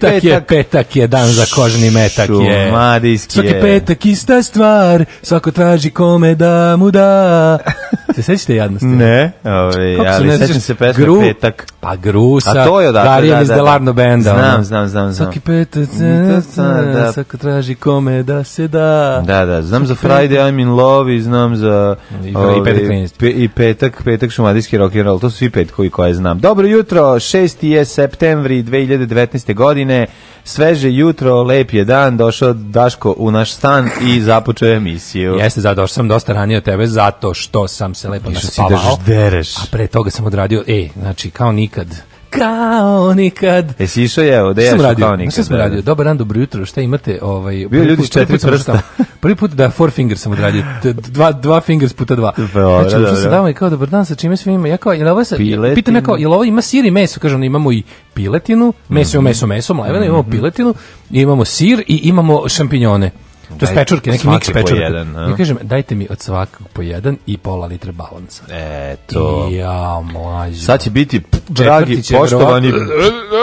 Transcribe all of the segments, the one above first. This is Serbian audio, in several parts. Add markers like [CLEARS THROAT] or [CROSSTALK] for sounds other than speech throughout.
Petak, je, petak je dan za kožni metak je. Šumadijski Svaki je. petak ista stvar, svako traži kome da mu da. Se sećate jadnosti? Ne, ove, Kako se ali ne sećam se pesme Gru- Petak. Pa Grusa, A to je odatle, Darijan da, iz da, da. Delarno benda. Znam, ono. znam, znam, znam. Svaki petak, da. svako traži kome da se da. Da, da, znam za Friday I'm in love i znam za I- i ove, Petak 13. pe, i petak, petak šumadijski rock and roll, to su svi petkovi koje znam. Dobro jutro, 6. je septembri 2019. godine, sveže jutro, lep je dan, došao Daško u naš stan i započeo emisiju. Jeste, zato došao sam dosta ranije od tebe, zato što sam se lepo Što si naspavao. da dereš. A pre toga sam odradio, e, znači, kao nikad. Kao nikad. Jesi išao je, ode što radio? kao nikad. Šta sam da, da. radio? Dobar dan, dobro jutro. Šta imate? Ovaj, Bio ljudi četiri prsta. Prvi put da four fingers sam odradio. Dva, dva fingers puta dva. [LAUGHS] Dobro, znači, dobro. sam tamo i kao, dobar dan, sa čime sve ima? Ja kao, jel ovo sa, Piletinu. pitam ja kao, jel ovo ima sir i meso? Kažem, imamo i piletinu, meso, Mhm. meso, meso, mleveno, imamo piletinu, i imamo sir i imamo šampinjone. To je pečurke, neki miks pečurke. jedan, a? Ja kažem, dajte mi od svakog po jedan i pola litre balansa. Eto. Ja, mlađo. Sad će biti, dragi, će poštovani,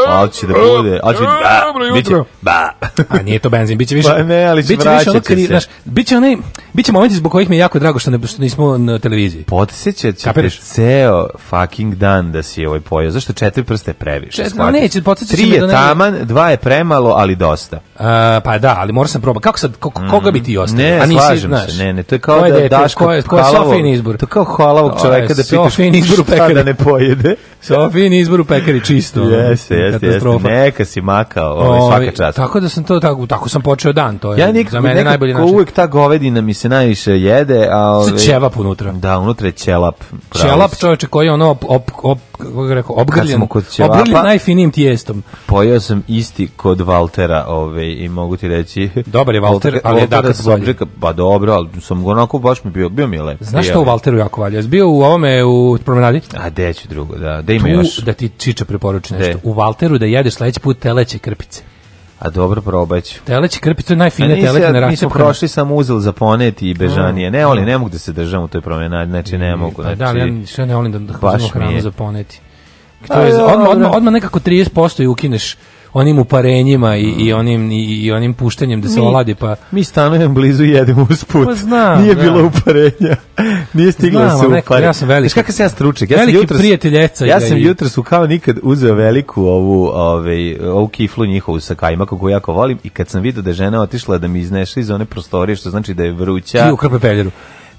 ali će da bude, ali će ba, biće, ba. A nije to benzin, biće više. Pa ne, ali će biće više ono će kri- se. znaš, biće onaj biće momenti zbog kojih mi je jako drago što ne što nismo na televiziji. Podsjećat ćete Kapiraš? ceo fucking dan da si ovaj pojeo. Zašto četiri prste je previše? Čet- neće, podsjećat će Tri me je da ne- taman, dva je premalo, ali dosta. A, pa da, ali moram sam probati. Kako sad ko- koga bi ti ostavio? Ne, A nisi, slažem znaš, se. Ne, ne, to je kao da dete, daš ko je, ko je Sofijin izbor. To je kao halavog čoveka da pitaš izbor u pekari. da ne pojede. [LAUGHS] Sofijin izbor u pekari čisto. Jeste, jeste, jeste. Neka si makao, ovaj, Ovaj, svaka čast. Tako da sam to tako, tako sam počeo dan, to je Ja za nikako, mene najbolji nekako način. uvek ta govedina mi se najviše jede, a... Ove, ćevap unutra. Da, unutra je ćelap. Ćelap čoveče koji je ono op, op, op, kako ga rekao, obgrljen, smo kod ćevapa- obgrljen najfinijim tijestom. Pojeo sam isti kod Valtera ovaj, i mogu ti reći... Dobar je [LAUGHS] Valter, ali je bolji. rekao, Pa dobro, ali sam onako baš mi bio, bio mi je lep. Znaš što u. Valteru jako valja? Jesi bio u ovome u promenadi? A gde ću drugo, da, da ima Tu, još. da ti Čiča preporuči nešto. U Valteru da jedeš sledeći put teleće krpice. A dobro, probat ću. Teleće krpice, to je najfinije ja, mi smo prošli sam uzel za poneti i bežanije. Ne, ali ne mogu da se držam u toj promenadi, znači ne mogu. Pa Znači, da, ali ja što ne volim da, da hranu za poneti. To A, je, odmah, odmah, odmah nekako 30% i ukineš onim uparenjima i, i onim i, i onim puštanjem da se Mi- oladi pa Mi stanujemo blizu i jedemo usput. Pa znam, Nije da. bilo uparenja. [LAUGHS] Nije stiglo da Znam, se ali neko- upare. ja sam veliki- kakav sam ja stručnjak? Ja veliki sam jutros, prijatelj Eca i Ja sam i- jutros u kao nikad uzeo veliku ovu, ovaj, ovu kiflu njihovu sa kajmakom koju jako volim i kad sam vidio da je žena otišla da mi izneše iz one prostorije, što znači da je vruća, ti u krpe peljeru.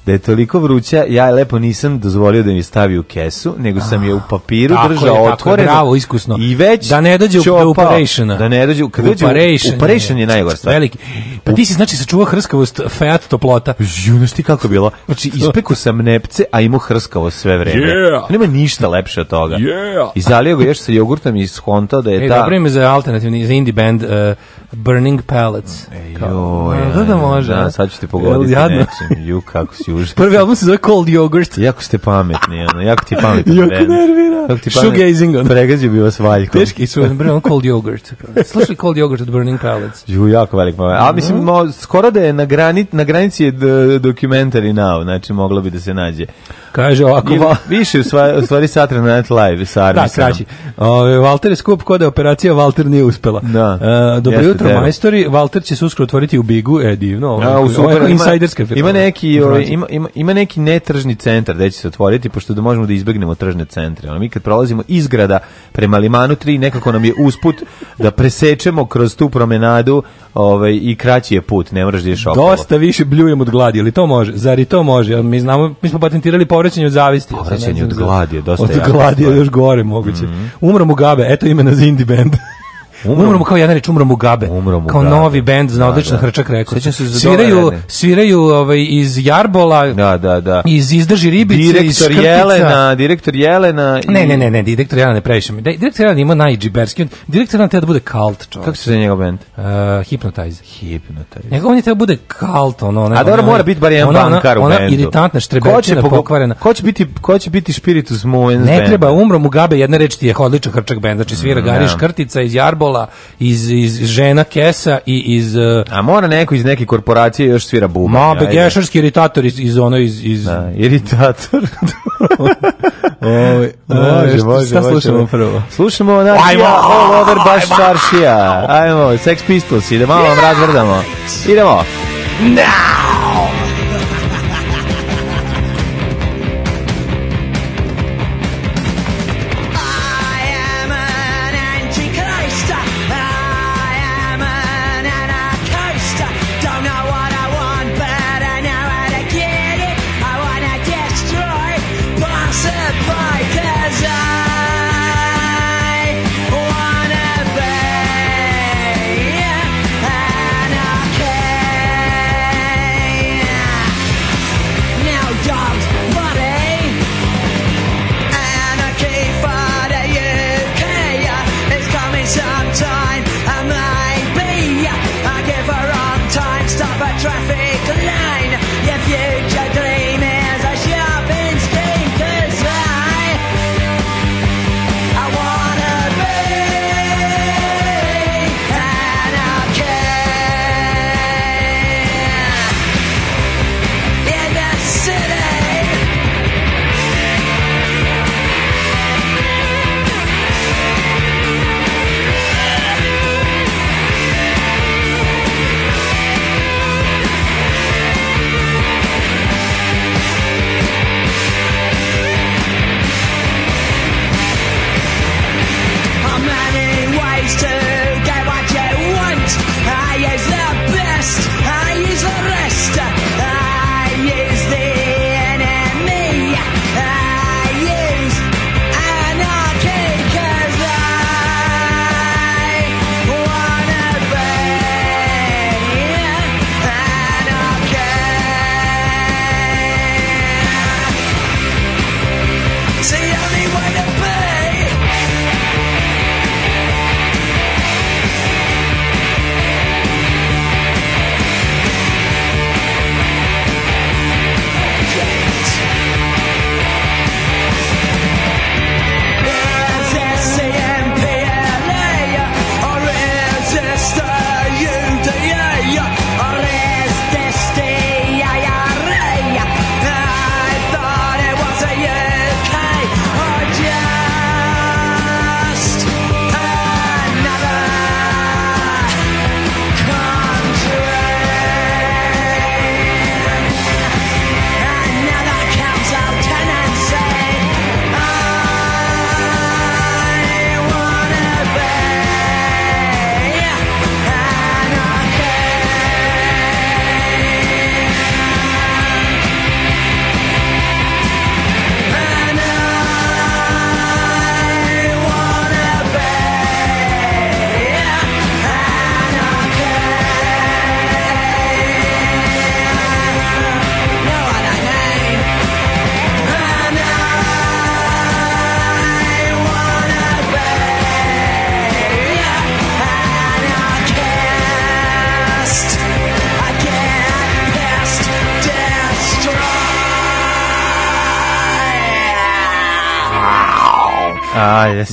Da je toliko vruća, ja lepo nisam dozvolio da mi stavi u kesu, nego sam je u papiru Tako držao je, tako je, bravo, iskusno. I već Da ne dođe u- do ćopao. uparationa. Da ne dođe, u- kad dođe u- uparation je najgora stvar. Veliki. Pa ti si znači sačuvao hrskavost Fiat toplota. Ju, znaš ti kako je bilo? Znači, [LAUGHS] ispeku sam nepce, a imao hrskavo sve vreme. Yeah. Nema ništa lepše od toga. Yeah. I zalio ga još sa jogurtom i skontao da je E, ta... dobro ime za alternativni, za indie band uh, Burning Pallets. Kao, Joj, da, da može. Da, sad ću ti pogoditi jadno? Ju, kako si užas. Prvi album se zove Cold Yogurt. Jako ste pametni, ono, jako ti je pametan [LAUGHS] Jako nervira. Ti Shoegazing, ono. Pregazio bi vas valjkom. Teški su, on Cold Yogurt. Slušaj Cold Yogurt od Burning Pallets. Ju, jako velik moment. A mislim, mo, skoro da je na, grani, na granici je d- documentary now, znači moglo bi da se nađe. Kaže ovako, Ili va, više, u stvari, u stvari Saturday Night Live sa da, kraći. Ove, Walter je skup kod je operacija, Walter nije uspela. Da. E, dobro Jeste jutro, majstori. Walter će se uskoro otvoriti u Bigu. E, divno. Ovo, A, u ovo super, je ima, insajderska ima neki ovaj, informacija. Ima, ima, ima neki netržni centar gde će se otvoriti pošto da možemo da izbegnemo tržne centre. Ono, mi kad prolazimo izgrada prema Limanu 3 nekako nam je usput da presečemo kroz tu promenadu ovaj, i kraći je put, ne moraš da ideš okolo. Dosta više bljujem od gladi, ali to može? Zar i to može? Mi znamo, mi smo patentirali povraćanje od zavisti. Povraćanje od gladi je dosta Od gladi je još gore moguće. Umro mu gabe, eto imena za indie band. Umro- Umro mu kao jedna reč, umro mu gabe. Umro mu kao Gabe. novi bend za Da, odličan da. hrčak rekao. Sviraju, sviraju ovaj, iz Jarbola, Da, da, da. iz Izdrži ribice, iz Direktor Škrtica. Jelena, direktor Jelena. i- Ne, ne, ne, ne, direktor Jelena ne previše. mi. Da, Direktor Jelena ima najdžiberski. on- Direktor Jelena treba da bude kalt, čovjek. Kako se zove njegov band? Uh, hypnotize. Hypnotize. Njegov on je treba bude kalt, ono, ono, A dobro, mora biti bar jedan ona- ona- bankar u ona bendu. iritantna, štreberčina, pogo- pokvarena. Ko će biti, ko će biti Spiritus Movens Ne treba, umro mu gabe, jedna reč ti je odličan hrčak bend, znači svira Mm, Gari da. Škrtica iz Jarbola, iz, iz žena Kesa i iz... Uh, A mora neko iz neke korporacije još svira bubanj. Mabe, ajde. gešarski iritator iz, iz ono, iz... iz Da, iritator. [LAUGHS] Ovaj, može, može, Šta može. slušamo prvo? Slušamo Anarhija, Ajmo, All Over Baš Čaršija. Ajmo, Sex Pistols, ide malo vam razvrdamo. Idemo. I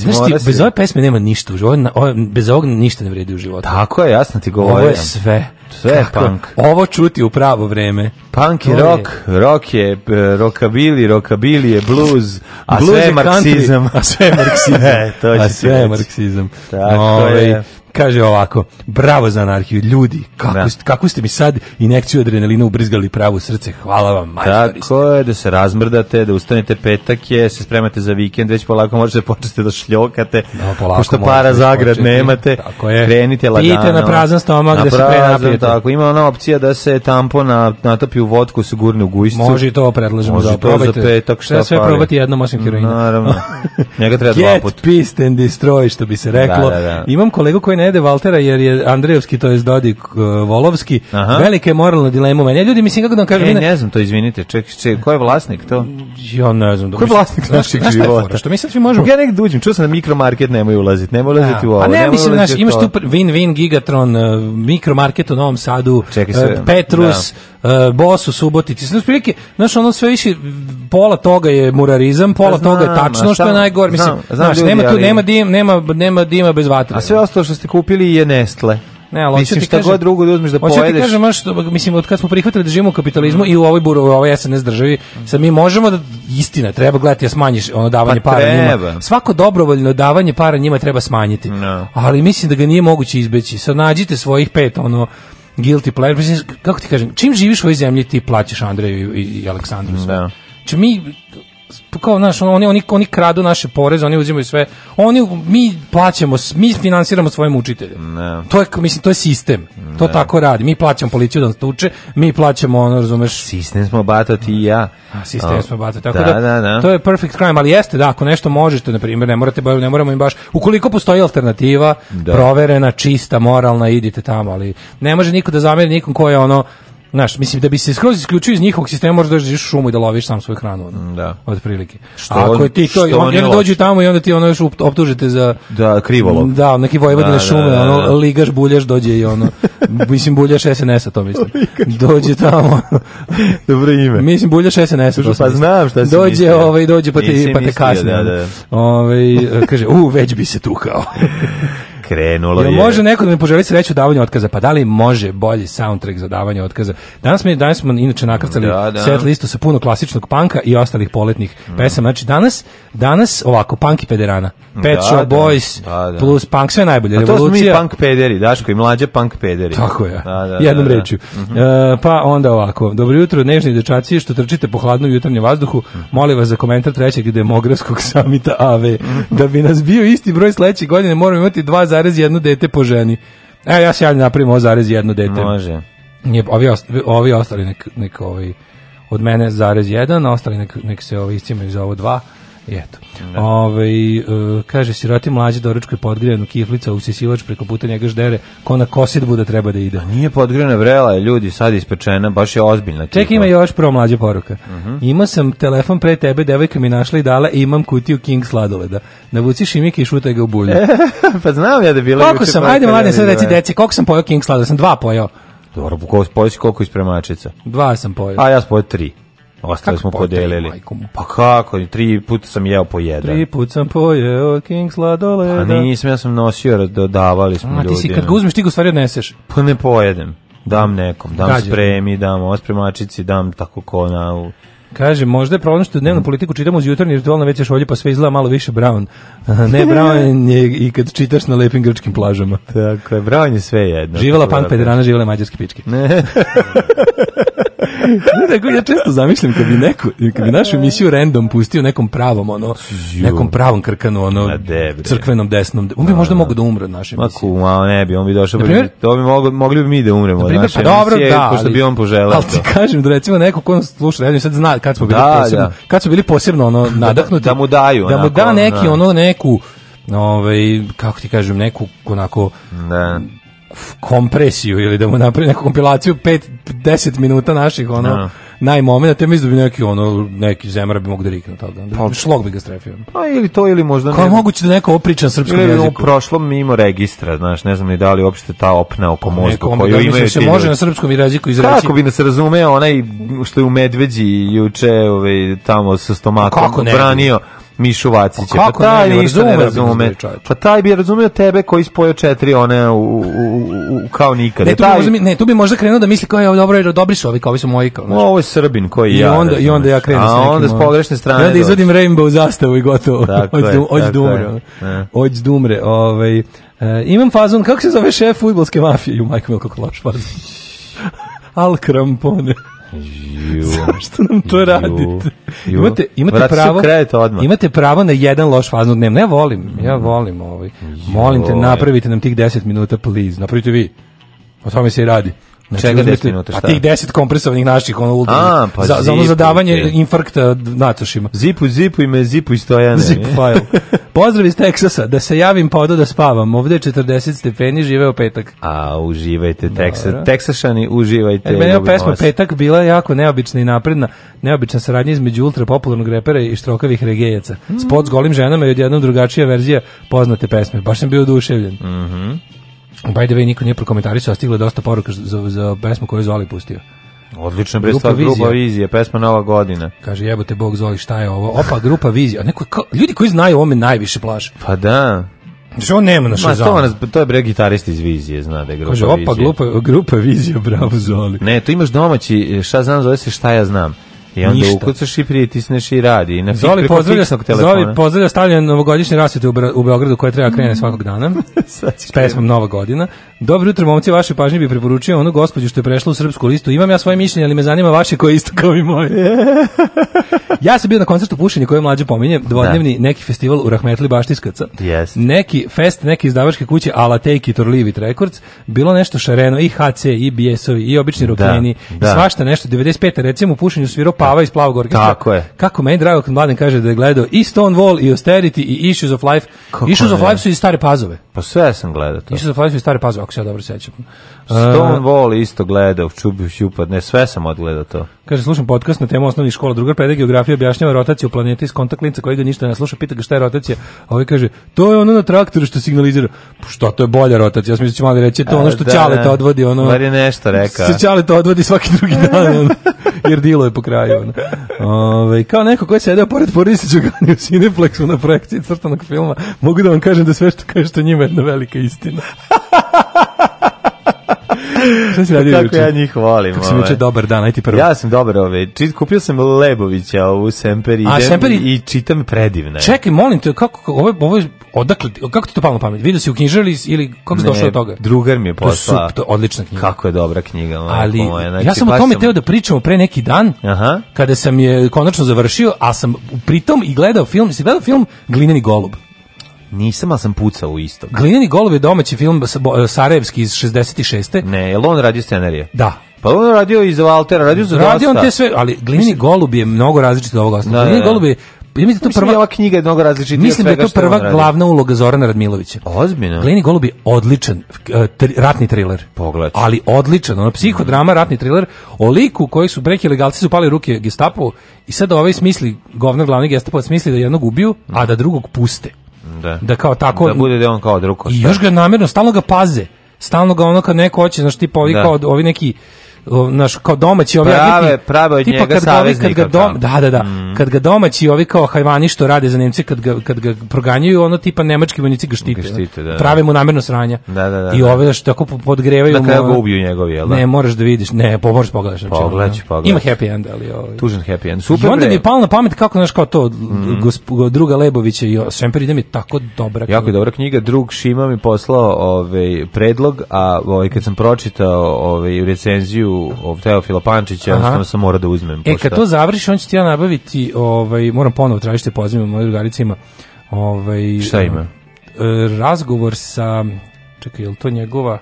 jesi Znaš ti, bez ove pesme nema ništa u životu, ovo- bez ovog ništa ne vredi u životu. Tako je, jasno ti Ovo govorim. je sve. Sve je punk. Ovo čuti u pravo vreme. Punk je rock, rock je e, rockabilly, rockabilly je blues, a Blues sve je country, marksizam. A sve je marksizam. [LAUGHS] E, to a sve je marksizam. Tako Ovaj, je. Kaže ovako, bravo za anarhiju, ljudi, kako, Da. ste, kako ste mi sad injekciju adrenalina ubrizgali pravo u srce, hvala vam, majstori. Tako je, da se razmrdate, da ustanete petak je, se spremate za vikend, već polako možete početi da šljokate, Da, polako pošto para zagrad početi. nemate, Tako je. krenite lagano. Pijte na prazan stomak Na da se prazan, napijete. Tako, ima ona opcija da se tampon na, natopi u vodku, se gurne u gujscu. Može i to predlažemo Može da to za petak, šta sve probati jednom osim heroina. Naravno. [LAUGHS] Njega treba dva Get puta. pissed and destroy, što bi se reklo. Da, da, da. Imam kolegu koji ne jede Valtera jer je Andrejevski, to je Dodik uh, Volovski. Aha. Velika je moralna dilema u meni. Ja ljudi, mislim, kako da vam kažem... E, vi ne- ne znam to, izvinite, ček, ček, ko je vlasnik to? Ja ne znam. Da Ko je vlasnik je života? Što mi sad svi možemo... Ja nekad uđem, čuo sam da mikromarket nemoj ulaziti, nemoj ulaziti u ovo. Pa ne, mislim, znaš, imaš tu pr- Win Win, Gigatron, uh, Mikromarket u Novom Sadu, uh, Petrus, uh, Bos u Subotici. Znači, prilike, znaš, ono sve više, pola toga je murarizam, pola Pa znam, toga je tačno, što je najgore. Mislim, znam, znam znaš, ljudi, nema tu, ali- nema, dim, nema, nema dima bez vatre. A sve ostalo što ste kupili je Nestle. Ne, ali Mislim, ti šta kažem- god drugo da uzmeš da hoću ti pojedeš. kažem, znaš, što, mislim, od kad smo prihvatili da živimo u kapitalizmu i u ovoj buru, u ovoj SNS državi, sad mi možemo da, istina, treba gledati da smanjiš ono davanje Pa para njima. treba. Svako dobrovoljno davanje para njima treba smanjiti. No. Ali mislim da ga nije moguće izbeći. Sad nađite svojih pet, ono, guilty pleasure. Mislim, kako ti kažem, čim živiš u ovoj zemlji ti plaćaš Andreju i, i Aleksandru. Da. Znači mi kao znaš, oni, oni, oni kradu naše poreze, oni uzimaju sve. Oni, mi plaćamo, mi finansiramo svoje mučitelje. Ne. To je, mislim, to je sistem. To tako radi. Mi plaćamo policiju da nas tuče, mi plaćamo, ono, razumeš, Sistem smo bato ti i ja. a, sistem A, smo bacili. Tako da, da, da, da. to je perfect crime, ali jeste da, ako nešto možete, na primjer, ne morate, ne moramo im baš, ukoliko postoji alternativa, Da. proverena, čista, moralna, idite tamo, ali ne može niko da zameri nikom ko je ono, Znaš, mislim da bi se skroz isključio iz njihovog sistema, možeš da dođeš u šumu i da loviš sam svoju hranu. Ono, Da. Od prilike. Što A ako je ti to, on, on i je onda dođu tamo i onda ti ono još op- optužite za Da, krivolov. da, neki Vojvodine Da, šume, da, da, da. ono, ligaš, buljaš, dođe i ono, mislim, buljaš SNS-a, to mislim. [LAUGHS] Dođe tamo, Dobro ime. Mislim buljaš SNS-a. Pa znam šta si Dođe, mislio. ovaj, dođe pa te, pa te kasne. da, da. Ovaj, kaže, u, već bi se tukao. [LAUGHS] Krenulo je. može neko da mi poželi sreću u davanju otkaza? Pa da li može bolji soundtrack za davanje otkaza? Danas, mi, danas smo inače nakrcali Da, da. set listu sa puno klasičnog panka i ostalih poletnih pesama. Znači danas, danas ovako, punk i pederana. Pet Da, Shop da. Boys Da, da. plus punk, sve najbolje. A to smo mi punk pederi, Daško i mlađe punk pederi. Tako je, Da, da, jednom da, da. rečju. E, pa onda ovako, dobro jutro, nežni dečaci što trčite po hladnom jutarnjem vazduhu, molim vas za komentar trećeg demografskog samita AV. Da bi nas bio isti broj sledeće godine, moramo imati 2,1 dete po ženi. E, ja se javljam napravim ovo zarez jedno dete. Može. Nije, ovi, ost- ovi ostali nek, nek ovaj, od mene zarez jedan, ostali nek, nek se ovaj, iscimaju za ovo dva. I eto. Ovaj, e, kaže, siroti mlađi doručkoj podgrijanu kiflica, usisivač preko puta njega ždere, ko na kosidbu da treba da ide. Nije podgrena vrela, je ljudi, sad ispečena, baš je ozbiljna. Tipa. ima još prvo mlađa poruka. Imao sam telefon pre tebe, devojka mi našla i dala i imam kutiju King sladoleda. Navuci šimike i šutaj ga u bulju. [LAUGHS] pa znam ja da bila koliko sam, ajde mladen, da sad reci deci, koliko sam pojao King sladoleda? Sam dva pojao. Dobro, ko poći koliko ispremačica. Dva sam pojao. A ja spojio tri. Ostale Kako smo podelili. Pa kako, tri puta sam jeo po jedan. Tri put sam pojeo King sladoleda. A nisam, ja sam nosio, dodavali smo A ti si ljudima. kad ga uzmeš, ti ga u stvari odneseš. Pa ne pojedem. Dam nekom, dam Gađe. spremi, dam ovo spremačici, dam tako ko na... Kaže, možda je problem što dnevnu politiku čitamo uz jutarnji ritual na WC šolji, pa sve izgleda malo više brown. [LAUGHS] ne, brown je i kad čitaš na lepim grčkim plažama. Tako je, bravo je sve jedno. Živela Tako punk da pederana, živela mađarske pičke. Ne. [LAUGHS] Ne, nego ja često zamišljam kad bi neko, kad bi našu emisiju random pustio nekom pravom, ono, nekom pravom krkanu, ono, Ma crkvenom desnom, on bi možda mogao da umre od naše Ma emisije. kuma, ne bi, on bi došao, Na primjer- to bi mogli, mogli bi mi da umremo od naše pa dobro, emisije, da, pošto bi on poželeo Ali ti kažem da recimo neko ko nas sluša, radio sad zna kad smo bili Da, posebno, da. kad smo bili posebno ono nadahnuti, da mu daju, da mu da neki da. ono neku ovaj kako ti kažem neku onako Da. Kompresiju ili da mu napravi neku kompilaciju 5 10 minuta naših ono Da. najmomenata, ja mislim da bi neki ono neki zemara bi mogu da rikne toga. Da, šlog bi ga strefio. Pa ili to, ili možda Kako je ne. moguće da neko ovo priča na srpskom Ili u prošlom mimo registra, znaš, ne znam ni da li uopšte ta opna oko mozga koju da, imaju mislim, se ti može ljudi. na srpskom jeziku izreći. Kako bi nas razumeo onaj što je u Medveđi juče ovaj, tamo sa stomakom Kako ne branio Mišu Vacića. Pa kako pa taj ne ništa ne razume. Pa taj bi razumeo tebe koji spojio četiri one u, u, u, u kao nikada. Ne, tu bi, Taj- možda, ne, tu bi možda krenuo da misli kao je dobro, jer dobri su ovi, kao ovi su moji. Kao. Ovo je Srbin koji I ja. onda, I onda ja krenem A onda s pogrešne strane. Onda izvodim Rainbow zastavu i gotovo. [LAUGHS] Ođ je, da, ođ tako da umre. je. ono. Ne. Ođ da umre. Ovaj, e, imam fazon, kako se zove šef futbolske mafije? Ju, majko, kako loš fazon. [LAUGHS] Al krampone. Zašto nam to Ju. radite? Ju. Imate, imate pravo, imate pravo na jedan loš fazon dnevno. Ja volim, ja volim ovaj. Molim te, napravite nam tih 10 minuta, please. Napravite vi. O tome se i radi. Čega uzmete- 10 minuta, šta? tih 10 kompresovanih naših, ono ultra. A, pa za, za ono zadavanje infarkta nacošima. Zipuj, zipuj me, zipuj stojane. Zip file. [LAUGHS] Pozdrav iz Teksasa, da se javim pa odo da spavam. Ovde je 40 stepeni, živeo petak. A, uživajte, Teksa. Teksašani, uživajte. E, meni je pesma vas. Petak bila jako neobična i napredna, neobična saradnja između ultra popularnog repera i štrokavih regejaca. Mm. Spot s golim ženama i odjednom drugačija verzija poznate pesme. Baš sam bio oduševljen. Mhm. By the way, niko nije prokomentarisao, a stiglo je dosta poruka za, za pesmu koju je Zoli pustio. Odlična bre Grupa stvar, grupa Vizija. pesma Nova godina. Kaže, jebote Bog Zoli, šta je ovo? Opa, grupa Vizija. A Neko, kao, ljudi koji znaju ovo me najviše plaše. Pa da. Ovo nema na Ma, to, nas, to je bre gitarist iz vizije, zna da je grupa Kaže, opa, vizije. glupa, grupa Vizija, bravo Zoli. Ne, tu imaš domaći, šta znam, zove se šta ja znam. I onda Ništa. ukucaš i pritisneš i radi. I na Zoli pozdravlja. Zoli pozdravlja stavljanje novogodišnje rasvete u, u Beogradu koje treba krene svakog dana. [LAUGHS] s pesmom Nova godina. Dobro jutro, momci, vaše pažnje bi preporučio onu gospođu što je prešla u srpsku listu. Imam ja svoje mišljenje, ali me zanima vaše koje je isto kao i moje. [LAUGHS] ja sam bio na koncertu pušenja koje mlađe pominje, dvodnevni neki festival u Rahmetli Baštiskaca. Jest. Neki fest, neke izdavačke kuće ala Take It or Leave It Records, bilo nešto šareno, i HC, i BS-ovi, i obični rokeni, i da. svašta nešto. 95. recimo u pušenju svirao Pava iz Plavog orkestra. Tako je. Kako meni drago kad mladen kaže da je gledao i Stonewall, i Austerity, i Issues of Life. Kako Issues of ne? Life su i stare pazove. Pa sve sam gledao to. Issues of Life su i stare pazove, ako se ja dobro sećam. Stonewall isto gledao, čubi šupad, ne, sve sam odgledao to. Kaže, slušam podcast na temu osnovnih škola. Drugar predaje geografiju objašnjava rotaciju planete iz kontakt linca koji ga ništa ne sluša, pita ga šta je rotacija. A ovaj kaže, to je ono na traktoru što signalizira. Pa šta, to je bolja rotacija. Ja sam mislio da će mali reći, to ono što Da, Ćaleta da. odvodi, ono... Bar je nešto rekao. Se Ćaleta odvodi svaki drugi [LAUGHS] dan, ono, jer dilo je po kraju. Ove, kao neko ko je sedeo pored porodice Đugani u Cineplexu na projekciji crtanog filma, mogu da vam kažem da sve što kažete njima je jedna velika istina. Šta si radio Kako ja njih volim. Kako sam ovaj. juče dobar dan, aj ti prvo. Ja sam dobar ove. Čit, kupio sam Lebovića ovu Semper idem A, Semper i- i čitam predivne. Čekaj, molim te, kako, ovo, ovo je, odakle, kako ti to palo na pamet? Vidio si u knjižari ili kako si Ne, došao do toga? Drugar mi je To poslao. sup, to je odlična knjiga. Kako je dobra knjiga. Ali, moja, znači, ja sam o tome sam- teo da pričamo pre neki dan, Aha. kada sam je konačno završio, a sam pritom i gledao film, si gledao film Glineni golub. Nisam, ali sam pucao u isto. Glineni golub je domaći film Sarajevski iz 66. Ne, je li on radio scenarije? Da. Pa on radio i za Valtera, radio za Radio on te sve, ali Glineni golub je mnogo različit od ovog ostalog. Da, Glineni da, da. golub je, ja mislim da to prva, ova knjiga je mnogo različitija mislim da je to prva glavna uloga Zorana Radmilovića. Ozbiljno? Gleni Golub je odličan uh, tri- ratni thriller. Pogledaj. Ali odličan, ono psihodrama, ratni thriller, o liku koji su breki legalci su pali ruke Gestapu i sad ovaj smisli, govnar glavni Gestapo smisli da jednog ubiju, a da drugog puste. Da. Da kao tako Da bude da on kao drugo. i još ga namjerno stalno ga paze. Stalno ga ono kad neko hoće, znaš tipa ovi Da. kao ovi neki naš kao domaći ovi Prave- agenti, prave od tipa njega kad ovi- kad ga dom, kao. da da da kad ga domaći ovi kao hajvani što rade za Nemce kad ga kad ga proganjaju ono tipa nemački vojnici ga štite, Ga štite, da, da. prave mu namjerno sranja Da, da, da, i da. ove što tako podgrevaju mu, kraju ga ubiju njegovi, jel da? ne moraš da vidiš ne po možeš pogledaš znači, Pogledat ću, ono, pogledat ima happy end ali ovaj Tužan happy end. i Super onda mi je palo na pamet kako znaš kao to gosp- druga Lebovića i Šemper ide mi tako dobra Jako je dobra knjiga. Drug Šima mi poslao ovaj predlog, a ovaj kad sam pročitao ovaj recenziju od Teofila Pančića, jednostavno sam morao da uzmem. E, kad to završiš, on će ti ja nabaviti, ovaj, moram ponovo tražiti pozivam moje drugarice ima, ovaj, Šta ima? e, razgovor sa, čekaj, je li to njegova...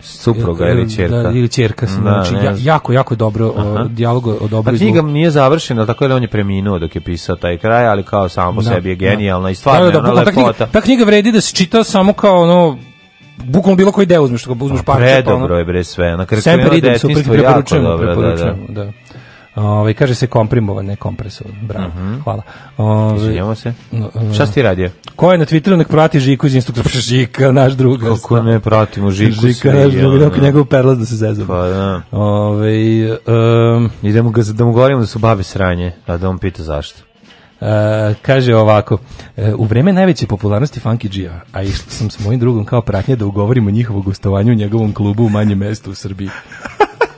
supruga ili ćerka. Da, ili ćerka, sam, Da, znači, ja, jako, jako dobro, o, dijalog o Pa dobro knjiga nije završena, tako da on je preminuo dok je pisao taj kraj, ali kao samo po Da, sebi je da. genijalna i stvarno je ona bukvalno ta knjiga, lepota. ta knjiga vredi da se čita samo kao ono, bukvalno bilo koji deo uzmeš, uzmeš parče, pa ono, Predobro je bre sve. Na kraju Semper idem, super, preporučujemo, dobro, da, da. preporučujemo, da. Ovaj kaže se komprimovan, ne kompresovan. Bravo. Hvala. Ovaj Izvinjamo se. e, Šta si ti radio? Ko je na Twitteru nek prati Žiku iz instruktora, pa [LAUGHS] Žika, naš drug. Kako ne pratimo Žiku Žika, naš drug, ono. idemo kod njegov perlas da se zezamo. Pa da. Ovaj um, Idemo ga, da mu govorimo da su babe sranje, a da on pita zašto. E, kaže ovako, e, u vreme najveće popularnosti Funky G-a, a išla sam s mojim drugom kao pratnje da ugovorimo njihovo gostovanje u njegovom klubu u manjem mestu u Srbiji.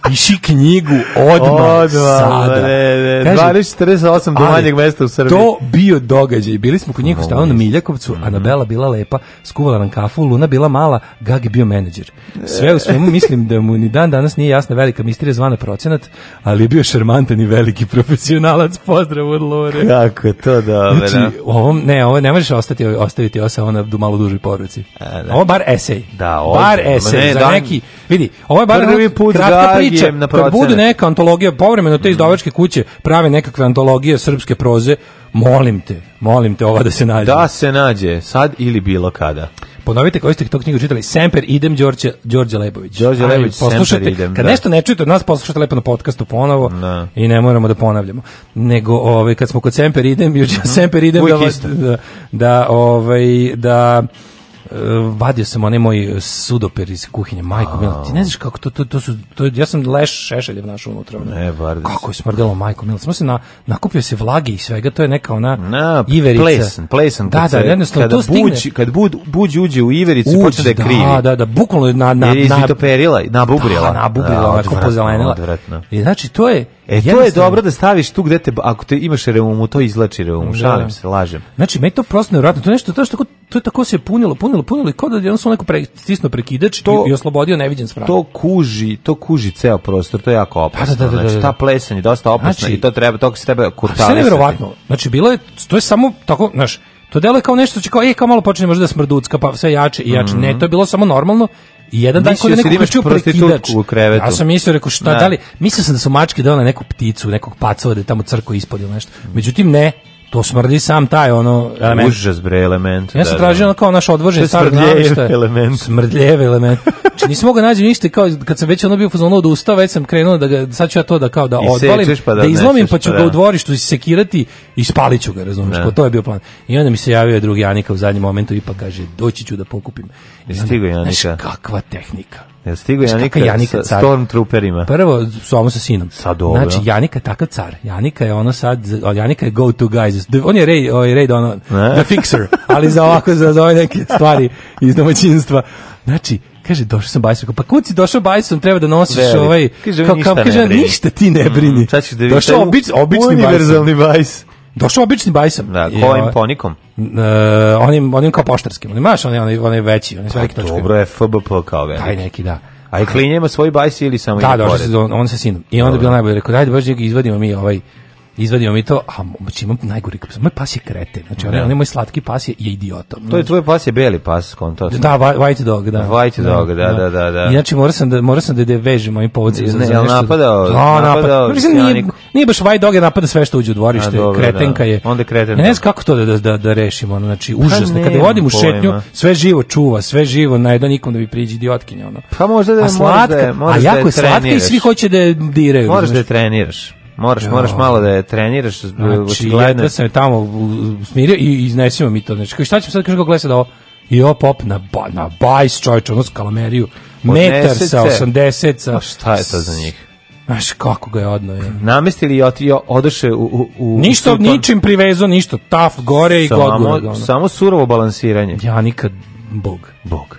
Piši knjigu odmah, sada. Ne, ne, Kaže, 12.48 do manjeg mesta u Srbiji. To bio događaj. Bili smo kod njih u stanu na Miljakovcu, Mhm. Anabela bila lepa, skuvala nam kafu, Luna bila mala, Gagi bio menadžer. Sve u svemu mislim da mu ni dan danas nije jasna velika misterija zvana procenat, ali je bio šarmantan i veliki profesionalac. Pozdrav od Lore. Kako je to dobro, da. Znači, ovom, ne, ovo ne možeš ostati, ostaviti ovo samo na malo dužoj poruci. Ovo bar esej. Da, bar ozbiljno. esej. Ne, za da- neki, vidi, ovo je bar Prvi put kratka priča. na Kad bude procenat. neka antologija, povremeno te izdavačke kuće prave nekakve antologije srpske proze, molim te, molim te ova da se nađe. Da se nađe, sad ili bilo kada. Ponovite koji ste to knjigu čitali. Semper idem Đorđe Đorđe Lebović. Đorđe Lebović, poslušajte. Semper idem, Kad da. nešto ne čujete od nas, poslušajte lepo na podcastu ponovo Da. i ne moramo da ponavljamo. Nego ovaj kad smo kod Semper idem, juče Semper idem da, da da ovaj da vadio sam onaj moj sudoper iz kuhinje, majko mila. Ti ne znaš kako to, to, to su, to, ja sam leš šešeljev našao unutra. Ne, bar da Kako je smrdelo, majko mila. Samo se na, nakupio se vlage i svega, to je neka ona Na, iverica. plesan, plesan. Da, da, jednostavno kada to stigne. buđ, kad bud, buđ uđe u ivericu, počne da je krivi. Da, da, da, bukvalno je na, na, Jer je na, izvitoperila, nabubrila. Da, nabubrila, Da, onako odvratno, pozelenila. odvratno. I znači, to je... E, to je dobro da staviš tu gde te, ako te imaš reumu, to izlači reumu, šalim se, lažem. Znači, meni to prosto nevjerojatno. To je nešto, to je, tako, to je tako se punilo, punilo, punilo i kao da je jednostavno neko pre, stisnuo prekidač To- i, i oslobodio neviđen sprat. To kuži, to kuži ceo prostor, to je jako opasno. Da, da, da, da, Znači, da. ta plesan je dosta opasna Znači- i to treba, to se treba Sve kurtalisati. nevjerovatno. Znači, bilo je, to je samo tako, znaš, to deluje kao nešto, će kao, e, kao malo počne možda da smrducka, pa sve jače i jače. Ne, to je bilo samo normalno. I jedan dan kod da neko krčio prostitutku prekidač. u krevetu. Ja sam mislio, rekao, šta, Da. da li, mislio sam da su mačke dale neku pticu, nekog pacova da je tamo crko ispod ili nešto. Međutim, ne, to smrdi sam taj, ono, element. Užas bre element. Ja sam da, tražio da. ono kao naš starog smrdljev naveštaja. element. Smrdljev element. Znači nisam mogao naći ništa, kao kad sam već ono bio fazonu od usta, već sam krenuo da ga, sad ću ja to da kao da odvalim, pa da da izlomim pa ću pa ga da. u dvorištu isekirati i spalit ću ga, razumiješ, Da. pa to je bio plan. I onda mi se javio drugi Janika u zadnjem momentu i pa kaže, doći ću da pokupim. I onda, stigao Janika? Znaš, kakva tehnika. Jel stigo Janika, Janika sa stormtrooperima? Prvo, samo sa sinom. Sad dobro. Znači, Janika takav car. Janika je ono sad, Janika je go to guys. On je rej, ovaj rej ono, Ne? the fixer, ali za ovako, za, za ove neke stvari iz domaćinstva. Znači, kaže, došao sam bajsom. Pa kud si došao bajsom, treba da nosiš Velik. ovaj... Kaže, kao, ništa kao, ne kaže, ništa ti ne brini. Mm, sad ćeš da vidiš. Došao obič, obični. Univerzalni bajs. Došao obični bajsom. Da, I, kojim ponikom? e, onim, onim kao poštarskim. Onim, maš, onaj, onaj, onaj veći, onaj s velikim točkama. Dobro je FBP kao veliki. Taj neki, da. A i klinja ima svoj bajs ili samo Da, došao pored? se on, on sa sinom. I onda je bilo najbolje, rekao, dajde baš izvadimo mi ovaj izvadimo mi to, a znači imam najgori pas. Moj pas je kreten. Znači, on, je- on je moj slatki pas je, je idiota. To je tvoj pas je beli pas, konto. Da, whi- white dog, da. White dog, da, da, da, da. I znači morao sam da morao sam da da vežem ovim povodcima za, Ne, nešto. napadao- Da, napadao napad. Mislim, nije, nije baš white dog je napada sve što uđe u dvorište, kretenka da. je. Onda kreten, ne da. znam kako to da da da, da rešimo, ono, znači užasno. Kada vodim u šetnju, sve živo čuva, sve živo, na jedan nikom da mi priđe idiotkinja ono. Pa možda da a je- moraš slatka, da je- a da jako je slatka i svi hoće da je diraju. Moraš da je treniraš. Moraš, Ja. moraš malo da je treniraš. Znači, očigledno. jedva sam je tamo smirio i iznesimo mi to. Znači, šta ćemo sad, kaže gleda sad ovo? I ovo pop na, ba, na bajs, čovječ, ono skalameriju. Metar Odnese sa se. 80, sa... A šta je to za njih? Znaš, kako ga je odno je. Namestili i oti- odoše u... u, u Ništa, u- ničim privezo, ništa. Taf, gore i god gore. samo surovo balansiranje. Ja nikad, bog. Bog.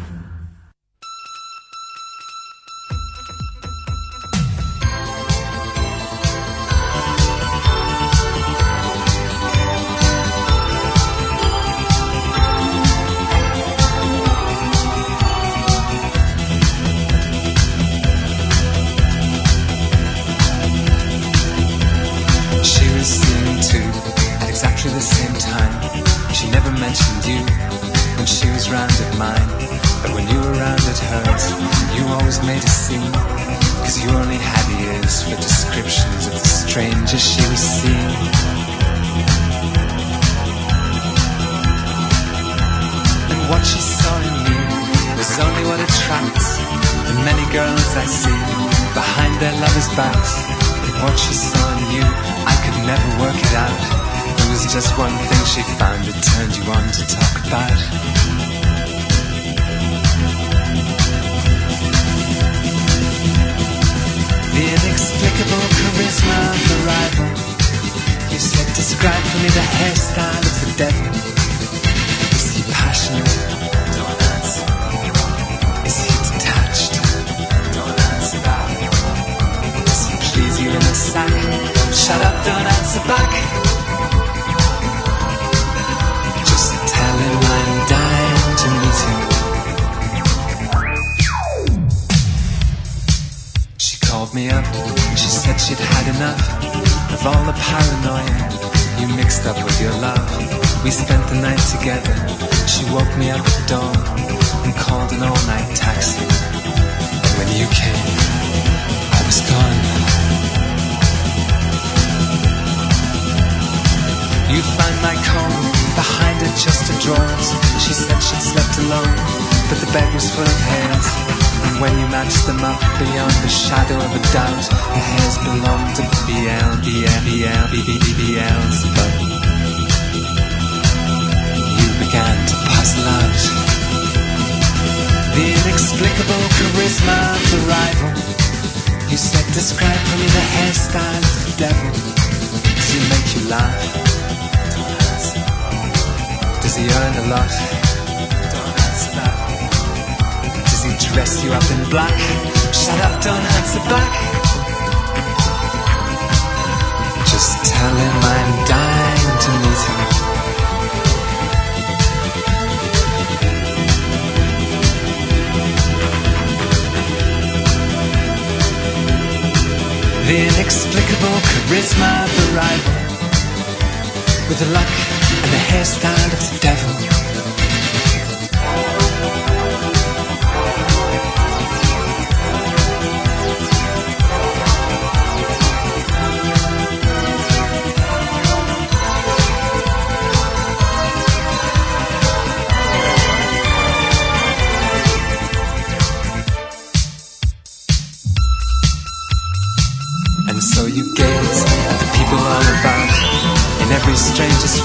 the hairstyle of the devil.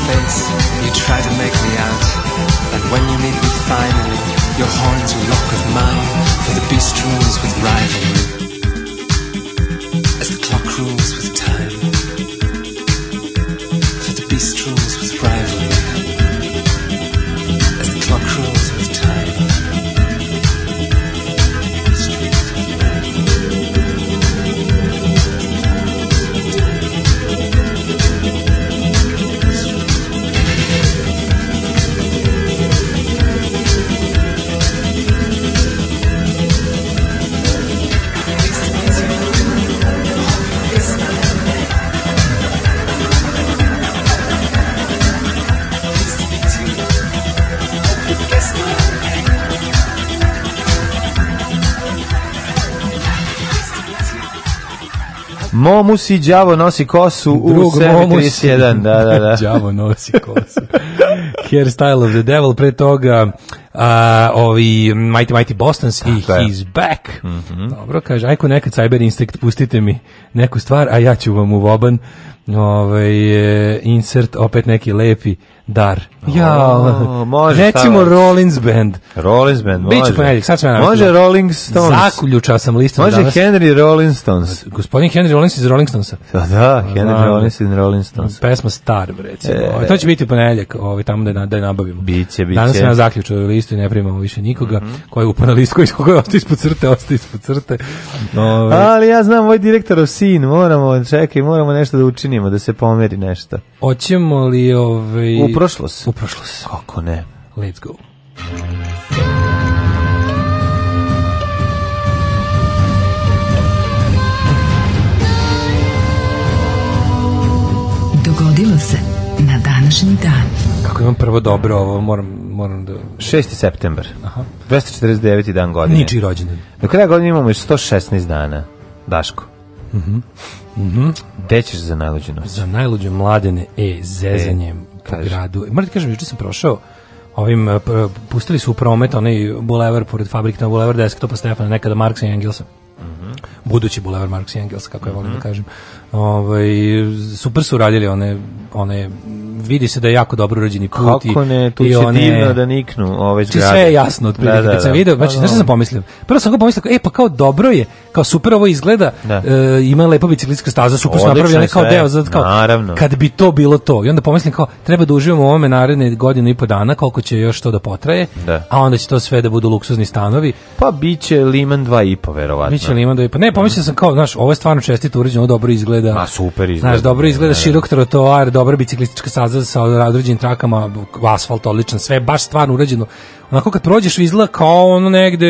face, you try to make me out. And when you meet me finally, your horns will lock with mine, for the beast rules with rivalry. Momus i đavo nosi kosu u Drug Momus. 731. Da, da, da. [LAUGHS] Đavo nosi kosu. Hairstyle of the Devil, pre toga a, ovi Mighty Mighty Bostons i. He's Back. Dobro, kaže, ajko nekad Cyber Instinct, pustite mi neku stvar, a ja ću vam u voban ovaj, e, insert, opet neki lepi dar. Ja, O, može, recimo stavljaj. Rollins Band. Rollins Band, može. Biće ponedjeljak, sad navesti. Može Rolling Stones. Zakuljučao sam listom Može danas. Henry Rolling Stones. Gospodin Henry Rollins iz Rolling Stonesa. Da, da, Henry Znam. Rollins and Rolling Stones. Pesma Star, recimo. E. Ovaj, to će biti u ponedjeljak, ovaj, tamo da je, da je nabavimo. Biće, biće. Danas sam ja zaključio listu i ne primamo više nikoga. Ko je upao na listu, koji, koji ostaje ispod crte, ostaje ispod crte. Ovaj, Ali ja znam, ovaj direktorov sin, moramo, čekaj, moramo nešto da učinimo, da se pomeri nešto. Hoćemo li... Ovaj, U prošlost. U prošlost. Kako ne? Let's go. Dogodilo se na današnji dan. Kako imam prvo dobro ovo, moram, moram da... 6. september. Aha. 249. dan godine. Ničiji rođendan. Do kraja godine imamo još 116 dana. Daško. Mhm. Mhm. Gde ćeš za najluđu noć? Za najluđe mladene e zezanjem po kaži. gradu. Moram ti kažem, juče sam prošao ovim, pr- pustili su u promet onaj bulevar pored fabrike, na bulevar desktopa Stefana, nekada Marksa i Engelsa. budući bulevar Marksa i Engelsa, kako ja volim Mhm. da kažem. Ovaj, super su radili one, one, vidi se da je jako dobro urađeni put. i- Kako ne, tu i će one- divno da niknu ove zgrade. sve je jasno otprilike Da, da, kad sam da. video, znači znaš šta sam pomislio? Prvo sam ga pomislio, kao, e pa kao dobro je, kao super ovo izgleda, Da. e, ima lepa biciklistička staza, super su napravljene je kao sve, deo za kao naravno. kad bi to bilo to. I onda pomislim kao treba da uživamo u ovome naredne godinu i po dana koliko će još to da potraje, Da. a onda će to sve da budu luksuzni stanovi. Pa biće Liman 2,5 verovatno. Biće li ima da i pa ne, pomislio sam kao, znaš, ovo je stvarno čestito urađeno, dobro izgleda. Ma, super izgleda. Znaš, dobro izgleda Da, da. širok trotoar, dobra biciklistička staza sa određenim trakama, asfalt odličan, sve baš stvarno urađeno. Onako kad prođeš izgleda kao ono negde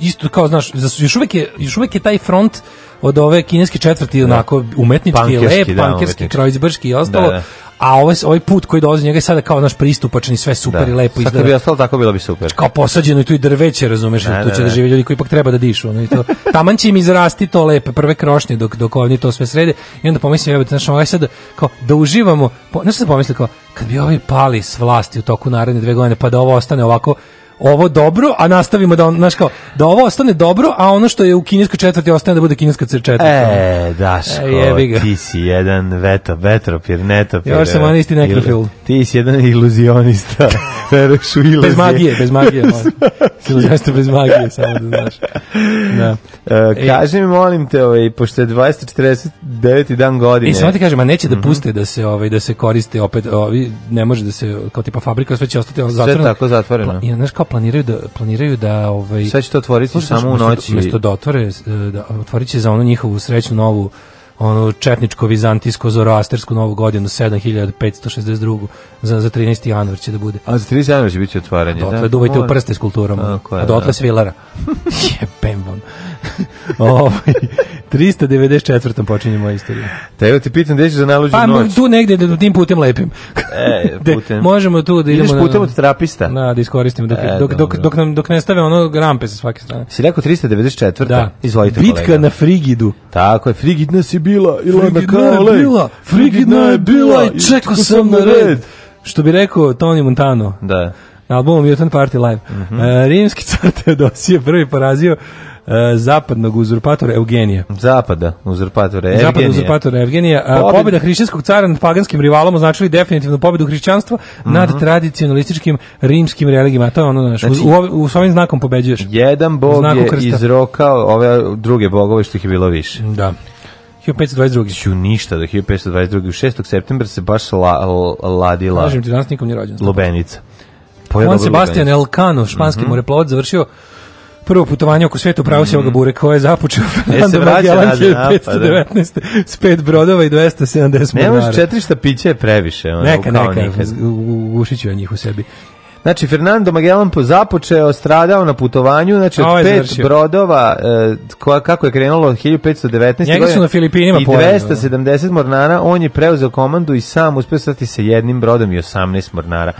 isto kao znaš, još uvek je još uvek je taj front od ove kineske četvrti onako umetnički Pankerski, lep, da, pankerski, krojzberski i ostalo. Da, da. A ovaj ovaj put koji dolazi do njega je sada kao naš pristupačan i sve super i lepo izgleda bi ostalo tako, bilo bi super. kao posađeno i tu i drveće, razumeš, Da, tu da, će da, da. žive ljudi koji ipak treba da dišu, ono i to. Taman će im izrasti to lepe prve krošnje dok dok oni to sve srede i onda pomislim evo znaš, ovaj sad kao da uživamo. Po, znaš šta sam pomislio kao kad bi ovi pali s vlasti u toku naredne dve godine pa da ovo ostane ovako ovo dobro, a nastavimo da on, znaš kao, da ovo ostane dobro, a ono što je u kineskoj četvrti ostane da bude kineska četvrta. E, Daško, E, ti si jedan veto, vetropir, netopir. Još sam onaj isti nekrofil. Ti si jedan iluzionista. [LAUGHS] Veruješ u iluzije. Bez magije, bez magije. [LAUGHS] Silvestre bez magije, samo da znaš. Da. E, kaži mi, molim te, ovaj, pošto je 249. dan godine. I samo ti kažem, a neće da puste da se ovaj da se koriste opet ovi ne može da se kao tipa fabrika sve će ostati zatvoreno. tako zatvoreno. I znaš kao planiraju da planiraju da ovaj Sad će to otvoriti samo u noći. Umesto da otvore e, da otvorit će za onu njihovu srećnu novu onu četničko vizantijsko zoroastersku novu godinu 7562 za za 13. januar će da bude. A za 30 januara će biti otvaranje. Dotle da? duvajte u prste s kulturom. Tako je, a dotle da. svilara. [LAUGHS] Jebem vam. [LAUGHS] Ovaj 394. počinje moja istorija. Da evo ti pitam gde ćeš za najluđu Pa noć. tu negde da tim putem lepim. E, [LAUGHS] putem. možemo tu da Ideš idemo putem na, od terapista. na da iskoristimo dok, E, dok, dok, dok, nam, dok ne stave ono rampe sa svake strane. Si rekao 394. Da. Izvolite Bitka kolega. na Frigidu. Tako je, frigidna si bila. Ilona Frigidna je bila, frigidna je bila i čekao sam na red. Što bi rekao Tony Montano Da. na albumu Mutant Party Live. Mhm. E, rimski car Teodosije prvi porazio zapadnog uzurpatora Eugenija. Zapada, uzurpatora. Zapadnog Evgenija. uzurpatora Evgenija. A, Pobjeda- pobjeda hrišćanskog cara nad paganskim rivalom označili definitivnu pobjedu hrišćanstva nad tradicionalističkim rimskim religijama. To je ono, znaš, Znači- u, u, svojim znakom pobeđuješ. Jedan bog je krsta. izrokao ove druge bogove što ih je bilo više. Da. 1522. Ću ništa do 1522. U 6. septembra se baš la, ladila Kažem ti, danas nikom nije rođen. lubenica. Pa Juan Sebastian. Elcano, španski moreplovac, završio prvo putovanje oko sveta u pravu mm bure koje je započeo Fernando E, vraća Magellan nazad, a, pa da. 1519. s pet brodova i 270 Ne mornara. može četiri štapića je previše. Ono, Neka, neka, nikad. u- u- ušit ću ja njih u sebi. Znači, Fernando Magellan po- započeo, stradao na putovanju, znači od ovaj pet završio. brodova, e, koja, kako je krenulo od 1519. Njega su godine na Filipinima I pojeli, 270 mornara, on je preuzeo komandu i sam uspio stati sa jednim brodom i 18 mornara.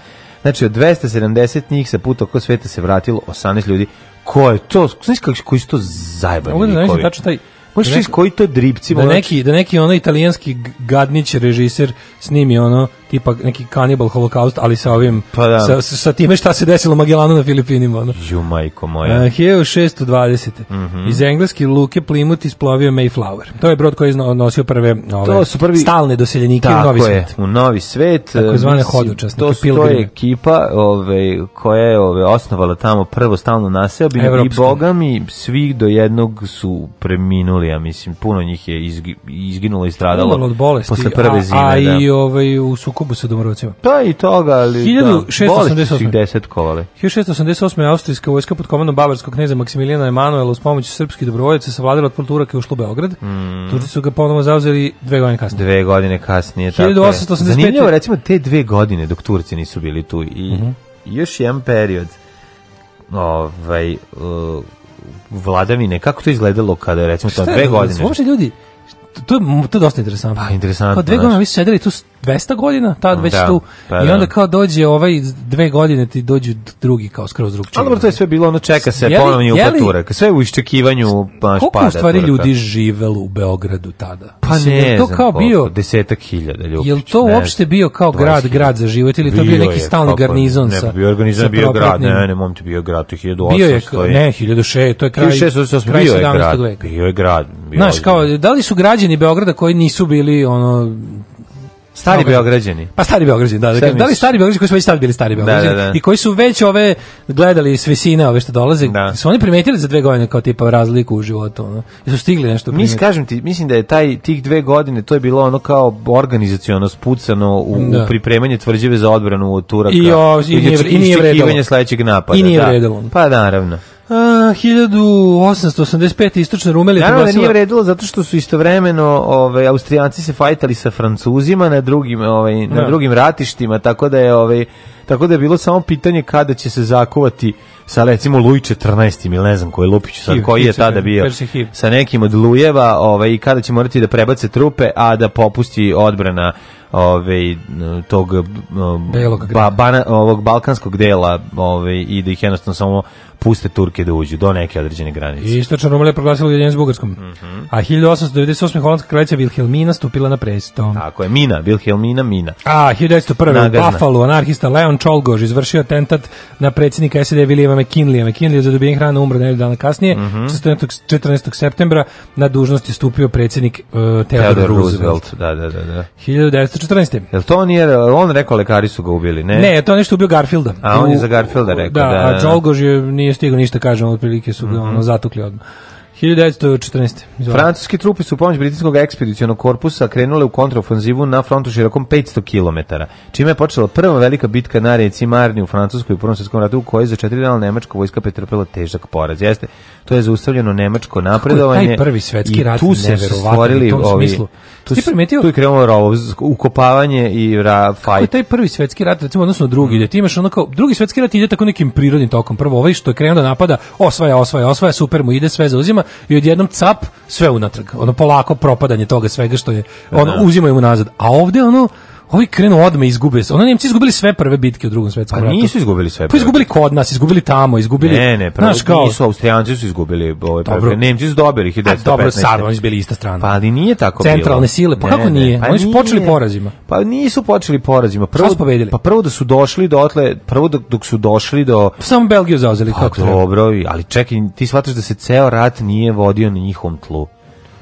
Znači, od 270 njih sa puta oko sveta se vratilo 18 ljudi. Ko je to? Znaš kako, koji su to zajebani da likovi? zamislim tačno taj Možeš Da vidjeti koji to dripci. da neki da neki ono italijanski gadnić režiser snimi ono tipa neki kanibal holokaust ali sa ovim Pa da. sa, sa time šta se desilo Magellanu na Filipinima ono. Ju, majko Uh, moja. 1620. Mhm. Iz engleske luke Plymouth isplovio Mayflower. To je brod koji je nosio prve ove, To su prvi- stalne doseljenike u Tako Novi je, svet. u Novi svet. E, mislim, hodočasnike, To, su- to je ekipa ove, koja je ove, osnovala tamo prvo stalno naseobinu i Evropsku. boga mi svi do jednog su preminuli, ja mislim, puno njih je izgi, izginulo i stradalo Umrlo od bolesti. posle prve zime. a, a da. i ovaj, u sukobu sa domorodcima. Pa i toga, ali 1688. da, bolesti su ih desetkovale. 1688. austrijska vojska pod komandom bavarskog kneza Maksimilijana Emanuela uz pomoć srpskih dobrovoljaca savladala od Turaka i ušla u Beograd. Mm. Turci su ga ponovo zauzeli dve godine kasnije. Dve godine kasnije. tako je. 1885. Zanimljivo, recimo, te dve godine dok Turci nisu bili tu i Mhm. još jedan period ovaj, uh, vladavine, kako to izgledalo kada, recimo, to je dve godine? Uopšte ljudi, to je, to je dosta interesantno. Pa, interesantno, Kao dve znaš. godine, vi su sedeli tu s 200 godina, tad već Da, tu, pa i da. onda kao dođe ovaj dve godine, ti dođu drugi kao skroz drugčiji. Ali dobro, to je sve bilo ono čeka se ponovni Turaka. Sve u iščekivanju baš Koliko pada u stvari Turaka. ljudi živelo u Beogradu tada? Pa Mislim, ne je to kao koliko, bio, desetak hiljada ljudi. je li to uopšte bio kao grad, grad za život ili to bio neki stalni garnizon ne, sa bio organizam bio grad, ne, ne, mom ti bio grad, to je 1800. Bio je, ne, 1006, to je kraj, 1688 kraj bio je 17. grad, veka. bio je grad. bio Znaš, je- kao, da li su građani Beograda koji nisu bili, ono, Stari Kako- Beograđani. Pa stari Beograđani, da, da, kažem, da li stari Beograđani koji su već tad bili stari Beograđani Da, da, da. i koji su već ove gledali s visine ove što dolaze, Da. su oni primetili za dve godine kao tipa razliku u životu, ono, i su stigli nešto Mis, primetiti. kažem ti, mislim da je taj tih dve godine to je bilo ono kao organizaciono spucano u, Da. u pripremanje tvrđave za odbranu od Turaka. I o- i nije vre- i nije sledećeg napada. I nije da. Pa naravno. A, 1885. istočna Rumelija Naravno da nije vredilo zato što su istovremeno ovaj Austrijanci se fajtali sa Francuzima na drugim ovaj na Da. drugim ratištima tako da je ovaj tako da je bilo samo pitanje kada će se zakovati sa recimo Luj 14 ili ne znam koji Lupić sad Hiv, koji je tada bio sa nekim od Lujeva ovaj i kada će morati da prebace trupe a da popusti odbrana ovaj tog um, ba, bana, ovog balkanskog dela ovaj i da ih jednostavno samo puste Turke da uđu do neke određene granice. Istočna Rumelija proglasila ujedinjenje s Bugarskom. Mhm. A 1898. holandska kraljica Wilhelmina stupila na presto. Tako je, Mina, Wilhelmina Mina. A, 1901. u Nagazna. Buffalo, anarhista Leon Čolgož izvršio atentat na predsjednika SED Williama McKinleya. McKinley je za dobijen hrana umro nedelju dana kasnije. Mhm. 14. 14. septembra na dužnost je stupio predsjednik uh, Theodore, Theodore Roosevelt. Roosevelt. Da, da, da, da. 1914. Jel to on je, on rekao lekari su ga ubili, ne? Ne, to je nešto ubio Garfielda. A, on je za Garfielda rekao, Da, da, da, a da. Čolgož je nije stigao ništa, kažem, otprilike su ga ono, zatukli odmah. 1914. Izvolite. Francuski trupi su u pomoć britanskog ekspedicionog korpusa krenule u kontraofanzivu na frontu širokom 500 km, čime je počela prva velika bitka na reci Marni u Francuskoj u Prvom svjetskom ratu u kojoj je za četiri dana nemačka vojska pretrpela težak poraz. Jeste, to je zaustavljeno nemačko napredovanje. taj prvi svetski i rat tu se stvorili u tom ovi, smislu. Tu, Ti se- primetio? tu je krenulo rovo, ukopavanje i ra, Kako je taj prvi svetski rat, recimo odnosno drugi, gde ti imaš ono kao, drugi svetski rat ide tako nekim prirodnim tokom. Prvo ovaj što je krenuo da napada, osvaja, osvaja, osvaja, super mu ide, sve zauzima i odjednom cap, sve unatrag. Ono polako propadanje toga svega što je, ono uzimaju mu nazad. A ovde ono, Ovi krenu odme izgube. Ono Nemci izgubili sve prve bitke u drugom svetskom Pa ratu. nisu izgubili sve. Pa izgubili kod nas, izgubili tamo, izgubili. Ne, ne, znaš, kao, nisu, Austrijanci su izgubili ove prve. Nemci su dobili A 1915. dobro, sad oni su bili ista strana. Pa ali nije tako Centralne bilo. sile, pa Ne, kako nije? pa Oni su nije. počeli porazima. Pa nisu počeli porazima. Prvo, su pobedili? Pa prvo da su došli dotle, prvo dok, dok su došli do... Samo Belgiju zauzeli Pa kako treba. dobro, i- ali čekaj, ti shvataš da se ceo rat nije vodio na njihovom tlu.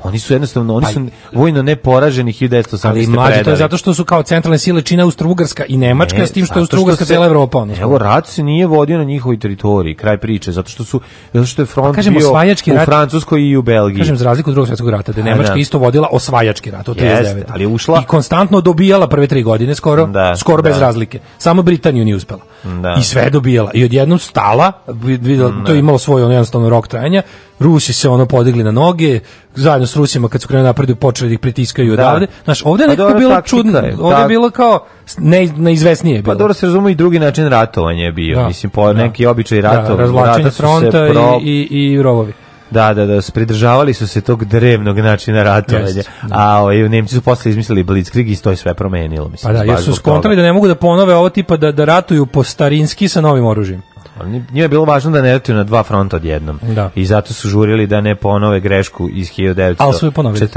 Oni su jednostavno, oni Pa- su vojno neporaženi 1918. Ali mlađe, to je zato što su kao centralne sile čine Austro-Ugarska i Nemačka, Ne, s tim što je Austro-Ugarska cijela Evropa. Ono, Evo, rat se nije vodio na njihovoj teritoriji, kraj priče, zato što su, zato što je front Pa kažem, bio u rat- Francuskoj i u Belgiji. Kažem, za razliku od drugog svjetskog rata, da je A, Nemačka da. isto vodila osvajački rat od 39. Jeste, ali je ušla- I konstantno dobijala prve tri godine, skoro, Da, skoro bez da. razlike. Samo Britaniju nije uspela. Da. I sve dobijala. I odjednom stala, vid- videla, to je imalo svoj ono, jednostavno rok trajanja, Rusi se ono podigli na noge, zajedno s Rusima kad su krenuli napred počeli da ih pritiskaju Da. odavde. Znaš, ovde Pa nekako dobro, bilo čudno, je, ovde je bilo kao ne, neizvesnije je bilo. Pa dobro se razume i drugi način ratovanja je bio. Da. Mislim, po Da. neki običaj ratova. da, razvlačenje fronta pro- i, i, i rovovi. Da, da, da, pridržavali su se tog drevnog načina ratovanja. Jest, da. A ovaj, Nemci su posle izmislili Blitzkrieg i to je sve promenilo. Mislim, Pa da, jer su skontali da ne mogu da ponove ovo tipa da, da ratuju po starinski sa novim oružjem. Ali njima je bilo važno da ne ratuju na dva fronta odjednom. Da. I zato su žurili da ne ponove grešku iz 1914. Ali su je ponovili.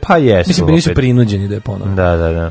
pa jesu. Mislim, bili su opet. prinuđeni da je ponovno. Da, da, da. E,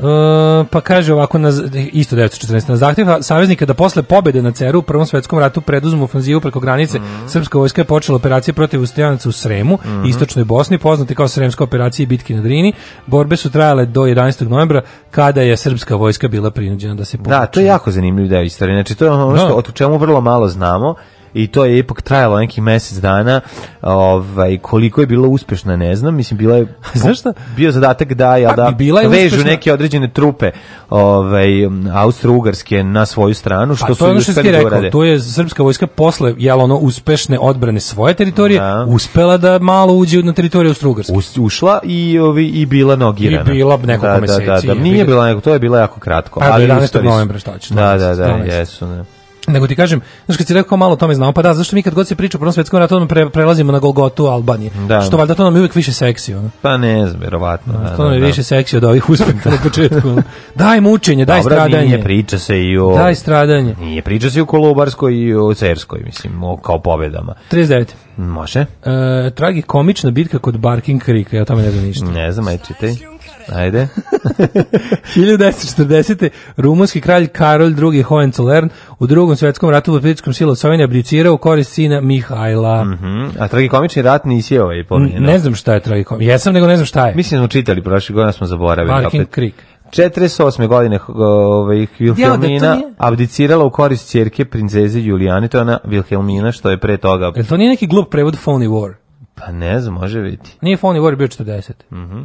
pa kaže ovako, na, isto 1914. Na zahtjev saveznika da posle pobede na Ceru u Prvom svetskom ratu preduzmu ofanzivu preko granice, Mhm. srpska vojska je počela operacije protiv Austrijanaca u Sremu, istočnoj Bosni, poznati kao Sremska operacija i bitke na Drini. Borbe su trajale do 11. novembra, kada je srpska vojska bila prinuđena da se povuče. Da, to je jako zanimljiv deo istorije. Znači, to je ono što, Da. o čemu vrlo malo znamo i to je ipak trajalo nekih mesec dana. Ovaj, koliko je bilo uspešna, ne znam. Mislim, bila je... [LAUGHS] Znaš šta? Bio zadatak da, Pa, da bila je vežu uspešna. neke određene trupe ovaj, austro-ugarske na svoju stranu, što Pa su to je što uspeli da rekao, to je srpska vojska posle jel ono uspešne odbrane svoje teritorije, Da. uspela da malo uđe na teritoriju Austro-Ugarske. Us- ušla i ovi i bila nogirana. I bila nekoliko da, meseci, Da, da, da. je Nije bila nego, to je bilo jako kratko. Pa, ali 11. uspeli su. novembra, šta Da, da, da, 12. jesu, da. Nego ti kažem, znaš kad si rekao malo o tome znamo, pa da, zašto mi kad god se priča o Prvom svetskom ratu, pre, prelazimo na Golgotu Albanije. Da. Što valjda to nam je uvijek više seksi, ono. Pa ne znam, verovatno. Da, to nam je da, da. više seksi od ovih uspeha na početku. ono. Daj mučenje, daj Dobro, stradanje. Nije, priča se i o... Daj stradanje. Nije, priča se i o Kolubarskoj i o Cerskoj, mislim, o, kao pobedama. 39. Može? E, tragikomična bitka kod Barking Creeka, ja o tome ne znam ništa. Ne znam, aj čitaj. Ajde. 1940. [LAUGHS] rumunski kralj Karol II. Hohenzollern u drugom svetskom ratu pod pritiskom sila Osvojene abdicirao u korist sina Mihajla. Mhm. A tragikomični rat nisi ovaj pominjeno. Ne znam šta je tragikomična. Jesam, nego ne znam šta je. Mislim da smo čitali, prošle godine smo zaboravili Barking opet. Creek. 48. godine ovaj, Ja, da nije- abdicirala u korist ćerke princeze Julijane, to je ona Wilhelmina, što je pre toga... Jel to nije neki glup prevod Phony War? Pa ne znam, može biti. Nije Phony War bio 40. Mhm.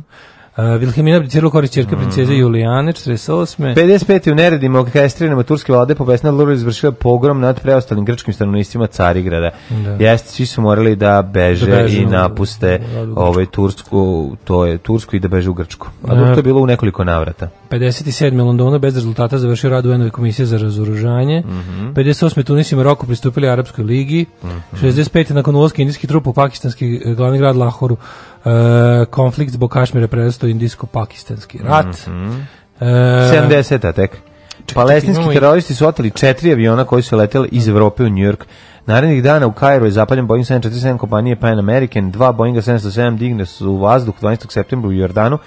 Uh, Wilhelmina abdicirala u korist ćerke princeze Julijane, 48. 55. u neredima orkestrirane turske vlade pobesna Lura izvršila pogrom nad preostalim grčkim stanovnicima Carigrada. Jeste, svi su morali da beže, Da beže, i da, napuste da, da, u ovaj Tursku, to je Tursku i da beže u Grčku. A dok to je bilo u nekoliko navrata. 57. Londonu bez rezultata završio rad UN-ove komisije za razoružanje. Mhm. 58. Tunis i Maroko pristupili Arapskoj ligi. 65. nakon ulaska indijskih trupa u pakistanski eh, glavni grad Lahoru eh, konflikt zbog Kašmira prerastao indijsko-pakistanski rat. Mhm. Eh, 70. tek. Palestinski imamo i- teroristi su oteli četiri aviona koji su leteli iz Evrope u New York. Narednih dana u Kairu je zapaljen Boeing 747 kompanije Pan American, dva Boeinga 707 digne su u vazduh 12. septembra u Jordanu,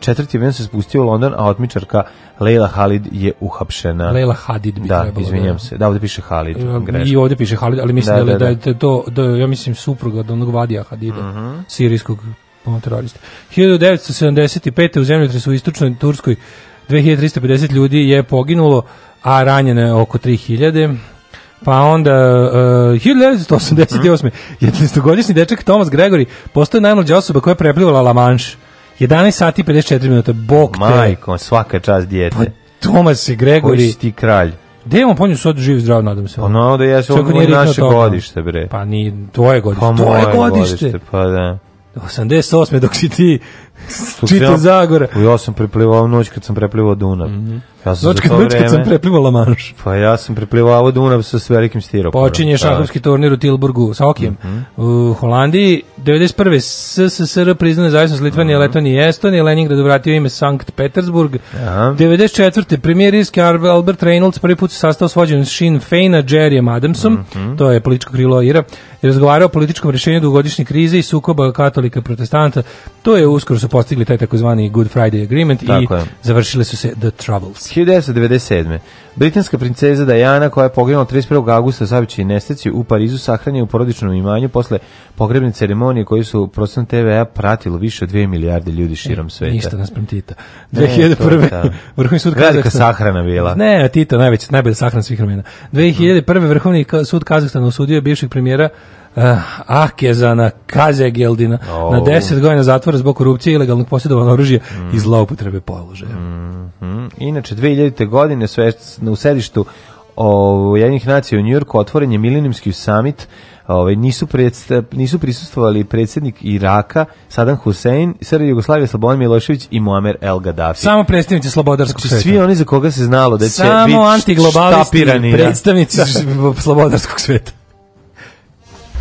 četvrti avion se spustio u London, a otmičarka Leila Halid je uhapšena. Leila Hadid bi da, trebalo. izvinjam se. Da, ovde piše Halid. I greška. ovdje piše Halid, ali mislim Da, da, da, da, da. da, je to, da, ja mislim, supruga od onog Vadija Hadida, Mhm. sirijskog ono, terorista. 1975. u zemljotresu u istočnoj Turskoj 2350 ljudi je poginulo, a ranjeno je oko 3000. Pa onda, uh, 1988. 11-godišnji dečak Thomas Gregory postao najmlađa osoba koja je preplivala La Manche. 11 sati i 54 minuta. Bog te. Majko, svaka čast dijete. Pa Thomas Koji Gregory. si ti kralj? Gde on ponju sad živ i zdrav, nadam se. Pa no, da nije riknuo naše toga. godište, bre. Pa ni tvoje godište. Pa tvoje moje godište. Pa da. 88. dok si ti Čitao sam- Zagora. Ja sam preplivao noć kad sam preplivao Dunav. Ja sam Noć kad, noć kad sam vreme- preplivala manš. Pa ja sam preplivao Dunav sa s velikim stiroporom. Počinje Pa, šahovski turnir u Tilburgu sa Okijem. Mhm. U Holandiji 91. SSSR priznao nezavisnost Litvanije, Letonije i Estonije, Leningrad vratio ime Sankt Petersburg. Aha. 94. premijer irski Albert Reynolds prvi put se sastao s vođenom Sinn Feina Jerryem Adamsom, Mhm. to je političko krilo Ira, i razgovarao o političkom rješenju dugogodišnje krize i sukoba katolika protestanta. To je uskoro su postigli taj takozvani Good Friday Agreement i Tako je. završile su se The Troubles. 1997. Britanska princeza Diana koja je poginula 31. augusta savići nesreći u Parizu sahranjena u porodičnom imanju posle pogrebne ceremonije koju su prostom TV-a pratilo više od 2 milijarde ljudi širom sveta. Ništa naspram Tita. Ne, to je 2001. ta- Vrhovni sud Velika Kazahstana. sahrana bila. Ne, Tito, najveći, najbolja sahrana svih vremena. 2001. Vrhovni sud Kazahstana osudio je bivšeg premijera uh, Ahkezana Kazegeldina Oh. na 10 godina zatvora zbog korupcije, ilegalnog posjedovanja oružja i zloupotrebe položaja. Mhm. Inače, 2000. godine sve, u sedištu Ujedinjenih nacija u Njujorku otvoren je milenijumski summit Ovaj nisu predsta, nisu prisustvovali predsjednik Iraka Saddam Hussein, Srbija Jugoslavija Slobodan Milošević i Muamer El Gaddafi. Samo predstavnici slobodarskog Znači, sveta. svi oni za koga se znalo da će Samo biti antiglobalisti, da. predstavnici [LAUGHS] slobodarskog sveta.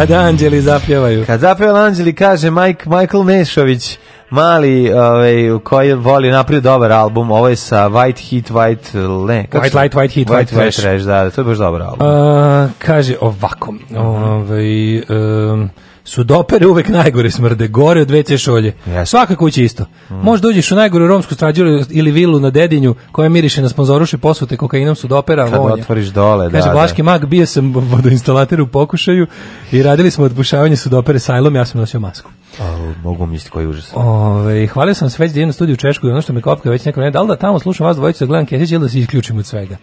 Kada anđeli zapjevaju. Kad zapeo Anđeli kaže Mike, Michael Nešović, mali ovaj, koji voli napraviti dobar album, ovo je sa White Heat, White... Ne, kako White Light, White Heat, White Trash. Trash, da, to je baš dobar album. A, kaže ovako, ovaj, um, su dopere uvek najgore smrde, gore od WC šolje. Jeste. Svaka kuća isto. Možda dođeš u najgoru romsku strađu ili vilu na Dedinju koja miriše na sponzoruše posute kokainom su dopera, Kad vonja. otvoriš dole, da, Kaže, da. Blaški mag, bio sam vodoinstalater u pokušaju i radili smo odbušavanje sudopere sajlom, ja sam nosio masku. A, mogu misliti koji užas. Ove, hvalio sam se već da idem na studiju u Češku i ono što me kopka već neko ne, da li da tamo slušam vas dvojicu da gledam Kesić ili da se isključim od svega.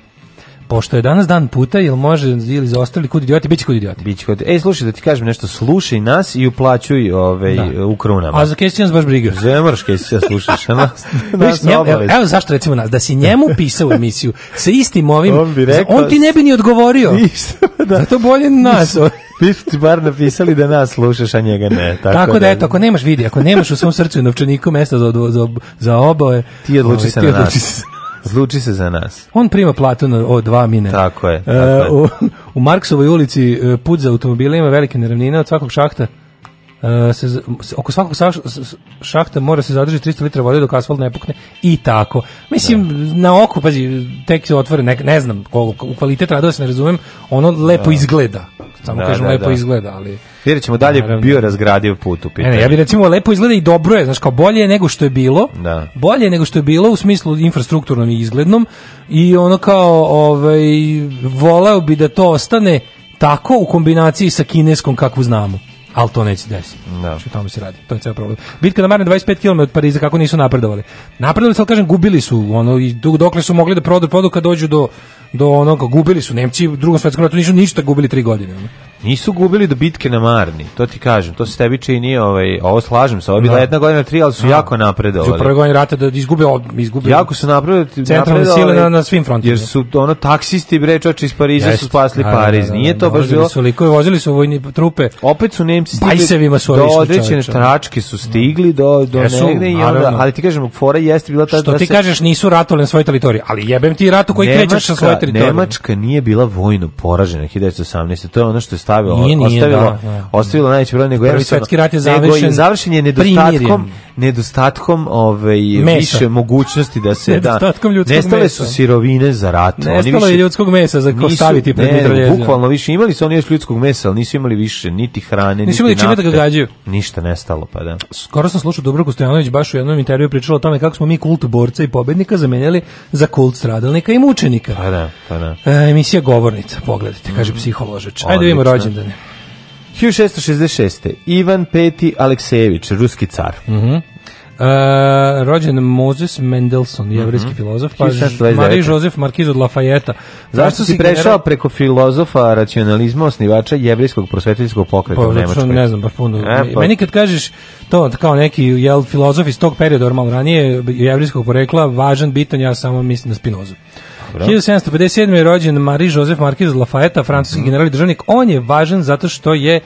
Pošto je danas dan puta, ili može, ili za ostali kud idioti, bit će kud idioti. Bić kod... Ej, slušaj, da ti kažem nešto, slušaj nas i uplaćuj ovaj, Da. u krunama. A za Kesić nas baš briga. Zemrš kaj se slušaš, a nas, [LAUGHS] nas njemu- evo, evo zašto recimo nas, da si njemu pisao emisiju sa istim ovim, On bi rekao- on ti ne bi ni odgovorio. Ništa, [LAUGHS] da. Zato bolje nas. [LAUGHS] Vi ste ti bar napisali da nas slušaš, a njega ne. Tako, Tako, da, eto, ako nemaš vidi, ako nemaš u svom srcu i novčaniku mesta za, za, za oboje, Ti odluči ovaj, se na nas. Se. Odluči se za nas. On prima platu na o dva mine. Tako je, E, tako je. u, u Marksovoj ulici e, put za automobile ima velike neravnine od svakog šahta. E, se, oko svakog šahta mora se zadržati 300 litra vode dok asfalt ne pukne i tako. Mislim, na oko, pazi, tek se otvore, ne, ne znam, koliko, u kvalitet radova se ne razumem, ono lepo izgleda. Samo Da, kažem, da, lepo da. izgleda, ali... Vidjet ćemo dalje Naravno. bio razgradio put u pitanju. ne, ja bih recimo lepo izgleda i dobro je, znaš, kao bolje je nego što je bilo. Da. Bolje je nego što je bilo u smislu infrastrukturnom i izglednom i ono kao ovaj voleo bi da to ostane tako u kombinaciji sa kineskom kakvu znamo. Ali to neće desiti. Da. Znači, o tome se radi. To je ceo problem. Bitka na Marne 25 km od Pariza, kako nisu napredovali. Napredovali su, ali kažem, gubili su. Ono, i dok- dokle su mogli da produ, produ kad dođu do, do onoga, gubili su. Nemci u drugom svetskom ratu nisu ništa gubili tri godine. ono. Nisu gubili do bitke na Marni, to ti kažem, to se tebi čini, ovaj, ovo slažem se, ovo je bila Da. jedna godina tri, ali su jako Su u napredovali. prvoj godini rata da izgube, izgube Jako su napredovali. Centralne sile na- na svim frontovima. Jer su ono taksisti bre čoče iz Pariza Jeste. su spasli Da, da, Pariz. da, da, Nije to baš bilo Su likove, vozili su vojni trupe. opet su Nemci stigli Bajsevima su do ovi išli, određene tračke su stigli do do Jesu, negde i onda ali ti kažem fora jeste bila ta Što da ti se- kažeš nisu ratovali na svojoj teritoriji, ali jebem ti ratu koji krećeš sa svoje teritorije. Nemačka nije bila vojno poražena 1918. To je ono što je stavilo, Nije, nije, ostavilo, da, da. ostavilo najveći broj nego Prvi svetski rat je nego završen završen je nedostatkom nedostatkom ovaj Mesa. više mogućnosti da se da Nedostatkom ljudskog nestale mesa. su sirovine za rat. Oni Nestalo je više- ljudskog mesa za ko staviti pred mitraljezima. bukvalno više imali su oni još ljudskog mesa, ali nisu imali više niti hrane, Nisu imali čime da ga gađaju. Ništa nestalo, pa da. Skoro sam slušao Dubravku Stojanović baš u jednom intervju pričala o tome kako smo mi kult borca i pobednika zamenjali za kult stradalnika i mučenika. Pa da, pa da. E, emisija Govornica, pogledajte, kaže psiholožač. Ajde vidimo rođendane. 1666. Ivan Peti Aleksejević, ruski car. Mhm. E, rođen Moses Mendelssohn, jevrijski filozof, pa 1729. Marie Joseph Markiz od Lafayette. Zašto si prešao preko filozofa racionalizma, osnivača jevrijskog prosvetiteljskog pokreta Pa, u Nemačkoj? ne znam baš puno. E, pa- Meni kad kažeš to kao neki jel filozof iz tog perioda, or malo ranije, jevrijskog porekla, važan, bitan, ja samo mislim na Spinozu. 1757. je rođen Marie Joseph Marquis od Lafayette, francuski general i državnik. On je važan zato što je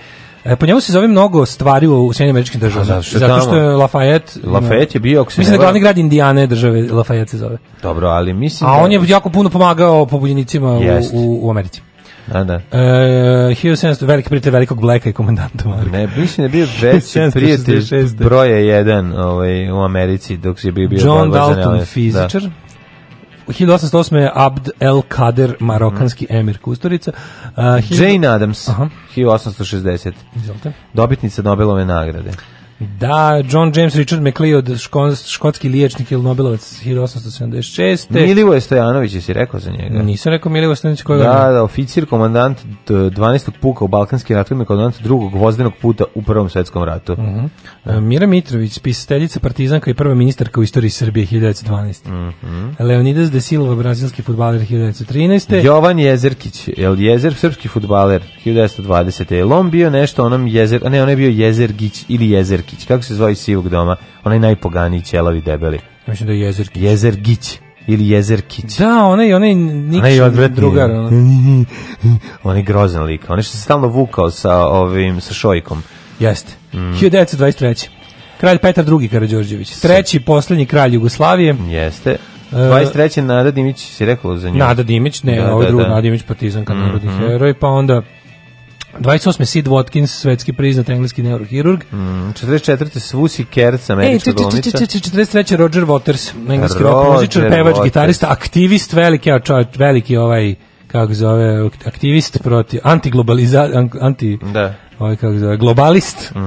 E, po njemu se zove mnogo stvari u Sjedinjenim američkim državama. Zato što je zato što je Lafayette... Lafayette je bio, Mislim da je glavni grad Indijane države Lafayette se zove. Dobro, ali mislim A da... on je jako puno pomagao pobunjenicima Jest. u, u Americi. Da, da. E, 1700, veliki prijatelj velikog Blacka i komandanta Marka. Ne, mislim da je bio [LAUGHS] veći 1766. prijatelj broja jedan ovaj, u Americi dok je bio bio John Dalton, neones. fizičar. U 1808. je Abd el Kader, marokanski emir Kusturica. Uh. Jane Addams, Aha. 1860. Izvolite. Dobitnica Nobelove nagrade. Da, John James Richard McLeod, ško- škotski liječnik ili Nobelovac 1876. Milivoje Stojanović, jesi rekao za njega? Nisam rekao Milivo Stanić koga Da, da, oficir, komandant d- 12. puka u Balkanskim ratovima, komandant drugog vozdenog puta u Prvom svetskom ratu. Uh, Mira Mitrović, pisateljica partizanka i prva ministarka u istoriji Srbije 1912. Mhm. Leonidas de Silva, brazilski futbaler 1913. Jovan Jezerkić, jel Jezer, srpski futbaler, 1920. Je li on bio nešto onom Jezer, a ne, on je bio Jezergić ili Jezerkić, kako se zove iz sivog doma, onaj najpoganiji ćelavi debeli. Mislim da je Jezerki. Jezergić ili Jezerkić. Da, onaj, onaj Onaj odvratni. drugar. Ono. [LAUGHS] On je grozan lik, on je što se stalno vukao sa ovim, sa šojkom. Jeste. Mm. 1923. Kralj Petar II. Karađorđević. Treći, posljednji kralj Jugoslavije. Jeste. 23. Nada Dimić si rekao za nju. Nada Dimić, ne, Da, ovo da, drugo, da. Nada Dimić, partizanka, narodni Mhm. heroj, pa onda 28. Sid Watkins, svetski priznat engleski neurohirurg. Mm, 44. Svusi Kerc, američka glumica. če, če, 43. Roger Waters, engleski rock muzičar, pevač, Waters. gitarista, aktivist, veliki, veliki ovaj, kako se zove, aktivist proti, antiglobaliza, an- anti, Da. Ovaj, kako zove, globalist. Uh,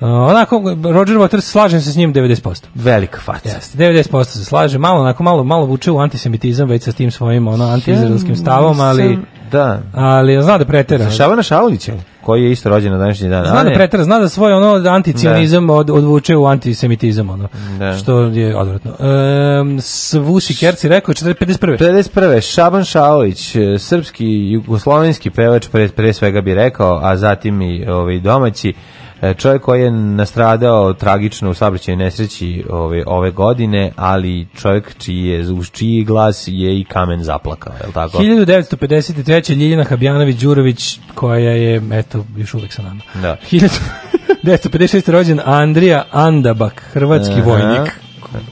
onako, Roger Waters, slažem se s njim 90%. Velika faca. Jeste, 90% se slaže, malo onako malo malo vuče u antisemitizam već sa tim svojim ono antiizraelskim stavom, ali Da. ali zna da pretera. Šavana Šaulića, koji je isto rođen na današnji dan. Zna da pretera, zna da svoj ono anticionizam od, odvuče u antisemitizam ono. Da. Što je odvratno. Ehm Svuši Kerci rekao 451. 51. Šaban Šaolić, e, srpski jugoslovenski pevač pre, pre svega bi rekao, a zatim i ovaj domaći e, čovjek koji je nastradao tragično u saobraćajnoj nesreći ove, ove godine, ali čovjek čiji je, uz čiji glas je i kamen zaplakao, je li tako? 1953. Ljiljana Habjanović Đurović koja je eto još uvek sa nama. Da. 1956. rođen Andrija Andabak, hrvatski Aha. vojnik.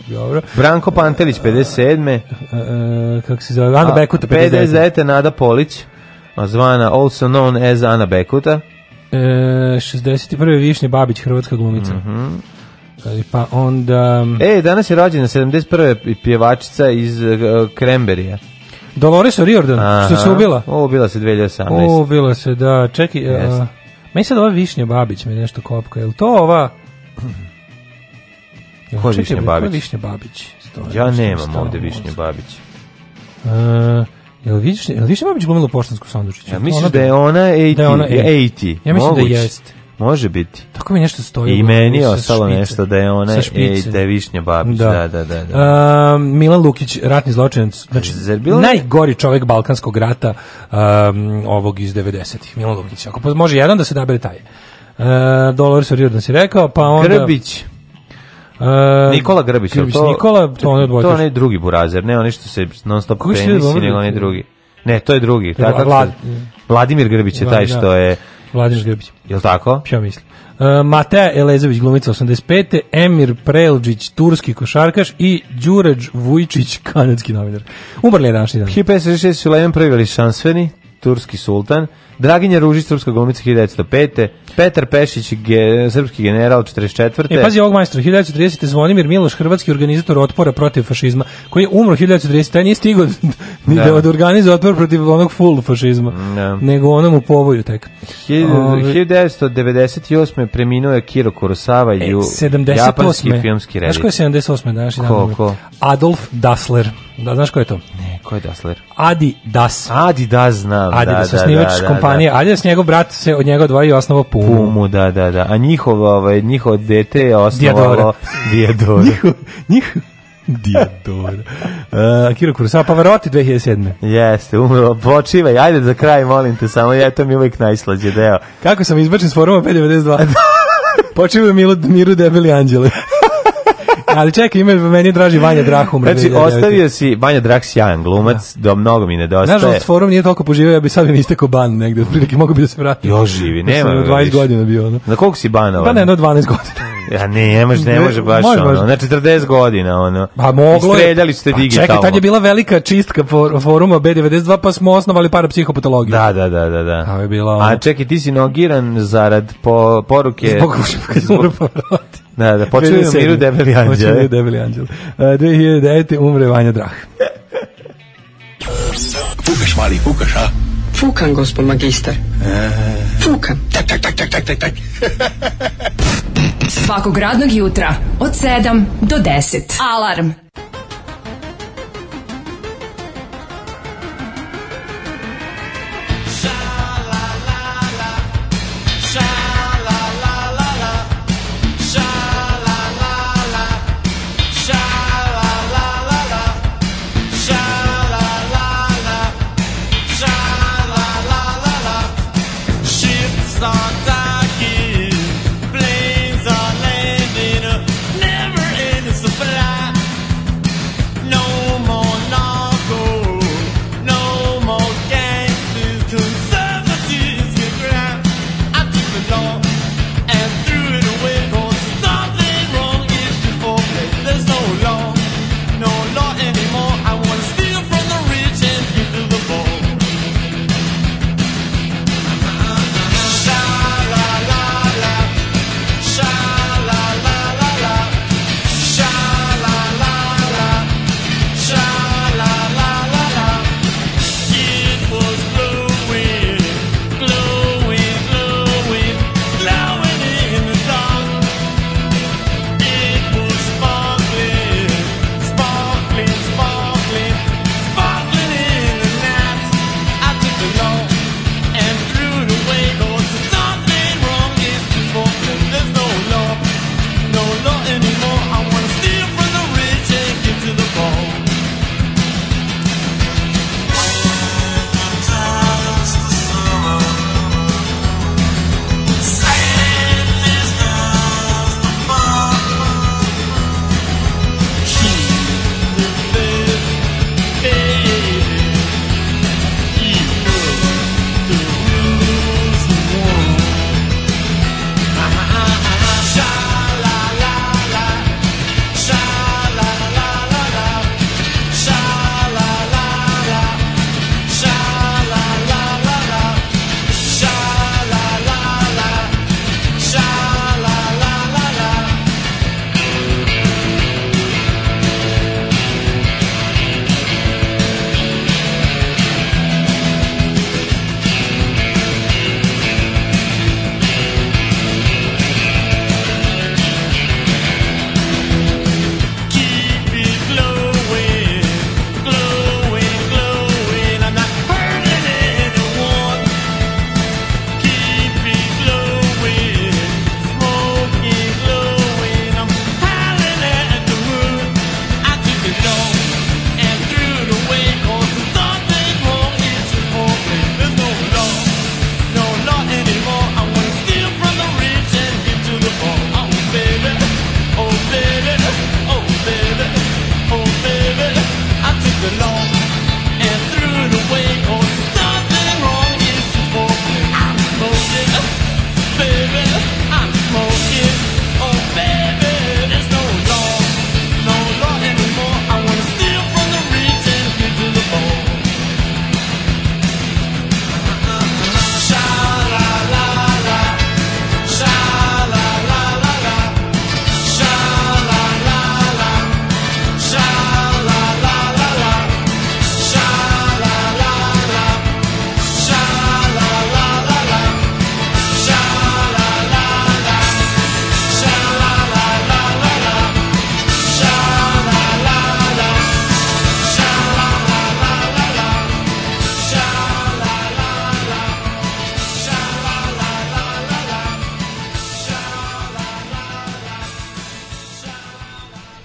Dobro. Branko Pantelić, 57. E, kako se zove? Ana Bekuta 59. 59. Nada Polić, zvana also known as Ana Bekuta. E, 61. Višnje Babić, hrvatska glumica. E, Pa onda... E, danas je rođena 71. pjevačica iz uh, Kremberija. Dolores O'Riordan, što se ubila. O, ubila se 2018. Ubila se, da. Čekaj, Jeste. a, meni sad ova Višnja Babić me nešto kopka. Je li to ova... Ko je Višnja bre, ko je Babić? Višnja Babić? Stoji, Ja mi nemam ovde Višnje. Babić. E, Jel Višnja, jel Višnja Babić glumila u poštansku sandučiću? Ja misliš da je ona 80? Da je ona 80? Ja mislim da jeste. Može biti. Tako mi nešto stoji. I meni je ostalo špice. nešto da je ona ej, špice. da je Višnja Babić. Da. Da, da, da. da. A, Milan Lukić, ratni zločinac, znači Zar bilo- najgori čovjek balkanskog rata um, ovog iz 90-ih, Milan Lukić. Ako može jedan da se dabere taj. Uh, Dolores O'Riordan si rekao, pa onda... Grbić. Uh, Nikola Grbić. Grbić to, Nikola, to on je To onaj drugi burazer, ne onaj što se non stop penisi, nego onaj drugi. Ne, to je drugi. Je Tako Vlad- što- Vladimir Grbić je taj Da. što je, Vladimir Grbić. jel tako? Ja mislim. Uh, Mateja Elezović, glumica 85. Emir Prelđić, turski košarkaš i Đuređ Vujčić, [LAUGHS] kanadski novinar. Umrli je današnji dan. 1566 Sulejman prvi Velišanstveni, turski sultan, Draginja Ružić, srpska glumica 1905. Petar Pešić, ge, srpski general 44. E, pazi ovog majstora, 1930. Zvonimir Miloš, hrvatski organizator otpora protiv fašizma, koji je umro 1930. Taj nije stigao [LAUGHS] ni da, Da. organizuje otpor protiv onog full fašizma, Da. nego onom u povoju tek. Ove- 1998. preminuo je Kiro Kurosawa, E, ju, 78. japanski filmski Znaš ko je reditelj. 78. današnji dan? Ko, ko? Adolf Dassler. Da, znaš ko je to? Ne, ko je Dassler? Adi Das. Adidas znam, Adidas, da, da, osnivač da, da, kompanije. Adidas, njegov brat se od njega odvojio i osnovao Pumu. Pumu, da, da, da. A njihov, ovaj, njihov dete je osnovalo Diadora. [LAUGHS] njihov, njihov, Diadora. Uh, Kiro Kurosawa, Pavarotti 2007. Jeste, umro, počivaj, ajde za kraj, molim te, samo ja to mi je uvijek najslađe deo. Kako sam izbačen s foruma 592? [LAUGHS] Počeo Milu, Miru Debeli Anđele. Ali čekaj, ima meni je draži Vanja Drah umre. Znači, 2009. ostavio si Vanja Drag sjajan glumac, do mnogo mi nedostaje. Nažalost, forum nije toliko poživio, ja bi sad istekao ban negde, otprilike mogu bi da se vratim. Još živi, nema ga 20 više. godina bio, ono. Na koliko si banovan? Pa ne, no 12 godina. Ja ne, ne može, ne može baš može, ono. Na 40 godina, ono. Pa moglo je. Istreljali ste Pa digitalno. Čekaj, tad je bila velika čistka for, foruma B92, pa smo osnovali parapsihopatologiju. Da, da, da, da, da. A je bila ono- A čekaj, ti si nogiran zarad po, poruke... Zbog se umre Pavarotti. Da, da, počeo je Miru Debeli Počeo anđele. Miru Debeli anđel. Uh, 2009. umre Vanja Drah. Fukaš, mali, fukaš, a? Fukan, gospod magister. Fukan. Tak, tak, tak, tak, tak, tak, tak. Svakog radnog jutra od 7 do 10. Alarm.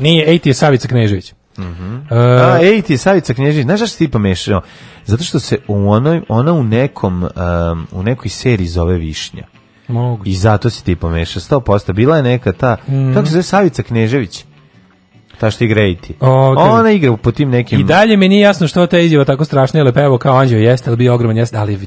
Nije, ej ti je Savica Knežević. E, A, ej ti je Savica Knježić, znaš si ti pomešao? Zato što se u onoj, ona u nekom, um, u nekoj seriji zove Višnja. moguće. I zato si ti pomešao, 100%. Bila je neka ta, Mm. kako se zove Savica Knežević? Ta što igra ej ti. O, kaže- Ona igra po tim nekim... I dalje mi nije jasno što ta izjava tako strašna, jer lepevo kao anđeo jeste, ali bio ogroman jeste, ali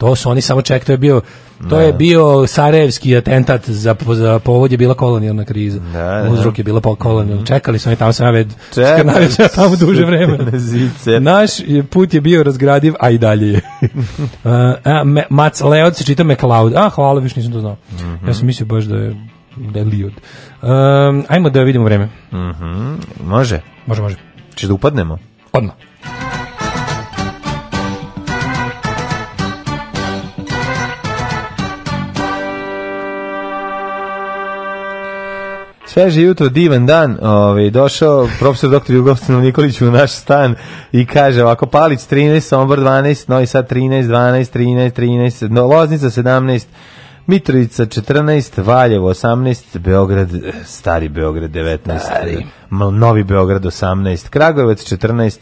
to su oni samo ček, to je bio to je bio Sarajevski atentat za, za povod je bila kolonijalna kriza. Da, da. Uzrok je bila kolonijalna. Čekali su oni tamo sam ja Čekali [LAUGHS] ja tamo duže vreme. [LAUGHS] Naš put je bio razgradiv, a i dalje je. [LAUGHS] uh, a, me, Mac Leod se čita McLeod. A, hvala, više nisam to znao. Mhm. Ja sam mislio baš da je, da je Liod. Um, ajmo da vidimo vreme. Mhm, Može. Može, može. Češ da upadnemo? Odmah. Sveže jutro, divan dan, ovaj, došao profesor dr. Jugoslav Nikolić u naš stan i kaže ovako, Palić 13, Sombor 12, Novi Sad 13, 12, 13, 13, no, Loznica 17, Mitrovica 14, Valjevo 18, Beograd, eh, stari Beograd 19, Stari. Novi Beograd 18, Kragujevac 14,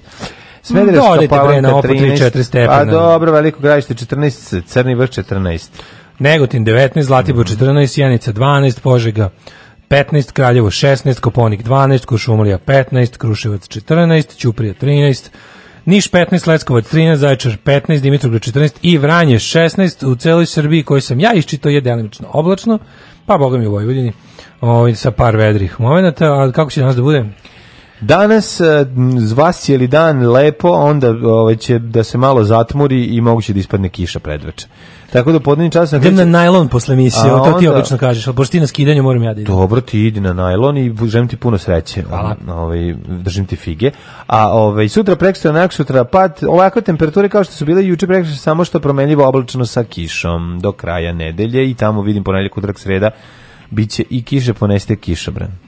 Smederevska palanka na ovo po 3-4 13, stepena. pa dobro, Veliko gravište 14, Crni vrh 14. Negotin 19, Zlatibor 14, Sjenica 12, Požega 15, Kraljevo 16, Koponik 12, Kuršumlija 15, Kruševac 14, Ćuprija 13, Niš 15, Leskovac 13, Zaječar 15, Dimitrovgrad 14 i Vranje 16 u celoj Srbiji koji sam ja iščito je delimično oblačno, pa boga mi u Vojvodini ovaj, sa par vedrih momenata, a kako će danas da bude? Danas e, vas cijeli dan lepo, onda ovaj, će da se malo zatmuri i moguće da ispadne kiša predveče. Tako da podnevni čas na na najlon posle emisije, to ti obično kažeš, ali pošto ti na skidanju moram ja da idem. Dobro, ti idi na najlon i želim ti puno sreće. Hvala. Ovaj, držim ti fige. A ovaj, sutra, prekstra, nak sutra, pad, ovakve temperature kao što su bile juče prekstra, samo što promenljivo oblačno sa kišom do kraja nedelje i tamo vidim ponedjeljak, utorak, sreda, biće i kiše, poneste kišobran.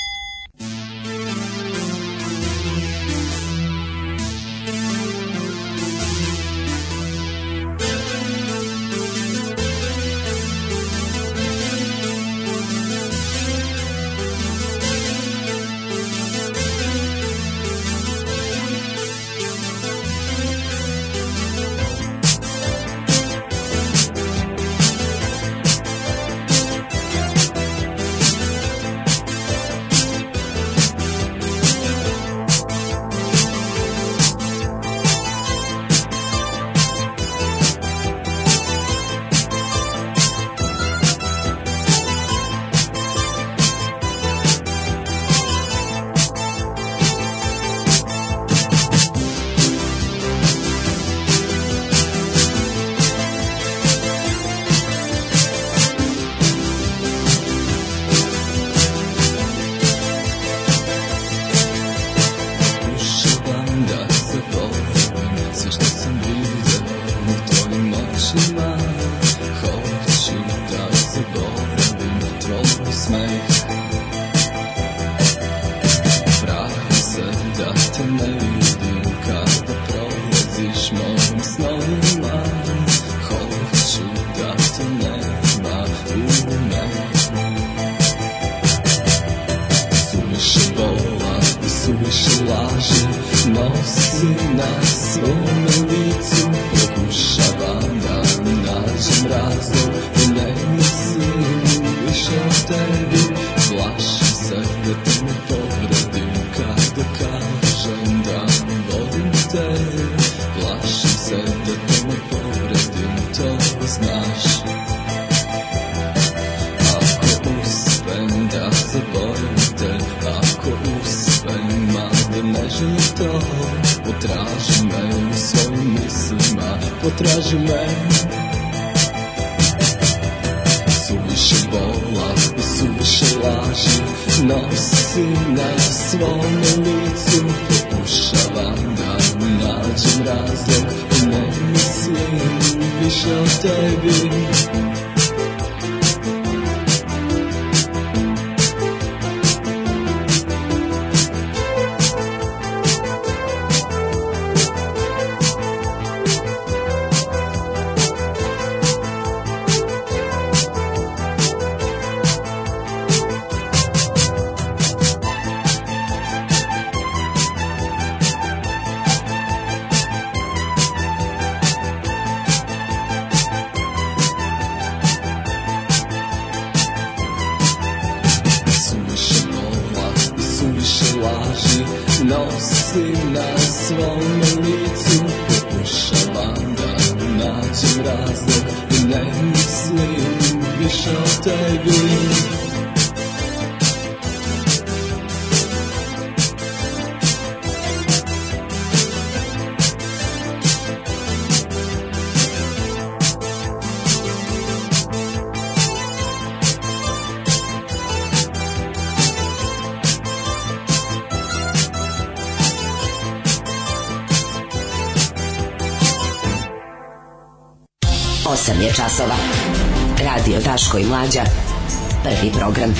Laži Nosi na Potraži me Suviše bola i suviše laži Nosim na svome licu Pokušavam da nađem razlog Ne mislim više o tebi i Mlađa. Prvi program.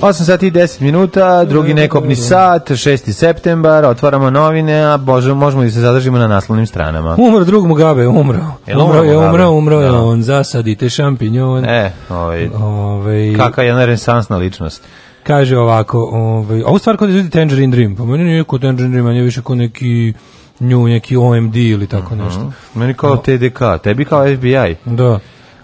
8 sati i 10 minuta, drugi nekobni sat, 6. septembar, otvaramo novine, a bože, možemo i se zadržimo na naslovnim stranama. Umro drug Mugabe, umro. Jel umro je, umro, umro je Da. on. Zasadite šampinjon. E, ovaj, Ovaj, kakva jedna renesansna ličnost. Kaže ovako, ovaj, ovu stvar kod izvedi Tangerine Dream, pa meni nije kod Tangerine Dream, meni je više kod neki nju, neki OMD ili tako nešto. Meni kao TDK, tebi kao FBI. Da.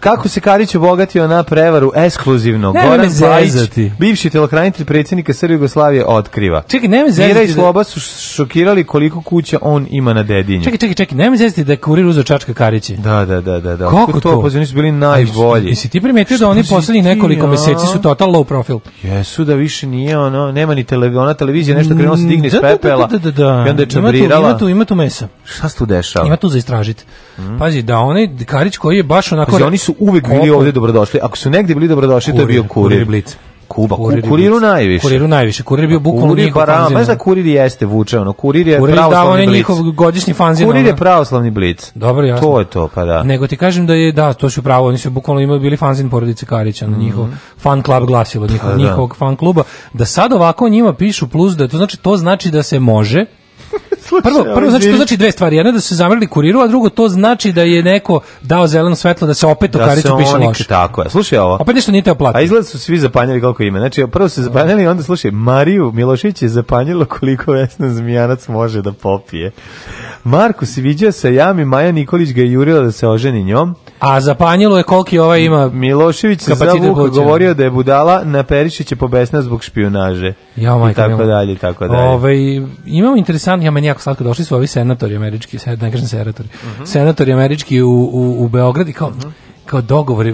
Kako se Karić obogatio na prevaru ekskluzivno? Nemoj Goran Bajić, bivši telokranitelj predsjednika Srbije Jugoslavije, otkriva. Čekaj, nemoj zezati Mira i da- Sloba su šokirali koliko kuća on ima na dedinju. Čekaj, čekaj, čekaj, nemoj zezati da je kurir uzeo čačka Karići. Da, da, da, da. da. Kako to? Pa oni su bili najbolji. Jesi ti primetio da oni si poslednjih nekoliko meseci su total low profile? Jesu da više nije ono, nema ni tele, ona televizija nešto krenuo se digne iz Da, da, da, pepela Da, da, da. i onda je čabrirala. ima tu, ima tu mesa. Šta se tu dešava? Ima tu za istražiti. Pazi, da onaj Karić koji je baš onako... Pazi, oni su uvek bili ovde dobrodošli. Ako su negde bili dobrodošli, to je bio kurir. Kurir. Kuba, Kurir kuriru najviše. Kuriru najviše. Kurir je bio bukvalno Kurir njihov pa, fanzin. znaš da kurir jeste vuče, ono, kurir je Kurir pravoslavni blic. njihov godišnji fanzin. Kurir je pravoslavni blic. Dobro, jasno. To je to, pa da. Nego ti kažem da je, da, to su pravo, oni su bukvalno imali bili fanzin porodice Karića, na njihov fan club glasilo, njihov. Pa da. njihovog fan kluba, da sad ovako njima pišu plus, da to znači, to znači da se može, [LAUGHS] Prvo, prvo znači to znači dve stvari. Jedna da se zamerili kuriru, a drugo to znači da je neko dao zeleno svetlo da se opet o Da piše loše. Tako je. Slušaj ovo. Opet nešto nije teo A izgleda su svi zapanjali koliko ima. Znači, prvo su se zapanjali i onda slušaj, Mariju Milošević je zapanjilo koliko Vesna Zmijanac može da popije. Marko se viđao sa jami, Maja Nikolić ga je jurila da se oženi njom. A zapanjilo je koliki ovaj ima Milošević se za Vuka pluća. govorio da je budala, na Perišića pobesna zbog špionaže. Ja, I majko tako dalje, i tako dalje. Ovaj imamo interesantno, ja meni jako slatko došli su ovi senatori američki, ne kažem senatori. Mhm. Senatori američki u, u, u Beograd i kao kao dogovori Beograd,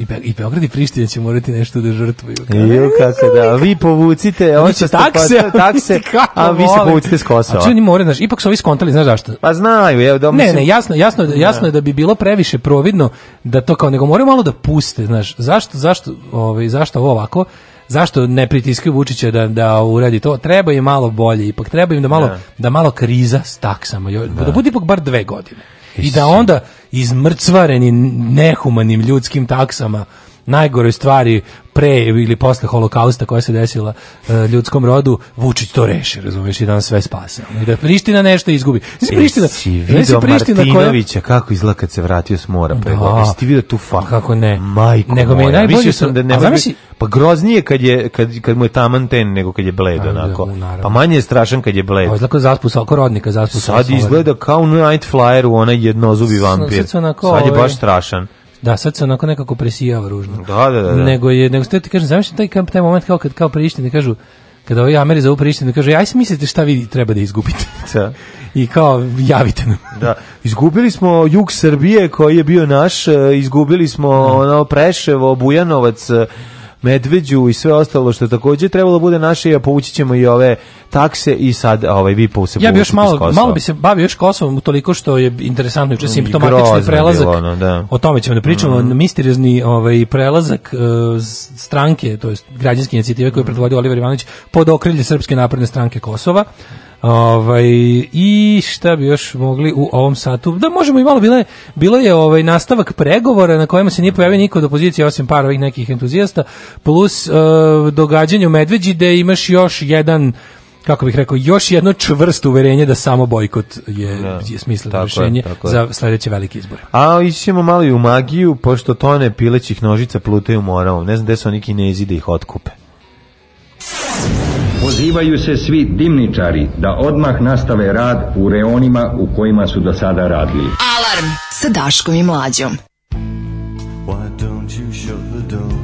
i, Be, i Beograd i Priština će morati nešto da žrtvuju. Ju, kako da, vi povucite, Oni će takse, pa- takse, a vi se povucite s Kosova. A čini moraju, znaš, ipak su ovi skontali, znaš zašto? Pa znaju, evo da Ne, mislim- ne, jasno, jasno, je- jasno je da bi bilo previše providno da to kao nego moraju malo da puste, znaš. Zašto zašto ovaj zašto ovo ovako? Zašto ne pritiskaju Vučića da da uradi to? Treba im malo bolje, ipak treba im da malo Da. da malo kriza s taksama, jo- da, bude ipak bar dve godine. I da onda izmrcvareni nehumanim ljudskim taksama najgore stvari pre ili posle holokausta koja se desila e, ljudskom rodu, Vučić to reši, razumeš, i da nam sve spase. I da Priština nešto izgubi. Znači, Priština, Jesi video Priština koja- Martinovića kako izgleda kad se vratio s mora pre Da. Jesi ti video tu faku? Kako ne? Majko Nego mi je moja, najbolje mislio što- sam da ne zamisli- biti- Pa groznije kad, je, kad, kad mu je taman ten nego kad je bled, A, onako. da. Pa manje je strašan kad je bled. Ovo izgleda kao zaspusa, oko rodnika zaspusa. Sad izgleda kao u Night Flyeru, onaj jednozubi vampir. sad je ovaj- baš strašan. Da, sad se onako nekako presijava ružno. Da, da, da. da. Nego je, nego ste ti kažem, zamišljam taj, kam- taj moment kao kad kao Prištine kažu, kada ovi Ameri zovu Prištine, kažu, aj mislite šta vi treba da izgubite. [LAUGHS] Da. I kao, javite nam. Da, izgubili smo jug Srbije koji je bio naš, e, izgubili smo ono Preševo, Bujanovac, e, Medveđu i sve ostalo što takođe trebalo bude naše, a povući ćemo i ove takse i sad ovaj vi se Ja bi još malo, malo bi se bavio još Kosovom toliko što je interesantno juče simptomatični grozno je prelazak. ono, da. O tome ćemo da pričamo, misteriozni ovaj prelazak s- stranke, to jest građanske inicijative koju je predvodio Oliver Ivanović pod okrilje Srpske napredne stranke Kosova. Ovaj i šta bi još mogli u ovom satu? Da možemo i malo bilo je, bilo je ovaj nastavak pregovora na kojima se nije pojavio niko od opozicije osim par ovih nekih entuzijasta plus e, događanje u Medveđi gde imaš još jedan kako bih rekao, još jedno čvrsto uverenje da samo bojkot je, Da. je smisleno Tako je, za sledeće velike izbore. A ići ćemo malo i u magiju, pošto tone pilećih nožica plutaju moravom. Ne znam gde su oni kinezi da ih otkupe. Pozivaju se svi dimničari da odmah nastave rad u reonima u kojima su do sada radili. Alarm sa Daškom i Mlađom. Why don't you shut the door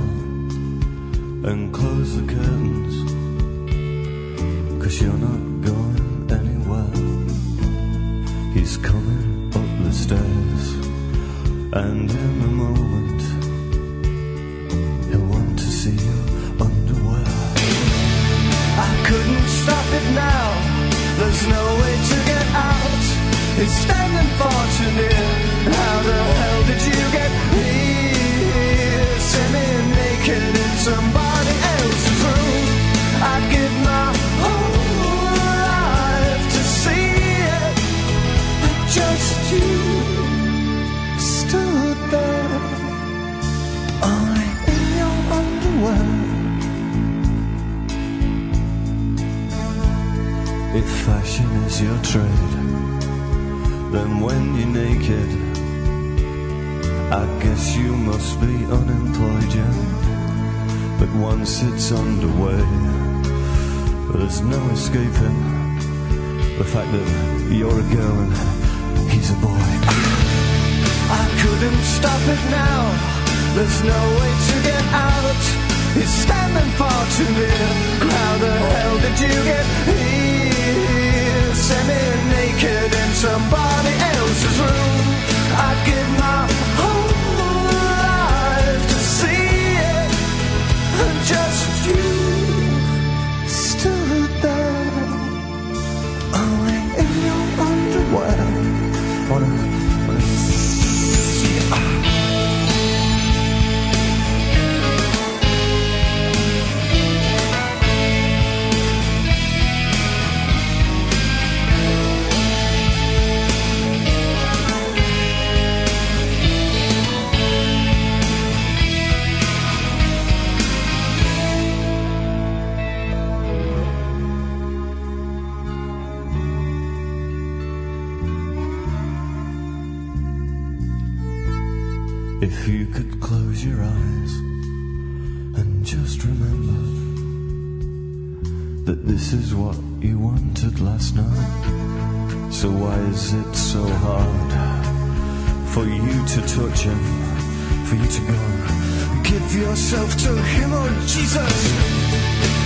and close the curtains Cause you're not going anywhere He's coming up the stairs and in There's no way to get out. It's standing near. How the hell did you get here? Semi-naked If fashion is your trade, then when you're naked, I guess you must be unemployed, yeah. But once it's underway, there's no escaping the fact that you're a girl and he's a boy. I couldn't stop it now. There's no way to get out. It's standing far too near. How the hell did you get here? Semi-naked in somebody else's room. I'd give my whole life to see it. And just you stood there, only in your underwear. If you could close your eyes and just remember that this is what you wanted last night. So why is it so hard for you to touch him, for you to go? Give yourself to him, oh Jesus.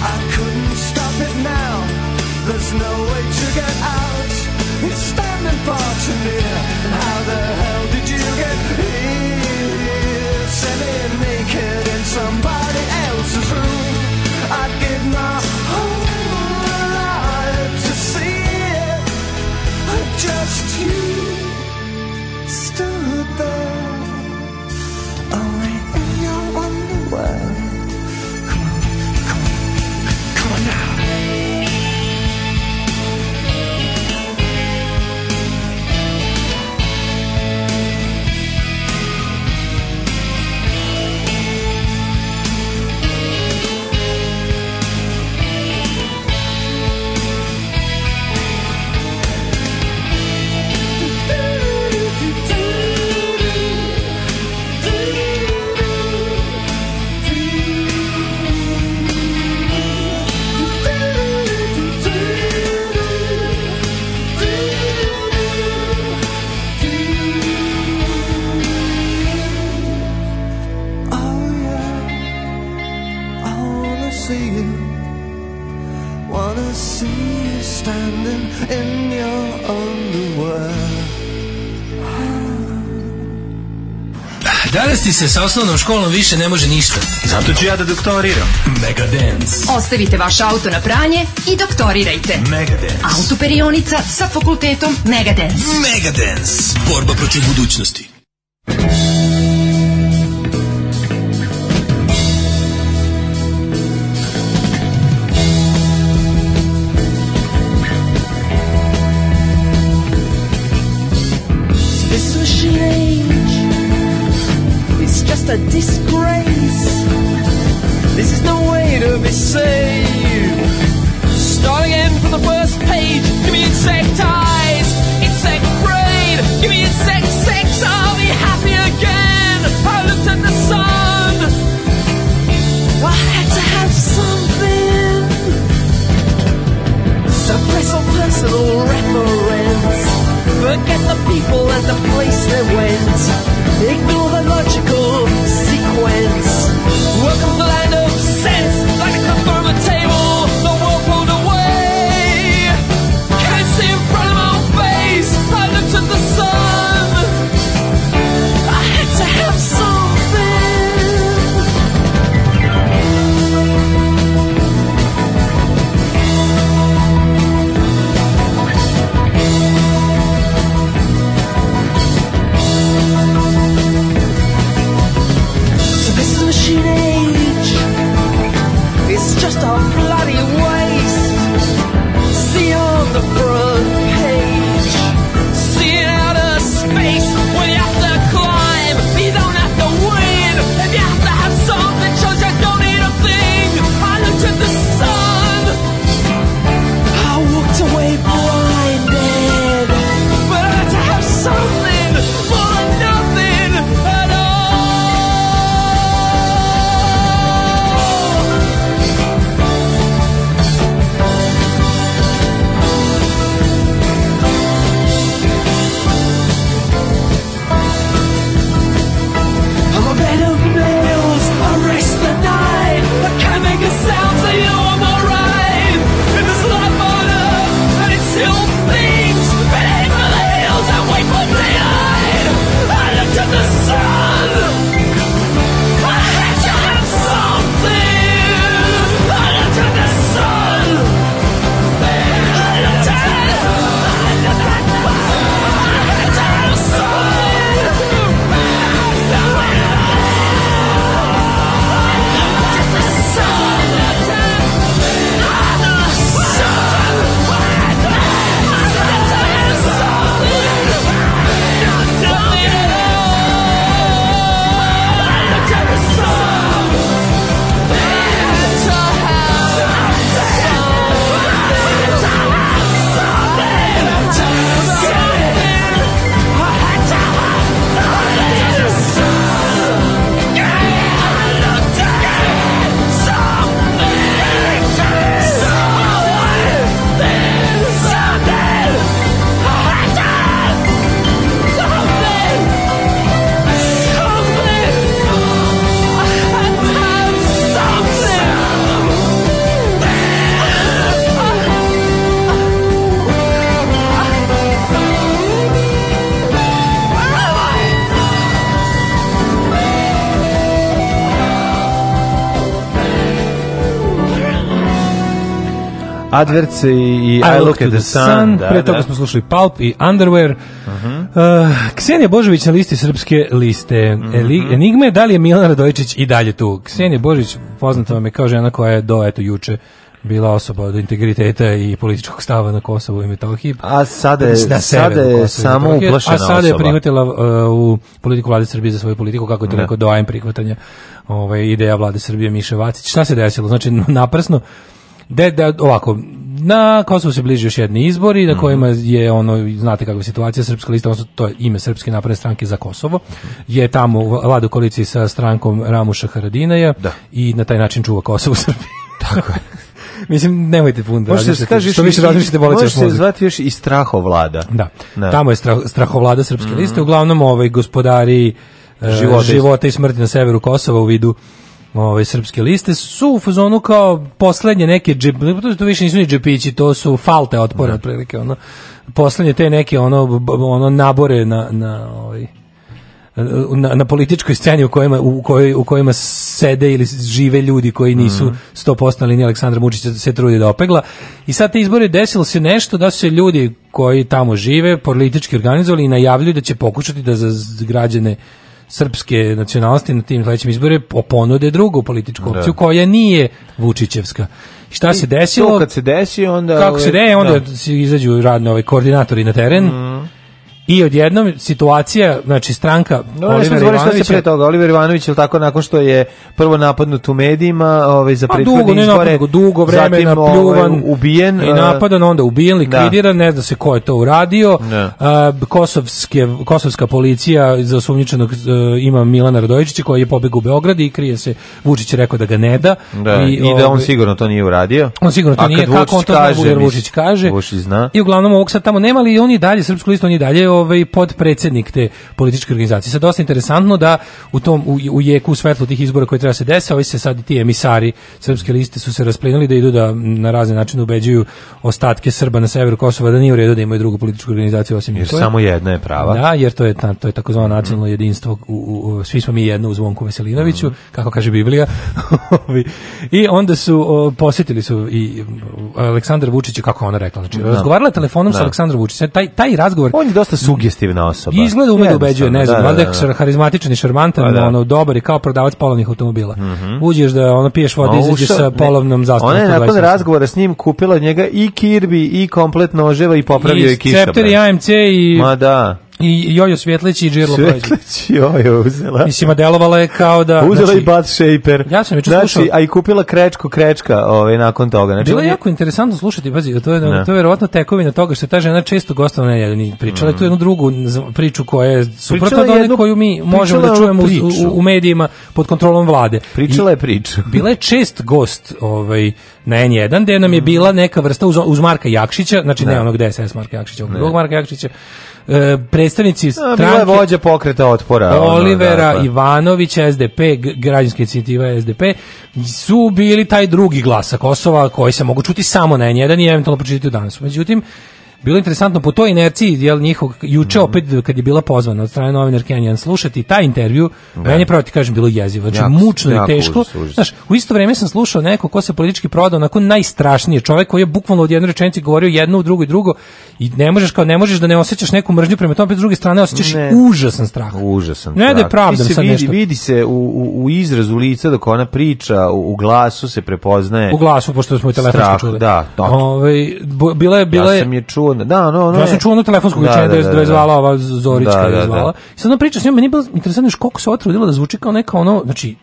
I couldn't stop it now. There's no way to get out. It's standing far too near. And how the hell did you get here? Semi-naked in somebody else's room. I'd give my whole life to see it. Just you Danas ti se sa osnovnom školom više ne može ništa. Zato ću ja da doktoriram. Megadance. Ostavite vaš auto na pranje i doktorirajte. Megadance. Autoperionica sa fakultetom Megadance. Megadance. Borba protiv budućnosti. Just a disgrace. This is no way to be saved. Start again from the first page. Give me insect eyes, insect brain. Give me insect sex. I'll be happy again. I looked at the sun. I had to have something. So press on personal reference. Forget the people and the place they went. Ignore the logical Adverts i, i I, Look at the Sun. Da, pre toga da. smo slušali Pulp i Underwear. Mhm. Uh, Ksenija Božović na listi srpske liste. Mhm. Eli- Enigma je da li je Milana Radojičić i dalje tu. Ksenija Božović poznata vam je kao žena koja je do eto juče bila osoba od integriteta i političkog stava na Kosovu i Metohiji. A sada je- sada je i samo uplašena A sada je osoba. prihvatila uh, u politiku vlade Srbije za svoju politiku, kako je to Da. rekao doajem prihvatanja ovaj, ideja vlade Srbije Miše Vacić. Šta se desilo? Znači, [LAUGHS] naprsno, de, da, ovako, na Kosovu se bliži još jedni izbori Mhm. na kojima je ono, znate kakva je situacija, Srpska lista, odnosno to je ime Srpske napredne stranke za Kosovo, je tamo u vlada u koaliciji sa strankom Ramuša Haradinaja i na taj način čuva Kosovo u Srbiji. Tako je. [LAUGHS] Mislim, nemojte puno da Može se kaže Što više razmišljate, boleće Može vas se zvati još i strahovlada. Da. Tamo je strah, strahovlada srpske Mhm. liste, uglavnom ovaj gospodari e, Života i smrti na severu Kosova u vidu ovaj srpske liste su u fazonu kao poslednje neke džep, to, više nisu ni džepići, to su falte otpora otprilike ono poslednje te neke ono ono nabore na na ovaj na, na političkoj sceni u kojima u kojoj u kojima sede ili žive ljudi koji nisu Mhm. 100% na liniji Aleksandra Vučića se trudi da opegla i sad te izbore desilo se nešto da su se ljudi koji tamo žive politički organizovali i najavljuju da će pokušati da za građane srpske nacionalnosti na tim sledećim izbore ponude drugu političku Da. opciju koja nije Vučićevska. I šta se desilo? To kad se desi, onda... Kako se de, onda da. izađu radni ovaj koordinatori na teren. I odjednom situacija, znači stranka No, Olivera Ivanovića pre toga. Oliver Ivanović, je tako, nakon što je prvo napadnut u medijima ovaj, za Pa prethodne dugo, ne izbore, napadno, dugo vremena zatim, ovaj, pljuvan ubijen. i napadan, onda ubijen, likvidiran, ne zna se ko je to uradio. Da. A, kosovske, kosovska policija za osumnjičenog e, ima Milana Radojičića koji je pobegao u Beograd i krije se, Vučić je rekao da ga ne da. Da, i, da on ovaj, sigurno to nije uradio. On sigurno to nije, kako on to zna, kaže, Vučić kaže. Vučić zna. I uglavnom ovog sad tamo nema, ali on i dalje, Srpsku listu, on i dalje ovaj, podpredsednik te političke organizacije. Sad dosta interesantno da u tom, u, u jeku, u svetlu tih izbora koji treba se desi, ovi se sad i ti emisari Srpske liste su se rasplinuli da idu da na razne načine ubeđuju ostatke Srba na severu Kosova da nije u redu da imaju drugu političku organizaciju osim Jer samo jedna je prava. Da, jer to je ta, to je takozvano nacionalno jedinstvo. U, u, u- svi smo mi jedno u Zvonku Veselinoviću, kako kaže Biblija. [LAUGHS] I onda su o, posjetili su i Aleksandar Vučić, kako ona rekla, znači Da. razgovarala telefonom sa Da. Aleksandrom Vučićem. Taj taj razgovor On je dosta sugestivna osoba. Izgleda ume da ubeđuje, ne znam, je da, da, da. harizmatičan i šarmantan, Pa da. ono dobar i kao prodavac polovnih automobila. Uđeš da ono piješ vodu, izađeš sa polovnom zastavom. Ona je nakon 128. razgovora s njim kupila od njega i kirbi i komplet noževa i popravio je I kišobran. Scepter i AMC i Ma da. I Jojo Svjetlić i Džirlo Prođe. Svetlić joj uzela. Mislim, a delovala je kao da... Uzela znači, i butt shaper. Ja sam znači, slušao- a i kupila krečko krečka ovaj, nakon toga. Znači, Bilo je jako interesantno slušati, pazi, to je, Ne. to je verovatno tekovina toga što je ta žena često gostovala na jedini pričala je tu jednu drugu priču koja je suprotna od one koju mi možemo da je čujemo u, u, medijima pod kontrolom vlade. Pričala je priču. [LAUGHS] Bila je čest gost ovaj, na N1, gde nam je bila neka vrsta uz, uz Marka Jakšića, znači ne, Ne. onog DSS Marka Jakšića, drugog Marka Jakšića, predstavnici A, bila stranke je vođa pokreta otpora. ono, Olivera da, pa. Ivanovića, SDP, građanska inicijativa SDP, su bili taj drugi glas sa Kosova koji se mogu čuti samo na N1 i eventualno pročitati danas. Međutim, bilo interesantno po toj inerciji jel njihov juče Mhm. opet kad je bila pozvana od strane novinarke N1 slušati taj intervju meni je pravo ti kažem bilo jezivo znači Jako, mučno jako i teško užas, užas. znaš u isto vrijeme sam slušao neko ko se politički prodao onako najstrašnije čovjek koji je bukvalno od jedne rečenice govorio jedno u drugo i drugo i ne možeš kao ne možeš da ne osjećaš neku mržnju prema tome s druge strane osjećaš Ne. užasan strah Užasan. Ne da pravdam se sad vidi, nešto. Vidi se u, u, u izrazu lica dok ona priča, u, u glasu se prepoznaje. U glasu, pošto smo telefonski čuli. Da, to. Ovaj, bu- bila je, bila ja sam je čuo, da, no, no, ja sam čuo onu telefonsku Da, da, da, da, da, da, je zvala da. ova Zorićka Da, da, da, zvala. da. I sad ona priča s njom, meni je bilo interesantno još koliko se ova trudila da zvuči kao neka ono, znači,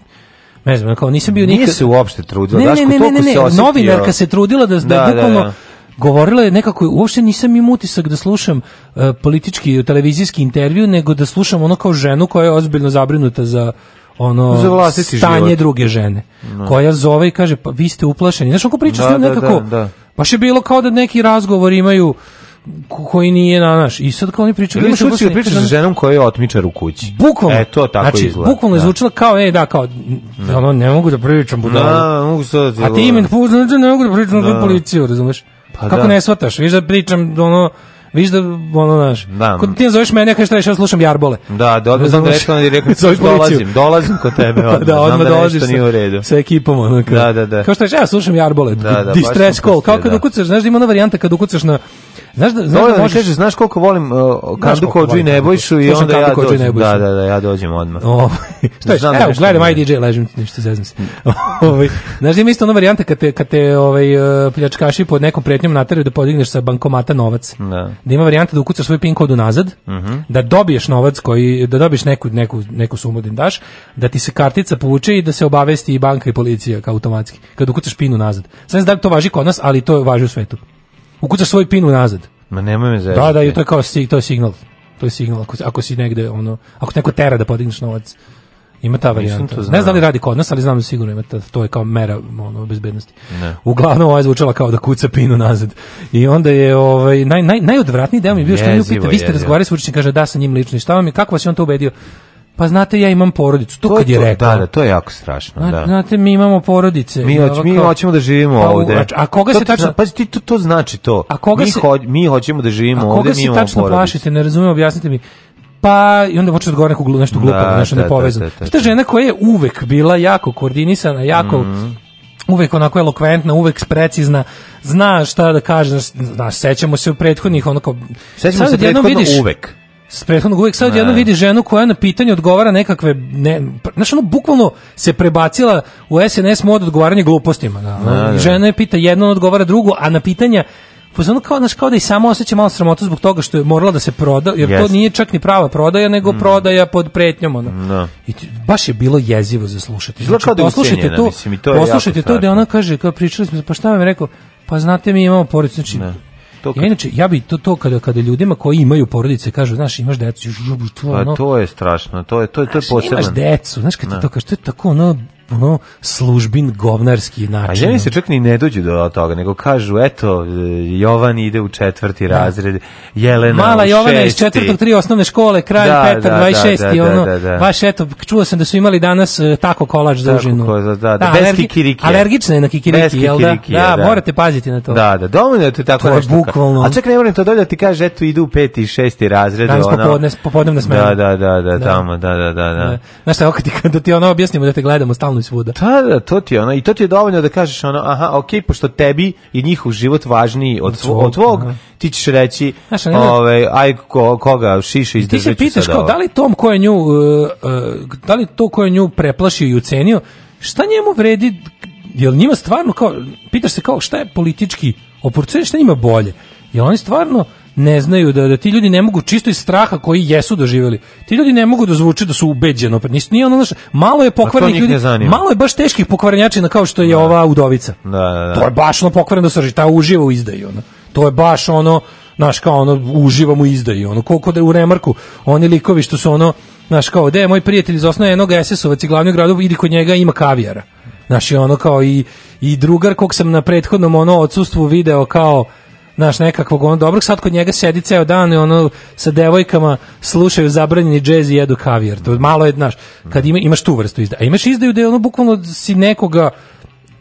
ne znam, kao nisam bio Nije nikad... se uopšte trudila. Ne, Daško, ne, ne, ne, se ne, osjetio. novinarka se trudila da, da, Da, da, bukvalno da. govorila je nekako, uopšte nisam im utisak da slušam uh, politički televizijski intervju, nego da slušam ono kao ženu koja je ozbiljno zabrinuta za ono Za stanje život. druge žene, Da. koja zove i kaže, pa vi ste uplašeni. Znaš, ako priča s Da, njom da, nekako, da, da. baš je bilo kao da neki razgovor imaju koji nije na naš. I sad kao oni pričaju... Imaš uplašeni, pričaš sa ženom koja je otmičar u kući. Bukvalno. E, to tako znači, izgleda. Bukvalno je Da. zvučila kao, e, da, kao, da, ono, ne mogu da pričam budalu. Da, mogu sad A ti mi poznaš da ne mogu da pričam Da. policiju, razumeš? Pa Kako da. ne shvataš? Viš da pričam, ono, Viš da, ono, znaš, Da. kod ti nazoveš mene, kažeš ja slušam jarbole. Da, da, odmah znam da rekao i rekao, [LAUGHS] Zoveš dolazim, dolazim kod tebe, [LAUGHS] odmah, da, znam odmah da dolaziš nešto sa, nije u redu. sa ekipom. Ono, kao, Da, da, da. Kao što ja slušam jarbole, Da, da, distress call, kao kad da. ukucaš, znaš da ima ona varijanta kad ukucaš na, znaš da, znaš da možeš, kažeš, znaš koliko volim uh, Kandu Kođu i Nebojšu i onda ja dođem. Da, da, da, ja dođem odmah. O, šta je, evo, nešto gledam, nije. aj DJ, ležim, ništa zezam se. [LAUGHS] ovaj, znaš da ima isto ona varijanta kad te, kad te ovaj, uh, pljačkaši pod nekom pretnjom nateraju da podigneš sa bankomata novac. Da. Da ima varijanta da ukucaš svoj pin kod unazad, Mhm. da dobiješ novac koji, da dobiješ neku, neku, neku sumu da im daš, da ti se kartica povuče i da se obavesti i banka i policija kao automatski. Kad ukucaš pin unazad. Sad ne znam da li to važi kod nas, ali to važi u svetu. Ukucaš svoj pin unazad. Ma nemoj me zezati. Da, da, i to je kao to je signal. To je signal ako, ako si negde ono, ako neko tera da podigneš novac. Ima ta varijanta. Ne znam da li radi kod nas, ali znam da sigurno ima ta, to je kao mera ono bezbednosti. Ne. Uglavnom ovo je zvučala kao da kuca pinu nazad. I onda je ovaj naj naj najodvratniji deo mi je bio što mi Jezivo, pita, vi ste razgovarali s učenicima, kaže da sa njim lično. I šta vam je kako vas je on to ubedio? Pa znate ja imam porodicu. To, To kad je to, rekao. Da, da, to je jako strašno, da. Znate, mi imamo porodice. Mi, I hoć, ovo mi hoćemo da živimo Pa, ovde. a- a koga To se tačno- Pazi, ti, to, to znači to. A koga mi, se- ho, mi hoćemo da živimo A ovde, koga mi se imamo tačno porodicu. plašite, ne razumem, objasnite mi. Pa, i onda počne da govori neko glu- nešto glupo, Da, nešto da, nepovezano. da, da, da. Ta žena koja je uvek bila jako koordinisana, jako Mhm. uvek onako elokventna, uvek precizna, zna šta da kaže, znaš, sećamo se u prethodnih, ono kao... Sećamo se prethodno uvek. S prethodnog uvek sad Ne. jedno vidi ženu koja na pitanje odgovara nekakve ne znaš ono bukvalno se prebacila u SNS mod odgovaranja glupostima da, ono, Da, da. i žena je pita jedno odgovara drugo a na pitanja ono kao, znaš, kao da i sama osjeća malo sramotu zbog toga što je morala da se proda, jer to Jeste. nije čak ni prava prodaja, nego prodaja pod pretnjom. Ono. Da. I baš je bilo jezivo za slušati. Da je poslušajte to, mislim, i to poslušajte to da ona kaže, kao pričali smo, pa šta vam je rekao, pa znate mi imamo porodicu, znači, To ja inače, ja bi to, to kada, kada ljudima koji imaju porodice kažu, znaš, imaš decu, jubu, to, Pa ono, to je strašno, to je to je to je Znaš, imaš posebno. decu, znaš kad ti Da. to kažeš, to je tako ono, ono službin govnarski A način. ženi se čak ni ne dođu do toga, nego kažu, eto, e, Jovan ide u četvrti razred, Jelena Mala u Jovana iz četvrtog tri osnovne škole, kralj Da, Petar da, 26. da, da, ono, da, da. baš eto, čuo sam da su imali danas e, tako kolač za Tako užinu. ko- da, da, da, bez kikirikija. Alergična je na Bez kikiriki, jel da? Da, da. morate paziti na to. Da, da, dovoljno da te tako To je nešto. bukvalno- A čak ne moram to da ti kaže, eto, idu u peti i šesti razred. Danas ono. popodne, popodnevna smena. Da, da, da, da, Da. tamo, da, da, da, da. Znaš šta, ti, kada ti ono objasnimo da te gledamo stalno i svuda. Da, da, to ti je ono, i to ti je dovoljno da kažeš ono, aha, okej, pošto tebi je njihov život važniji od, tvog, od tvog, aha. ti ćeš reći, Znaš, ovaj, aj, ko, koga šiša Ti izdržat se ću pitaš kao, da li tom ko je nju, uh, uh, da li to ko je nju preplašio i ucenio, šta njemu vredi, jel njima stvarno kao, pitaš se kao šta je politički oportunitet, šta njima bolje, jel oni stvarno ne znaju da, da ti ljudi ne mogu čisto iz straha koji jesu doživjeli. Ti ljudi ne mogu da zvuče da su ubeđeno. Nis, nije ono, znaš, malo je pokvarenih njih ljudi, malo je baš teških pokvarenjačina kao što je ova udovica. Da, da, da. To je baš ono pokvareno do srži, ta uživa u izdaji, ono. To je baš ono, znaš, kao ono, uživam u izdaji, ono, koliko da je u Remarku, oni likovi što su ono, znaš, kao, de, moj prijatelj iz osnovne jednog SS-ovac i glavnog gradu, idi kod njega, ima kavijara. Znaš, i ono, kao, i, i drugar kog sam na prethodnom, ono, odsustvu video kao, znaš, nekakvog ono dobrog, sad kod njega sedi ceo dan i ono sa devojkama slušaju zabranjeni džez i jedu kavijar. To malo je, znaš, kad ima, imaš tu vrstu izdaja. A imaš izdaju da je ono bukvalno si nekoga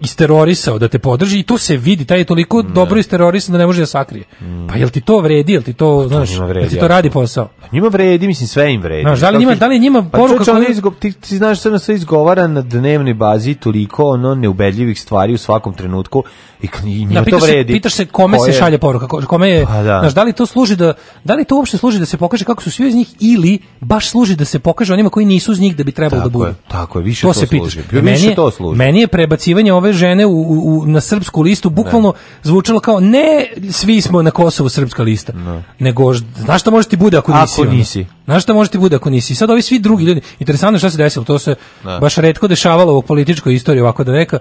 isterorisao da te podrži i to se vidi, taj je toliko dobro isterorisan da ne može da sakrije. Pa jel ti to vredi, jel ti to, znaš, njima vredi, jel ti to radi posao? Pa njima vredi, mislim, sve im vredi. Znaš, da li njima- da li njima pa poruka koju- izgo, ti, ti znaš sve sve izgovara na dnevnoj bazi toliko ono neubedljivih stvari u svakom trenutku i, i njima Da, to pitaš se, vredi. pitaš se kome Ko se je- šalje poruka, ko- kome je, Pa da. znaš, da li to služi da, da li to uopšte služi da se pokaže kako su svi iz njih ili baš služi da se pokaže onima koji nisu uz njih da bi trebalo da Tako budu. je, tako je, više to to se služi. pitaš. Više Meni to služi. Meni je prebacivanje ove žene u, u, na srpsku listu bukvalno zvučalo kao ne svi smo na Kosovu srpska lista, nego ž- znaš šta može ti bude ako Ako nisi. ono? nisi. Znaš šta može ti bude ako nisi. Sad ovi svi drugi ljudi, interesantno šta se desilo, to se Da. baš retko dešavalo u političkoj istoriji ovako da neka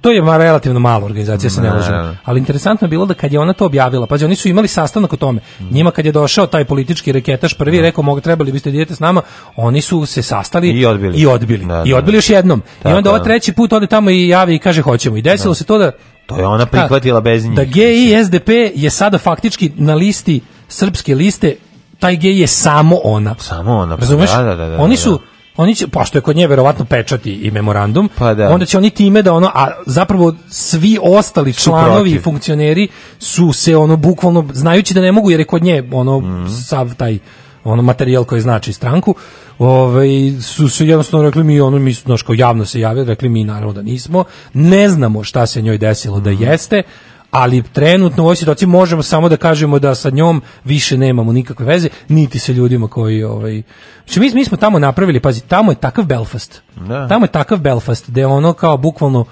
to je relativno mala organizacija, se ne lažemo. Ali interesantno je bilo da kad je ona to objavila, pazi, oni su imali sastanak o tome. Njima kad je došao taj politički reketaš prvi i rekao, mogu trebali biste da idete s nama, oni su se sastali I odbili. I odbili. Da, I da. odbili još jednom. I Tako onda ova treći put ode tamo i javi i kaže hoćemo. I desilo se to da To je ona prihvatila bez njih. da GI SDP je sada faktički na listi srpske liste taj gej je samo ona. Samo ona. pa Razumeš? Da, da, da, da, Oni da. su oni će, pošto je kod nje verovatno pečati i memorandum, Pa da. onda će oni time da ono, a zapravo svi ostali članovi i funkcioneri su se ono bukvalno, znajući da ne mogu jer je kod nje ono Mhm. sav taj ono materijal koji znači stranku, ovaj su se jednostavno rekli mi ono mi znaš, kao javno se javili, rekli mi naravno da nismo, ne znamo šta se njoj desilo da jeste, ali trenutno u ovoj situaciji možemo samo da kažemo da sa njom više nemamo nikakve veze, niti sa ljudima koji ovaj znači mi, mi smo tamo napravili, pazi, tamo je takav Belfast. Da. Tamo je takav Belfast da je ono kao bukvalno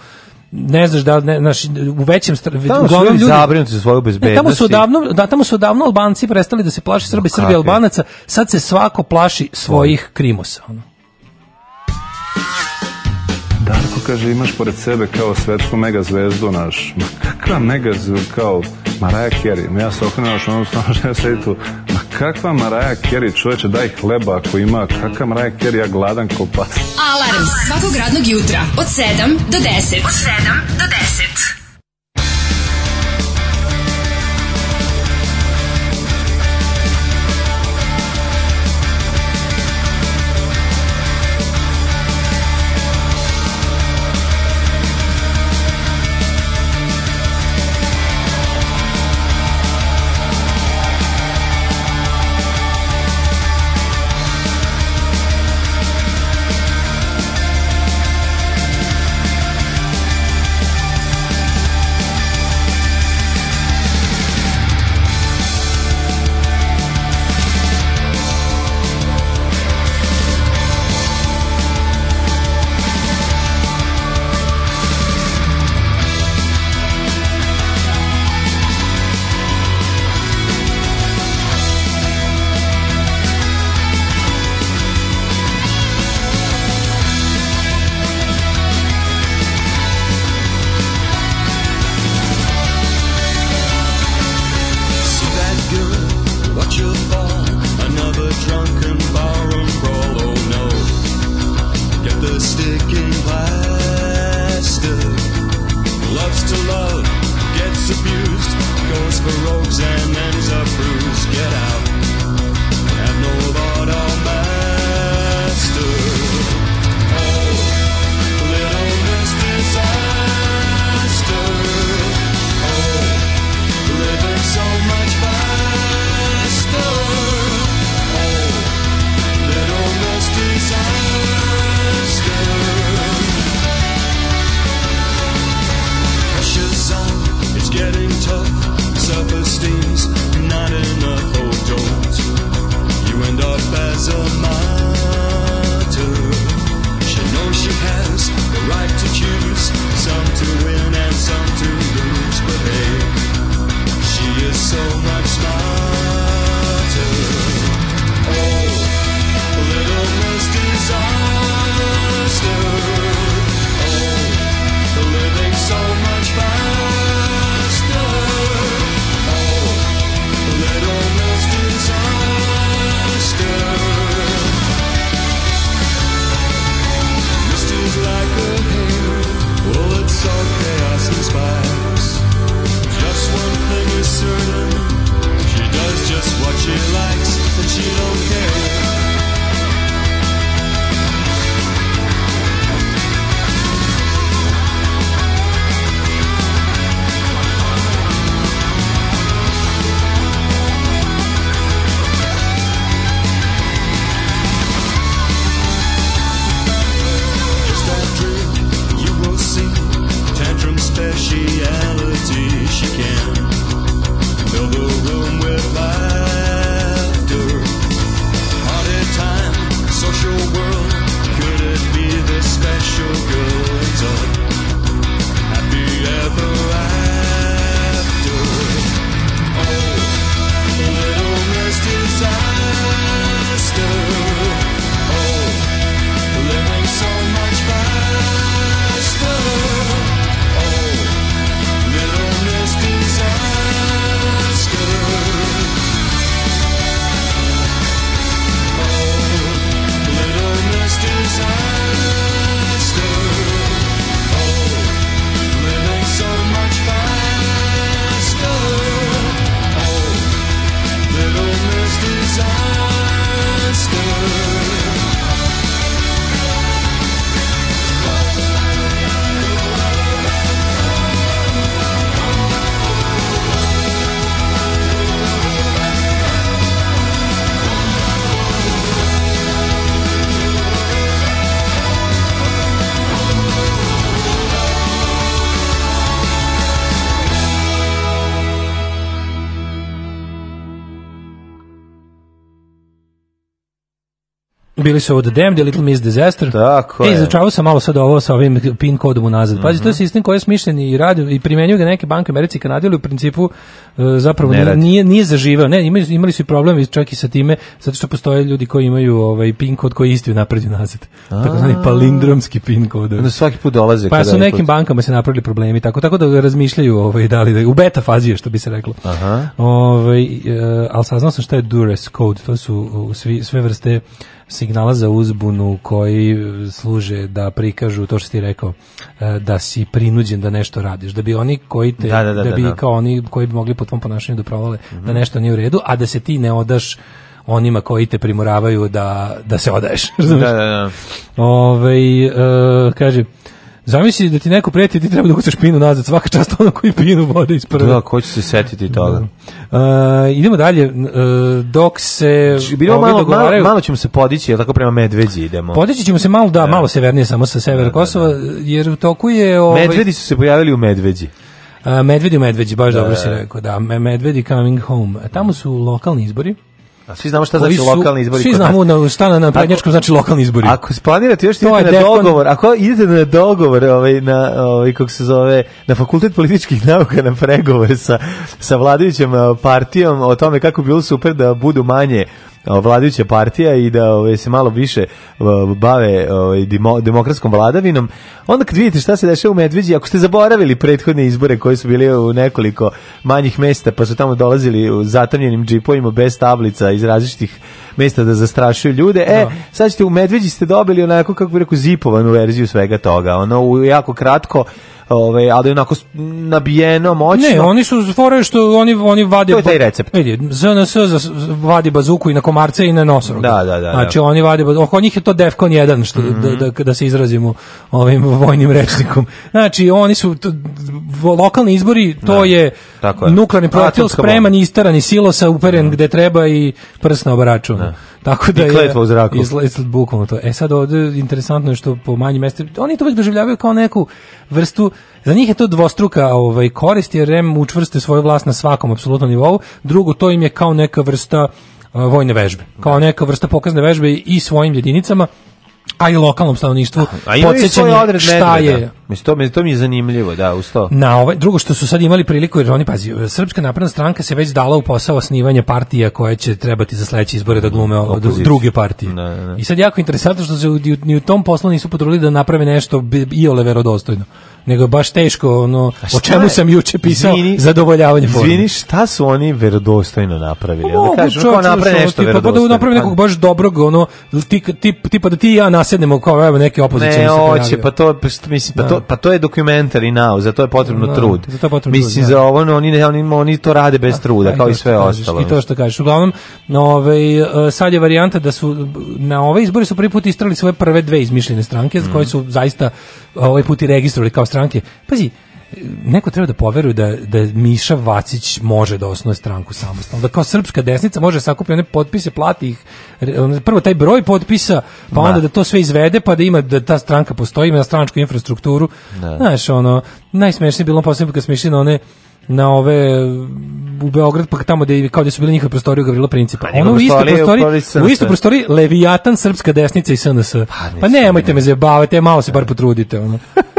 ne znaš da ne, znaš, u većem Tamo uglavnom ljudi zabrinuti za svoju ne, bezbednost. tamo su odavno, da, tamo su odavno Albanci prestali da se plaši Srbi, Srbi kakvi? Albanaca, sad se svako plaši svojih krimosa. Ono. Darko kaže imaš pored sebe kao svetsku mega zvezdu naš. Ma kakva mega zvezdu kao Maraja Kerry. Ja se okrenuo naš ono stano žena sedi tu. Ma kakva Maraja Kerry čoveče daj hleba ako ima. Kakva Maraja Kerry ja gladan ko pas. Alarm svakog radnog jutra od 7 do 10. Od 7 do 10. Bili su The Damned, Little Miss Disaster. Tako e, je. izučavao sam malo sad ovo sa ovim pin kodom unazad. Pazi, to je sistem koji je smišljen i radi i primenjuju ga neke banke Americi i Kanadi, ali u principu e, zapravo Ne nije, nije, zaživeo. Ne, imali, imali su i problemi čak i sa time, zato što postoje ljudi koji imaju ovaj pin kod koji je isti napred i unazad. Takozvani palindromski pin kod. Onda svaki put dolaze. Pa su nekim bankama se napravili problemi, tako tako da razmišljaju ovaj da li da u beta fazi je što bi se reklo. Aha. Ovaj e, ali saznao sam šta je Duress code, to su svi, sve vrste signala za uzbunu koji e, služe da prikažu to što ti rekao e, da si prinuđen da nešto radiš da bi oni koji te Da, da, da, bi da, da. kao oni koji bi mogli po tvom ponašanju da provale da nešto nije u redu a da se ti ne odaš onima koji te primoravaju da, da se odaješ? [LAUGHS] Da, da, da. Ovaj e, kaže Zamisli da ti neko preti, ti treba da ukucaš pinu nazad, svaka čast ono koji pinu vode iz prve. Da, ko će se setiti toga? Uh, idemo dalje, uh, dok se Bilo ovi malo, malo, dogovaraju- malo ćemo se podići, jel tako prema Medveđi idemo. Podići ćemo se malo, da, malo severnije samo sa severa Kosova, jer u toku je... Ovaj, Medvedi su se pojavili u Medveđi. A, medvedi u Medveđi, baš Da, dobro da, si da. rekao, da, Me- Medvedi coming home. Tamo su lokalni izbori. A svi znamo šta znači su- lokalni izbori. Svi znamo na šta na, na prednjačkom znači lokalni izbori. Ako planirate još idete na dogovor, ako idete na dogovor, ovaj na ovaj kako se zove, na fakultet političkih nauka na pregovore sa sa vladajućom eh, partijom o tome kako bi bilo super da budu manje vladajuća partija i da ovaj, se malo više bave ovaj, demo- demokratskom vladavinom. Onda kad vidite šta se dešava u Medveđi, ako ste zaboravili prethodne izbore koji su bili u nekoliko manjih mesta, pa su tamo dolazili u zatamljenim džipovima bez tablica iz različitih mesta da zastrašuju ljude. E, sad ćete u Medveđi ste dobili onako, kako bi rekao, zipovanu verziju svega toga. Ono, jako kratko, ovaj, ali onako nabijeno, moćno. Ne, oni su fore što oni oni vade To je taj recept. Vidi, ZNS vadi bazuku i na komarce i na nosorog. Da, da, da, da. Znači oni vade bazuku. Oko njih je to Defcon 1 što da, da, da se izrazimo ovim vojnim rečnikom. Znači oni su to, lokalni izbori, to je, tako je. nuklearni projektil spreman, iz silosa, uperen gde treba i prst na obaraču. Tako da I kletva u zraku. Izla- bukvalno to. E sad ovde interesantno je što po manjim mestima, oni to uvek doživljavaju kao neku vrstu, za njih je to dvostruka ovaj, korist, jer REM učvrste svoju vlast na svakom apsolutnom nivou, drugo, to im je kao neka vrsta vojne vežbe, kao neka vrsta pokazne vežbe i svojim jedinicama, a i lokalnom stanovništvu A svoj odred šta je Mislim, to, mi, to mi je zanimljivo, da, uz to. na ovaj drugo što su sad imali priliku jer oni pazi Srpska napredna stranka se već dala u posao osnivanja partija koje će trebati za sledeće izbore da glume o- Opoziciju. druge partije. Da, da, da. I sad jako interesantno što se ni u- tom poslu nisu potrudili da naprave nešto bi- iole verodostojno. Nego je baš teško ono o čemu je? sam juče pisao Izvini, zadovoljavanje forme. Izvini, šta su oni verodostojno napravili? Onda Mogu, kažu, kao naprave što, nešto tipa, Pa da naprave nekog baš dobrog, ono, ti, ti, tipa da ti i ja nasednemo kao evo neki opozicioni Ne, hoće, pojavio. pa to, pa mislim, pa Da. To, pa to je documentary now, za to je potrebno Da, trud. za to je potrebno mislim, trud, da. za ovo, oni, ne- oni, oni to rade bez truda, Da, kao i što sve ostalo. I to što kažeš. Uglavnom, no, ovaj, e, sad je varijanta da su na ove izbore su prvi put istrali svoje prve dve izmišljene stranke, Mhm. koje su zaista ovaj put i registrovali kao stranke. Pazi, neko treba da poveruje da, da Miša Vacić može da osnuje stranku samostalno. Da kao srpska desnica može sakupiti one potpise, plati ih, prvo taj broj potpisa, pa Da. onda da to sve izvede, pa da ima da ta stranka postoji, ima stranačku infrastrukturu. Da. Znaš, ono, najsmešnije je bilo posebno kad smo išli na one na ove u Beograd pa tamo da kao da su bili njihove prostorije Gavrila Principa. Pa Ono u istoj prostoriji, u istoj prostoriji Leviatan srpska desnica i SNS. Pa, nemojte me zajebavati, malo se bar potrudite ono.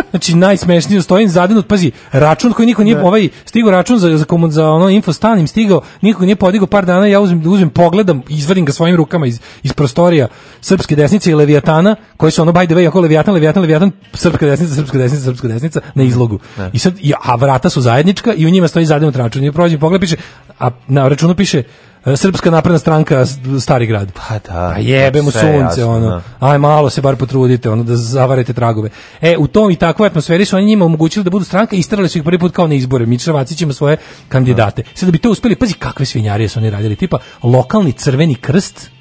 Znači najsmešnije stojim zadenut, pazi, račun koji niko nije ovaj stigao račun za za komun za ono info stan im stigao, niko nije podigao par dana, ja uzmem uzmem pogledam, izvadim ga svojim rukama iz iz prostorija srpske desnice i Leviatana, koji su ono by the way, ako Leviatan, Leviatan, Leviatan, srpska desnica, srpska desnica, srpska desnica na izlogu. I sad i- a vrata su zajednička i u njima stoji zadenut račun. I prođem pogled piše, a na računu piše e, Srpska napredna stranka Stari grad. Pa da. A jebe mu sunce, jasno, ono. da. Aj malo se bar potrudite, ono da zavarete tragove. E, u tom i takvoj atmosferi su oni njima omogućili da budu stranka i isterali su ih prvi put kao na izbore. Vacić ima svoje kandidate. Sad da bi to uspeli, pazi kakve svinjarije su oni radili. Tipa, lokalni crveni krst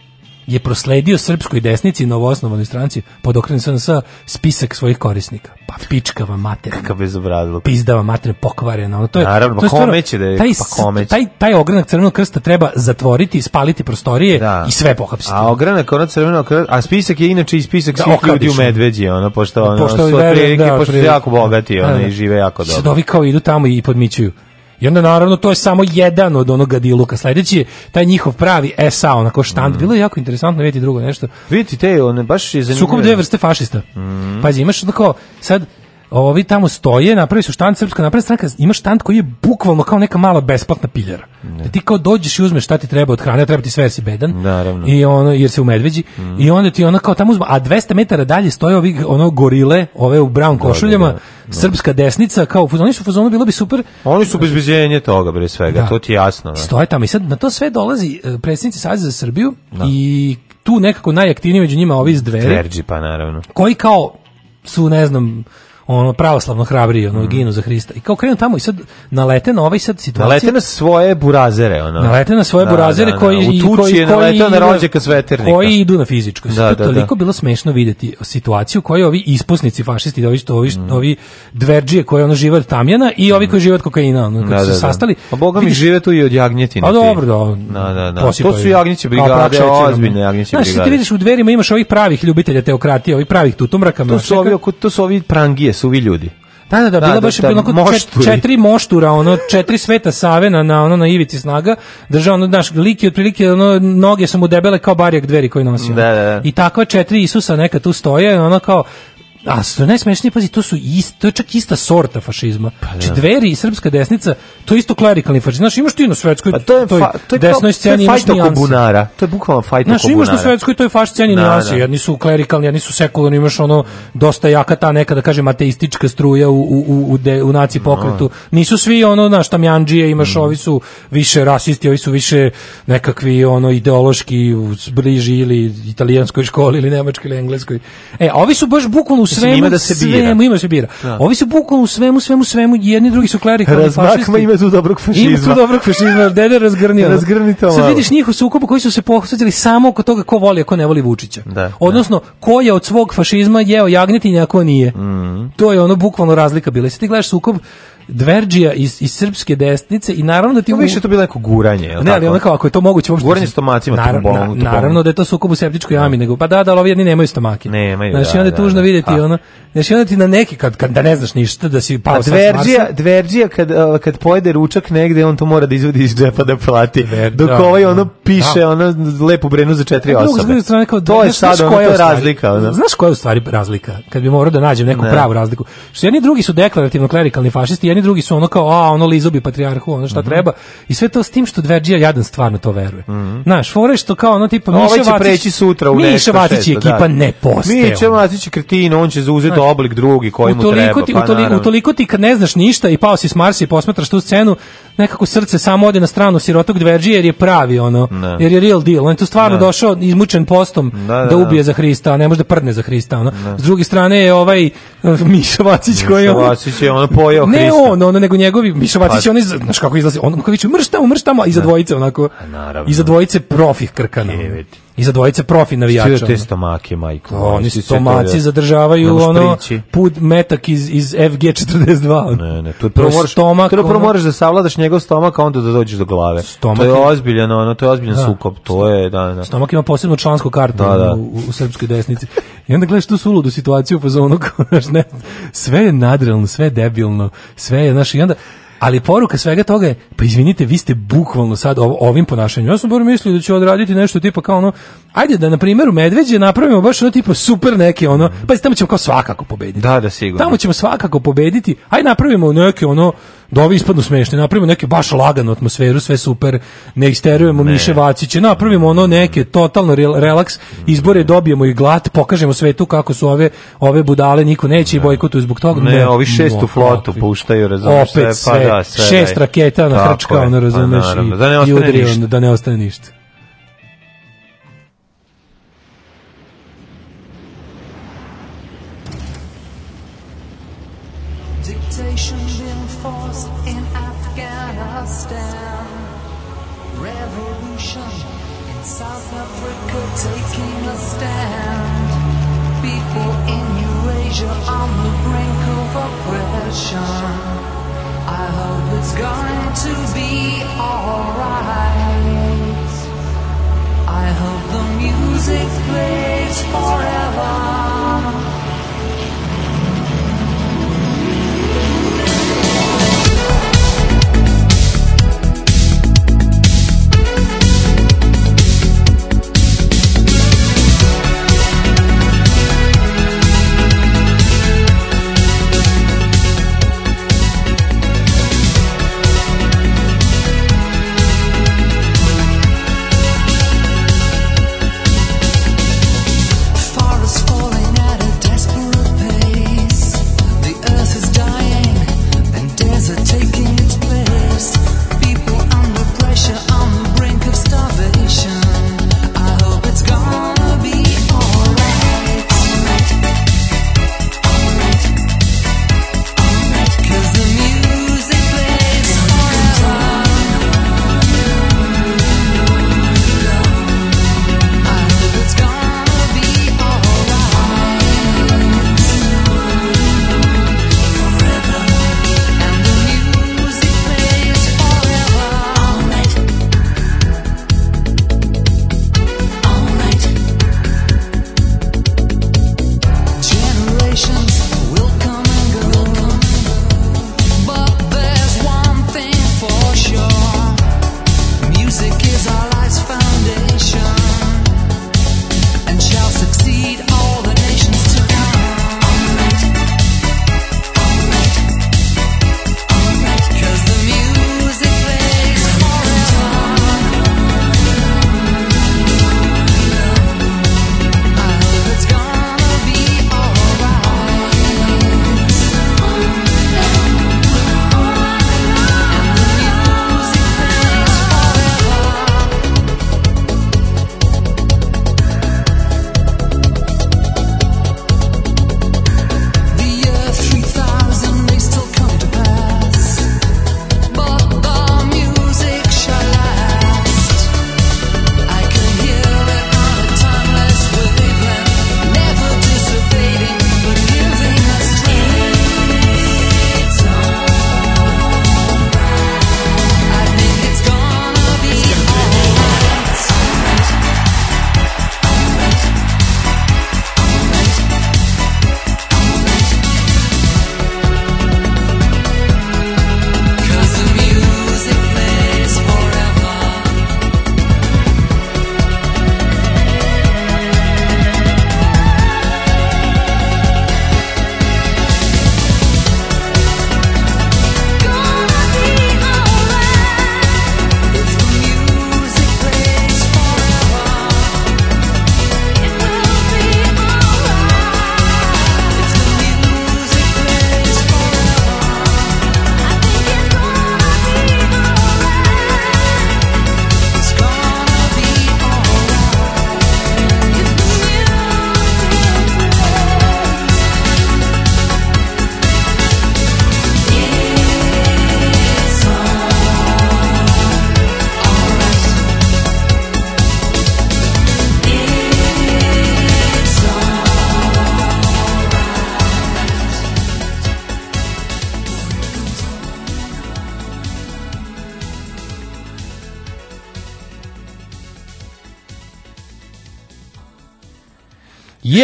je prosledio srpskoj desnici i novoosnovanoj stranci pod okrenom SNS spisak svojih korisnika. Pa pičkava materina. Kakav bezobrazluk. Pizdava materina pokvarena. Ono, to je, Naravno, to je pa stvarno- da je- taj, pa kome će? taj, taj ogranak crvenog krsta treba zatvoriti, spaliti prostorije i sve pohapsiti. A ogranak ono crveno, okra- a spisak je inače i spisak Da, svih ljudi u. Medveđi, ono, pošto, ono, Pošto su verujem, otprilike, da, pošto su jako bogati, ono, Da, da. i žive jako Sad dobro. ovi kao idu tamo i podmićuju. I onda naravno to je samo jedan od onog gadiluka. Sledeći je taj njihov pravi SA, onako štand. Mm. Bilo je jako interesantno vidjeti drugo nešto. Vidite te, one baš je zanimljivo. Sukob dve vrste fašista. Mm. Pazi, imaš onako, sad, ovi tamo stoje, napravi su štand, srpska napravi stranka, ima štand koji je bukvalno kao neka mala besplatna piljara. Da ti kao dođeš i uzmeš šta ti treba od hrane, treba ti sve jer si bedan. Naravno. I ono, jer se u medveđi. I onda ti ono kao tamo uzma, a 200 metara dalje stoje ovi ono gorile, ove u brown košuljama, srpska desnica, kao oni su u fazonu, bilo bi super Oni su bezbeđenje toga, bre svega, Da. to ti je jasno. Da. stoje tamo i sad na to sve dolazi e, predsjednici Saveza za Srbiju i tu nekako najaktivniji među njima ovi iz dveri Tverđi, pa naravno. koji kao su ne znam ono pravoslavno hrabri ono ginu za Hrista i kao krenu tamo i sad nalete na ovaj sad situaciju Nalete na svoje burazere, ono. Nalete na svoje Da, burazere da, da. koji i- koji, je naleteo na rođaka s veternika. Koji idu na fizičko. Da, Da, da, toliko bilo smešno videti situaciju koju ovi ispusnici fašisti, ovi što ovi, Mm. ovi dverđije koji ono žive od tamjana i ovi koji žive od kokaina, ono kad Da, su da, se sastali. A boga mi žive tu i od jagnjetine. A ti. dobro, da. Da, da, da. To su jagnjeće brigade, ozbiljne jagnjeće Znaš, ti brigade. vidiš u dverima imaš ovih pravih ljubitelja teokratije, ovih pravih tutumraka. To su ovi, to su ovi prangije, suvi ljudi. Da, da, da, Da, bila da, baš da, da, onako mošturi. četiri moštura, ono četiri sveta save na, ono na ivici snaga. Držao ono naš lik je otprilike ono noge su mu debele kao barjak dveri koji nosi. ono. Da, da, da. I takva četiri Isusa neka tu stoje, ono kao A što je najsmešnije, pazi, to su ist, to je čak ista sorta fašizma. Pa Znači, dveri i srpska desnica, to je isto klerikalni fašizam. Znaš, imaš ti na svetskoj Pa to je, toj fa, to je desnoj sceni, to je imaš bunara. To je bukvalno fajt Znaš, imaš na svetskoj toj faš sceni Da, nijanse, da. jedni su klerikalni, jedni su sekularni, imaš ono dosta jaka ta neka da kažem ateistička struja u u u u, de, u naci pokretu. Nisu svi ono na štamjandžije, imaš Mm. ovi su više rasisti, ovi su više nekakvi ono ideološki bliži ili italijanskoj školi ili nemačkoj ili engleskoj. E, a ovi su baš bukvalno u svemu, ima da se bira. svemu, ima da se bira. Da. Ovi su bukvalno u svemu, svemu, svemu, jedni drugi su klerikalni fašisti. Ima tu dobrog fašizma. Ima tu dobrog fašizma, dede razgrnio. Razgrni to Sad vidiš njihov sukob koji su se posvećali samo oko toga ko voli, a ko ne voli Vučića. Da, Odnosno, ko je od svog fašizma jeo jagnjetinja, a ko nije. Mhm. To je ono bukvalno razlika bila. Sad ti gledaš sukob Dverđija iz, iz srpske desnice i naravno da ti... To više to bilo neko guranje, je Ne, ali kao, ako je to moguće uopšte... Guranje stomacima, Naravno, na- naravno da je to sukob u septičkoj jami, nego pa da, da, ali ovi jedni nemaju stomake. Nemaju, Znači, da, onda je da, tužno da. vidjeti Ha. ono... Znači, onda ti na neki, kad, kad da ne znaš ništa, da si pao A sad s dverđija, dverđija kad, uh, kad pojede ručak negde, on to mora da izvodi iz džepa da plati. Dok da, ovaj ono da. piše Da. ono lepu brenu za četiri A drugo, osobe. druge strane, kao, to je sad, ono, koja je razlika. Ono. Znaš koja je u stvari razlika? Kad bi morao da nađem neku Ne. pravu razliku. Što jedni drugi su deklarativno klerikalni fašisti, jedni drugi su ono kao, a, ono lizo bi patrijarhu, ono šta treba. I sve to s tim što Dverđija jadan stvarno to veruje. Znaš, fore što kao ono tipa Miša Ovaj će Vacić- preći sutra u Miša nešto Vacić šesto, i ekipa da. ne postaje. Miša Vacić je kretin, on će zauzeti oblik drugi koji mu treba. ti, pa utoliko, utoliko ti kad ne znaš ništa i pao si s Marsa i posmatraš tu scenu, nekako srce samo ode na stranu sirotog dverđije jer je pravi ono, Da. jer je real deal. On je tu stvarno Da. došao izmučen postom Da, da, da, da. ubije za Hrista, a ne može da prdne za Hrista. Ono. S druge strane je ovaj uh, Miša Vacić koji je Miša ono- Vacić je ono pojeo ne Hrista. on, ono, nego njegovi, Miša Vacić Pa- je on, iz, znaš kako izlazi, on kako viče, mrš tamo, mrš tamo, a iza dvojice onako, naravno. iza dvojice profi krkana. E, vidi. Iza dvojice profi navijača. Stiže te ono. stomake, majko. To Oni stomaci da- zadržavaju ono put metak iz, iz FG42. Ne, ne, to prvo moraš, stomak, to prvo ono- moraš da savladaš njegov stomak, a onda da dođeš do glave. Stomak to je je- ozbiljan, ono, to je ozbiljan Da. sukob. To je, da, da. Stomak ima posebnu člansku kartu Da, da. U, u srpskoj desnici. I onda gledaš tu suludu situaciju fazonu, [LAUGHS] kao, znaš, ne, sve je nadrealno, sve je debilno, sve je, znaš, i onda, ali poruka svega toga je, pa izvinite, vi ste bukvalno sad ov- ovim ponašanjem. Ja sam bar mislio da će odraditi nešto tipa kao ono, ajde da na primjeru Medveđe napravimo baš ono tipa super neke ono, pa tamo ćemo kao svakako pobediti. Da, da, sigurno. Tamo ćemo svakako pobediti. Aj napravimo neke ono da ovi ispadnu smešne, napravimo neke baš laganu atmosferu, sve super, ne isterujemo Ne. Miše Vaciće, napravimo ono neke totalno rel- relaks, izbore dobijemo i glat, pokažemo svetu kako su ove ove budale, niko neće i bojkotuju zbog toga. Ne, ovi šestu no, flotu kakvi. puštaju, razumeš, sve, pa da, sve, šest daj. raketa na hrčka, ono pa razumeš, i, da ne i ništa. onda, da ne ostane ništa.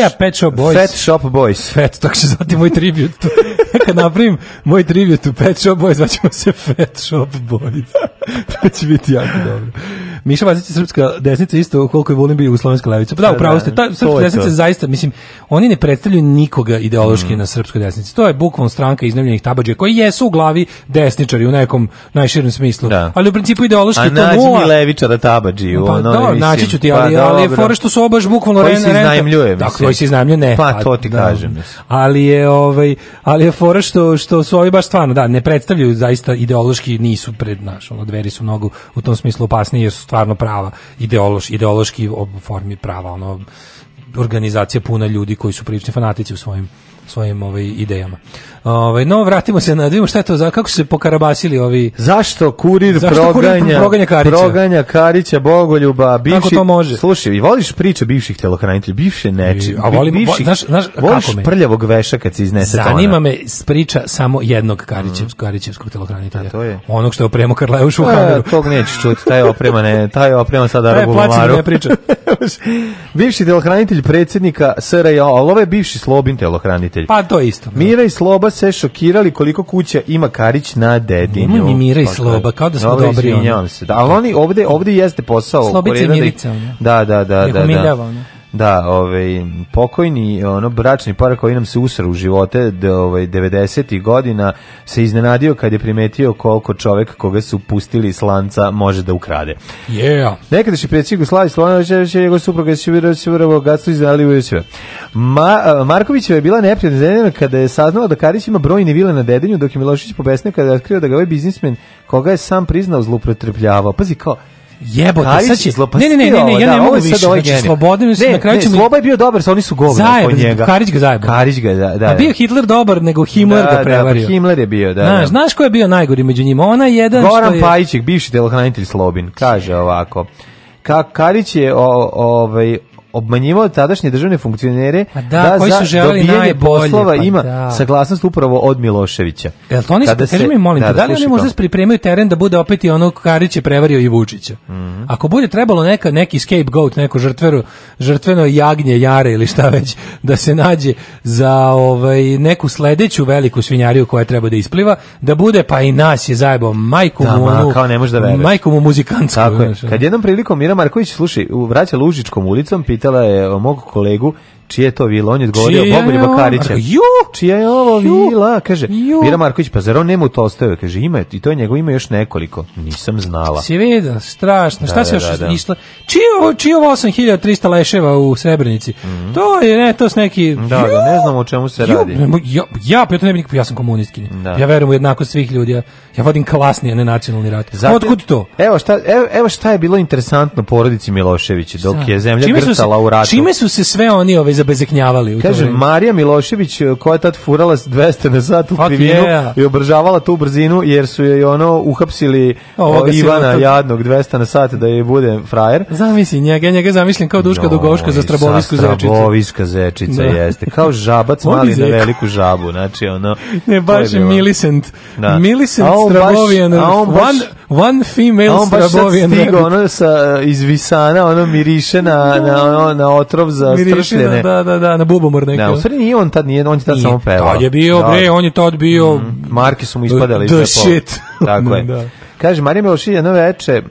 yeah, Pet Shop Boys. Fat Shop Boys. [LAUGHS] Fat, tako će zvati moj tribut. [LAUGHS] Kad napravim moj tribut u Pet Shop Boys, zvaćemo se Fat Shop Boys. [LAUGHS] to će biti jako dobro. Miša Vazić je srpska desnica isto koliko je volim bio jugoslovenska levica. Pa da, Da, upravo da, ste. Ta srpska je desnica zaista, mislim, oni ne predstavljaju nikoga Mm. ideološki na srpskoj desnici. To je bukvalno stranka iznajmljenih tabađe koji jesu u glavi desničari u nekom najširem smislu. Ali u principu ideološki A to nađi nula. mi levičara tabađi Pa ono, da, naći ću ti, Pa ali, ali je fora što su obaš bukvalno Koji ren- se renta- iznajmljuje, Da, mislim. koji se iznajmljuje, ne. Pa, to ti kažem, mislim. Ali je, ovaj, ali je fora što, što su ovi baš stvarno, da, ne predstavljaju zaista ideološki, nisu pred naš, ono, dveri su mnogo u tom smislu opasnije, jer su stvarno prava, ideološ, ideološki u formi prava, ono, organizacija puna ljudi koji su prilični fanatici u svojim svojim ovaj idejama. Ovaj no vratimo se na da vidimo šta je to za kako su se pokarabasili ovi Zašto kurir Zašto kurir proganja, proganja Karića? proganja Karića, Bogoljuba, bivši... to može? Slušaj, voliš priče bivših telohranitelja, bivše neči, A volim- bivših, znaš- znaš voliš kako me? prljavog veša kad se iznese Zanima tona? me priča samo jednog Karićevskog, Karićevskog telohranitelja. Mhm. to je? Onog što je opremo Karleušu u kameru. tog nećeš čuti, taj oprema ne, taj oprema sad E, Arabu plaćeni Maru. ne priča. [LAUGHS] bivši telohranitelj predsjednika SRJ, ali ovo je bivši Slobin telohranitelj. Pa to je isto. Mira i Sloba se šokirali koliko kuća ima Karić na Dedinju. Nema ni Mira i Pa, Sloba, kao da smo Dobro, dobri, ono. se. Da, ali oni ovde, ovde jeste posao. Slobica i da Mirica. Da, da, da. Da, da. Da, ovaj, pokojni ono, bračni par koji nam se usra u živote d- ovaj, 90. godina se iznenadio kad je primetio koliko čovek koga su pustili s lanca može da ukrade. Yeah. Nekadašnji predsjednik Jugoslavije Slovanović je njegov supruga je svirao svirao bogatstvo iz. Ma, Markovićeva je bila neprijatna kada je saznala da Karić ima brojne vile na Dedinju, dok je Milošević pobesnio kada je otkrio da ga ovaj biznismen koga je sam priznao zlupotrebljavao. Pazi kao Jebote, sad će- je ne, ne, ne, ne, ne, ja da, ne mogu ovo je sad više, ovaj znači. Slobodan ne, na kraju ne, će mi- Sloba je bio dobar, sa oni su govna Zajeban, oko njega. Karić ga zajebao. Karić ga, da, da. A bio Hitler dobar, nego Himmler Da, ga da, prevario. pa Himmler je bio, da, Znaš, da. znaš ko je bio najgori među njima? Ona jedan što Goran je... Pajićek, bivši telohranitelj Slobin, kaže ovako. Ka, Karić je o, ovaj obmanjivao tadašnje državne funkcionere da, koji za su želeli dobijanje najbolje, poslova pa ima da. saglasnost upravo od Miloševića. Jel to oni Kada se- mi molim te, da li oni možda to. pripremaju teren da bude opet i ono Karić je prevario i Vučića? Mhm. Ako bude trebalo neka neki scapegoat, neko žrtveno žrtveno jagnje jare ili šta već da se nađe za ovaj neku sledeću veliku svinjariju koja treba da ispliva, da bude pa i nas je zajebao majku Da, mu ma, onu, kao ne da majku mu muzikantsku. Tako je. Kad jednom prilikom Mira Marković, slušaj, u- vraća Lužičkom ulicom, pitala je mog kolegu čije je to vila, on je odgovorio Čija je Bogoljuba ovo? Karića. Ju! Čija je ovo Ju! vila? Kaže, Ju! Mira Marković, pa zar on nema u Tolstojevoj? Kaže, ima, i to je njegov, ima još nekoliko. Nisam znala. Si vidio, strašno. Šta Da, se da, još da, da. išlo? Čije čije ovo 8300 leševa u Srebrenici? To je, ne, to s neki... Da, da, ne znam o čemu se Ju, radi. ja, ja, pa ja to ne bi nikako, ja sam komunistkinja. Da. Ja verujem u jednakost svih ljudi. Ja, ja vodim klasni, a ne nacionalni rat. Zato- Otkud to? Evo šta, evo, evo šta je bilo interesantno porodici Miloševića dok Šta? je zemlja se- grcala u ratu. Čime su se sve oni ove zabezeknjavali? Kaže? Marija Milošević, koja je tad furala s 200 na sat u krivinu yeah. i obržavala tu brzinu jer su joj ono uhapsili Ovoga o, Ivana jadnog 200 na sat da je bude frajer. Zamisli njega, njega zamišljam kao Duška Dugoška za strabovisku zečicu. Straboviska zečica Da. jeste. Kao [LAUGHS] žabac mali na veliku žabu. Znači, ono... Ne, baš je. Millicent. Da. Millicent baš- Strabovian. a on baš- one, one female on baš Strabovian. rabbit. ono sa, iz Visana, ono miriše na, na, ono, na otrov za stršljene. na- Da, da, da, na bubomor neki. Da, u stvari nije on tad, nije, on je tad Nije. samo pevao. Tad je bio, Da. bre, on je tad bio... Marke su mu ispadale iz The džepova. shit. [LAUGHS] Tako je. Da. Kaže, Marija Milošić jedno veče e,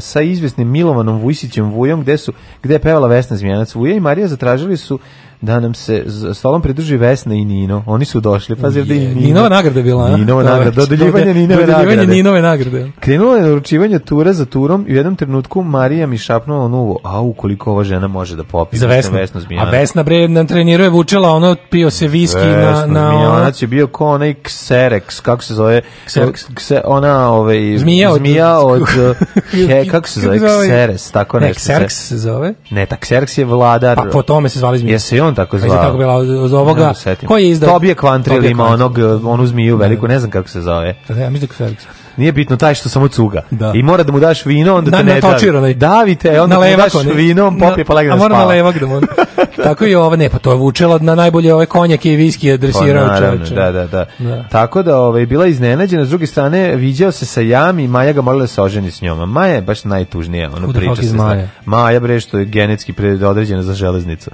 sa izvesnim Milovanom Vujsićem Vujom, gde, su, gde je pevala Vesna Zmijanac. Vuja i Marija zatražili su da nam se stolom pridruži Vesna i Nino. Oni su došli, pazi ovde i Nino. Ninova nagrada je bila, a? Ninova Da, nagrada, dodeljivanje Ninove nagrade. Ninove nagrade. Krenulo je naručivanje tura za turom i u jednom trenutku Marija mi šapnula na uvo, a ukoliko ova žena može da popi. Za Vesnu. Vesnu A. Vesna bre na treniru je vučela ono pio se viski na Vesna na Zmijanac je bio ko onaj Xerex, kako se zove? Xerex. Kse, ona, ovaj, Zmija od- zmija od, [LAUGHS] he, kako se [LAUGHS] zove? Xeres, tako Ne, nešto. Xerx se zove. Ne, tak Xerx je vladar. Pa po tome se zvali zmije. Jesi i on tako zvao? tako bila od, ovoga. mogu se setim. Ko je izdao? Tobije Kvantril ima onog, onu zmiju veliku, ne znam kako se zove. Da, ja mislim da je Xerx. Nije bitno taj što samo cuga. Da. I mora da mu daš vino, onda Na- te ne davi. Davite, onda Na mu daš onaj. vino, on popije pa legne A da mora na levak da mora. [LAUGHS] Tako i ova, ne, pa to je vučela na najbolje ove konjake i viski je Pa, dresirao čoveče. da, da, da, Da. Tako da ovaj, bila iznenađena, s druge strane viđao se sa Jam i Maja ga molila da se oženi s njom. A Maja je baš najtužnija, ono priča se. zna. Maja? Maja bre što je genetski predodređena za železnicu.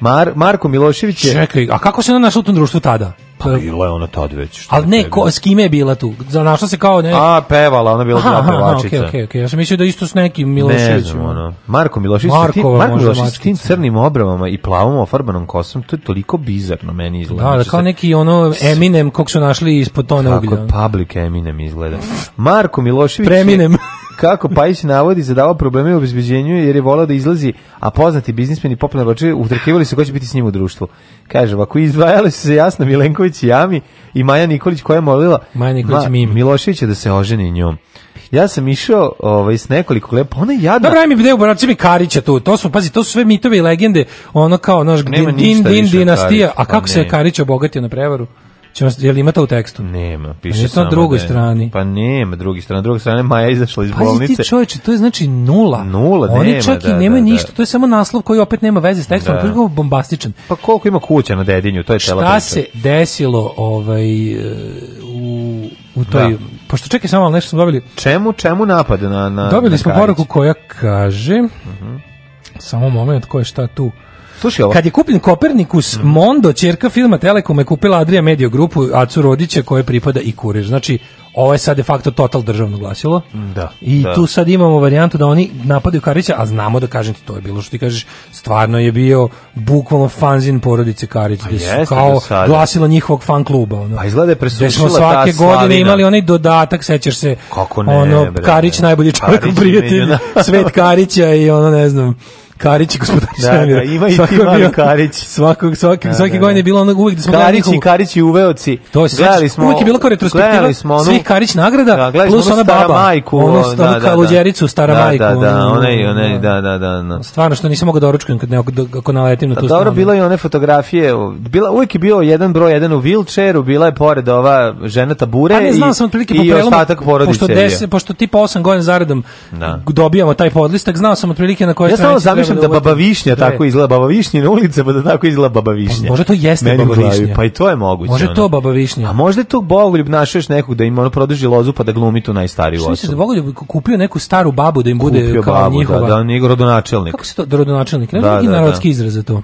Mar, Marko Milošević je... Čekaj, a kako se ona našla u tom društvu tada? Pa bila je ona tad već. Ali ne, ko, s kime je bila tu? Za- Našla se kao ne... A, pevala, ona bila Aha, pevačica. okej, okej, okej. Ja sam mislio da isto s nekim Ne Miloševićem. znam, ono. Marko Milošević, Markova Marko Milošević s tim crnim obramama i plavom ofarbanom kosom, to je toliko bizarno meni izgleda. Da, da, Znači, kao neki ono Eminem kog su našli ispod tone Kako uglja. je public Eminem izgleda. Marko Milošević Preminem. je, kako Pajić navodi, zadavao probleme u obezbeđenju jer je volao da izlazi, a poznati biznismeni popularni roče utrkivali se ko će biti s njim u društvu. Kaže, ovako izdvajali su se Jasna Milenković i Jami i Maja Nikolić koja je molila Maja Nikolić Mimi. Miloševića da se oženi njom. Ja sam išao ovaj, s nekoliko lepa, ona je jadna. Dobro, ajme video braci mi Karića tu. To su pazi, to su sve mitovi i legende, ono kao naš din din, din dinastija. A pa kako se ne. Karić obogatio na prevaru? Ćemo je li ima to u tekstu? Nema, piše Nije to samo na drugoj da strani. Pa nema drugi strana. Druga strana Maja izašla iz Pazi bolnice. ti čoveče, to je znači nula. Nula, Oni nema, čak i da, nema da, da. ništa, to je samo naslov koji opet nema veze s tekstom, Da. to je bombastičan. Pa koliko ima kuća na Dedinju, to je cela Šta priča. se desilo ovaj, e, u, u toj... Da. Pošto čekaj samo, ali nešto smo dobili. Čemu, čemu napad na, na Dobili na smo poruku koja kaže... Samo moment, ko je šta tu? Slušaj ovo. Kad je kupljen Kopernikus, Mondo, ćerka filma Telekom je kupila Adria Media grupu Acu Rodića koje pripada i Kurir. Znači, ovo je sad de facto total državno glasilo. Da. I da. tu sad imamo varijantu da oni napadaju Karića, a znamo da kažem ti to je bilo što ti kažeš, stvarno je bio bukvalno fanzin porodice Karić, gde su kao glasila njihovog fan kluba. Ono. Pa izgleda je presušila svake ta godine slavina. imali onaj dodatak, sećaš se, Kako ne, ono, bre, Karić najbolji čovjek Karić prijatelj, među [LAUGHS] na- Svet Karića i ono, ne znam, Karić i gospodar Da, Svemira. da, ima i ti je mali Karić. Svakog, svake, Da, svake da, godine da. je bilo ono uvijek da smo Karić i Karić i uveoci. To se Gledali smo, uvijek je bila kao retrospektiva smo onu, svih Karić nagrada, Da, plus ona stara baba, majku, onu, o, onu da, da, da. kaluđericu, stara da, majku. Da, da, onu- onaj, onaj, da, da, da. da. Stvarno što nisam mogao da oručkujem kad ne, ako naletim na Pa tu dobro, stranu. bilo i one fotografije, bila, uvijek je bio jedan broj, jedan u wheelchairu, bila je pored ova žena tabure ne i, znam sam otprilike po prelomu, ostatak porodice. pošto, je deset, pošto tipa 8 godina zaredom Da. dobijamo taj podlistak, znao sam otprilike na kojoj Ja stranici treba da Baba. Višnja tako izgleda, Baba Višnjina ulica, pa da tako izgleda Baba Višnja. Pa možda to jeste Baba Višnja. Pa i to je moguće. Može to Baba Višnja. A možda je to Bogoljub našao još nekog da im ono produži lozu pa da glumi tu najstariju Što misliš da osobu. Bogoljub kupio neku staru babu da im bude Kupio kao babu, njihova... da, da, on je rodonačelnik. Kako se to, rodonačelnik? Ne Da, neki da, narodski da. izraz za to.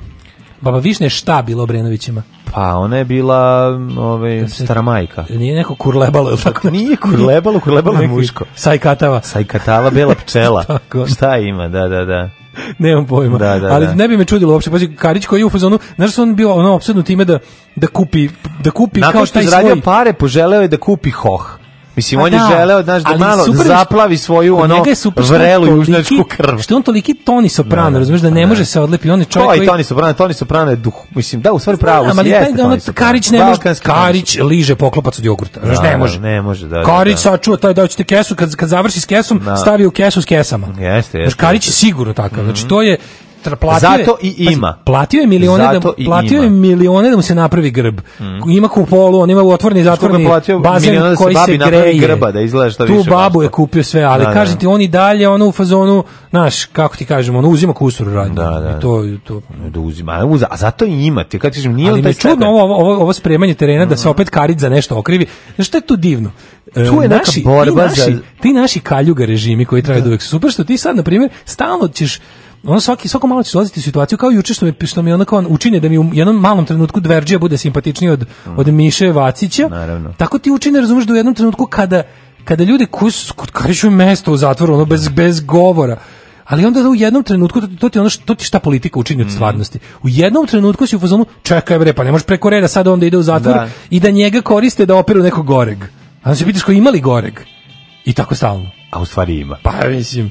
Baba Višnja je šta bilo Obrenovićima? Pa ona je bila ovaj, stara majka. Nije neko kurlebalo, ili tako? Nije kurlebalo, kurlebalo je muško. Sajkatava. Sajkatava, bela pčela. [LAUGHS] Šta ima, da, da, da. [LAUGHS] Nemam pojma. Da, da, Ali da. ne bi me čudilo uopšte. Pazi, Karić koji je u fazonu, znaš što on bio ono opsednut time da, da kupi, da kupi kao Nakon što taj je zaradio svoj... pare, poželeo je da kupi hoh. Mislim, Pa on je da, želeo, znaš, da malo super je zaplavi svoju, ono, je je vrelu južnačku krv. Što je on toliki Toni Soprano, Da, da, razumiješ da ne da. može se odlepi, on je čovjek To i koji... Toni Soprano, Toni Soprano je duh, mislim, da, u stvari pravo si, jeste ono, Toni Soprano. Karić ne može, Karić liže poklopac od jogurta, znaš, Da, ne može. ne može, da, Karić da. sačuva taj da ćete kesu, kad, kad završi s kesom, Da. stavi u kesu s kesama. Jeste, jeste. Karić je sigurno takav, znači to je tra- platio Zato i pazi, ima. platio je milione da Zato i platio je milione da mu se napravi grb. Ima kupolu, on ima otvoreni zatvoreni bazen da koji se greje. grba, da izgleda što tu više babu baš je kupio sve, ali Da, da. kažem ti on i dalje ono u fazonu, znaš, kako ti kažemo, on uzima kusur radnje. Da, da. I to to Da uzima, a uza- a zato i ima, ti kad kažem, nije ali taj čudno ovo, ovo, ovo spremanje terena da se opet Karić za nešto okrivi. Znaš što je tu divno? E, Tu je neka naši, borba ti naši, za- ti naši kaljuga režimi koji traju da. uvek su super što ti sad, na primjer, stalno ćeš ono svaki svako malo ćeš dolaziti u situaciju kao juče što mi što mi onako učine da mi u jednom malom trenutku Dverđija bude simpatičniji od od Miše Vacića. Naravno. Tako ti učine razumeš da u jednom trenutku kada kada ljudi koji je mesto u zatvoru ono bez bez govora. Ali onda u jednom trenutku to, to ti ono što to ti šta politika učini Mm. od stvarnosti. U jednom trenutku si u fazonu čekaj bre, pa ne možeš preko reda sad onda ide u zatvor Da. i da njega koriste da operu nekog goreg. A onda se pitaš ko imali goreg. I tako stalno. A u stvari ima. Pa mislim.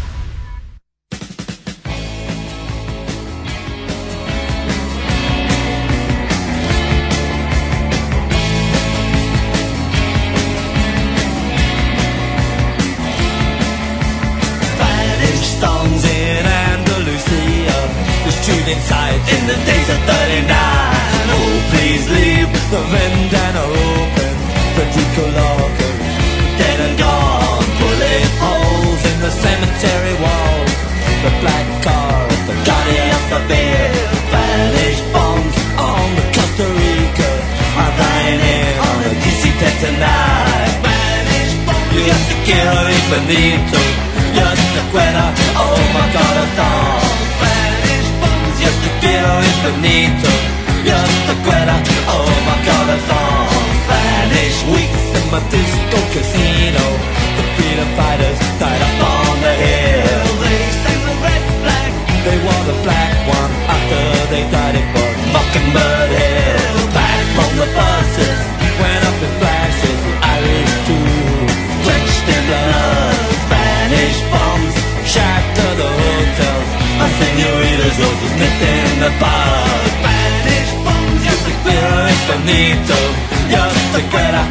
Chiaroli Benito Just Oh my god I thought. Spanish Oh my god I thought. Weeks In my disco casino The freedom fighters Died up on the hill. They sang the red flag They wore the black one After senoritas go to Smith in the bar. Spanish bombs, yo te quiero infinito. Yo te quiero,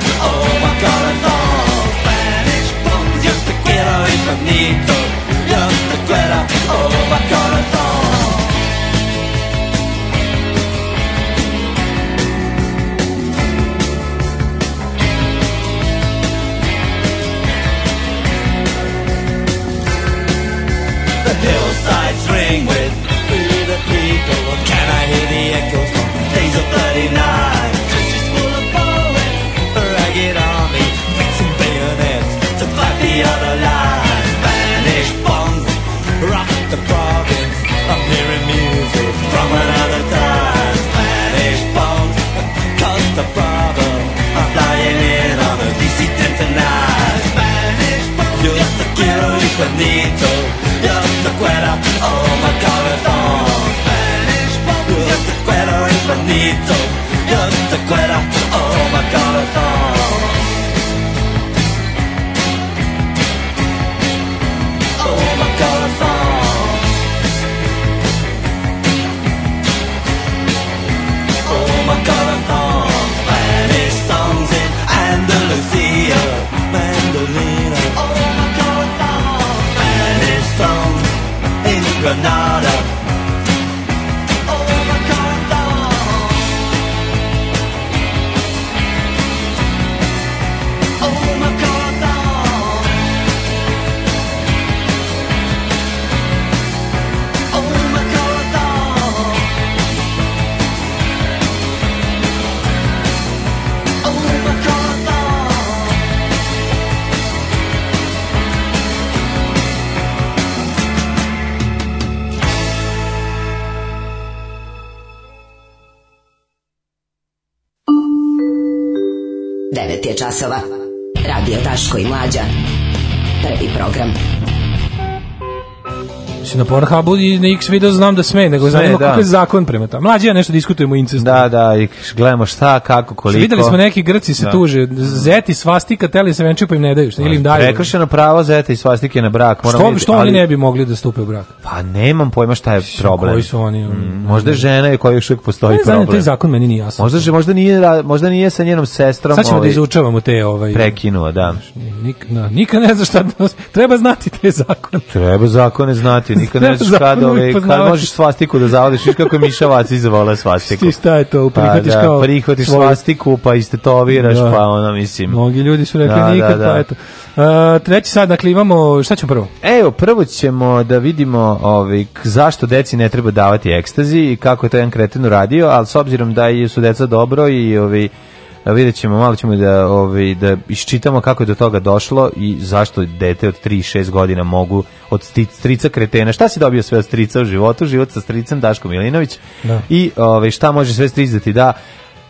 Pornhubu i na X video znam da sme, nego zanima da. kako je zakon prema tamo. Mlađi ja nešto diskutujemo incestu. Da, da, i gledamo šta, kako, koliko. Videli smo neki Grci se Da. tuže, zeti svastika, teli se venčiju pa im ne daju, šta, ili im daju. Prekršeno pravo zeta i svastike na brak. Moram Što, što oni ne bi mogli da stupe u brak? Pa nemam pojma šta je problem. koji su oni, ono, Mm, možda je žena koja još uvijek postoji Ne znam, problem. taj zakon meni nije jasan. Možda, možda, nije, možda nije sa njenom sestrom Sad ćemo da ovaj, izučavamo te ovaj... prekinuo, da. Nik, na, nikad ne zna šta, treba znati te zakone. Treba zakone znati, nikad ne Treba znaš kad, zakone ovaj, kad možeš svastiku da zavodiš, viš kako je Miša Vacić zavolao svastiku. Ti šta je to, prihvatiš pa, da, kao prihvatiš svoju- svastiku, pa istetoviraš, Da. pa ona, mislim... Mnogi ljudi su rekli Da, nikad, da, da. pa eto. Uh, treći sad, dakle, imamo, šta ćemo prvo? Evo, prvo ćemo da vidimo ovaj, zašto deci ne treba davati ekstazi i kako je to jedan kreten uradio, ali s obzirom da su deca dobro i ovaj, vidjet ćemo, malo ćemo da, ovaj, da iščitamo kako je do toga došlo i zašto dete od 3-6 godina mogu od strica kretena. Šta si dobio sve od strica u životu? Život sa stricem Daško Milinović. Da. I ovaj, šta može sve stric da ti da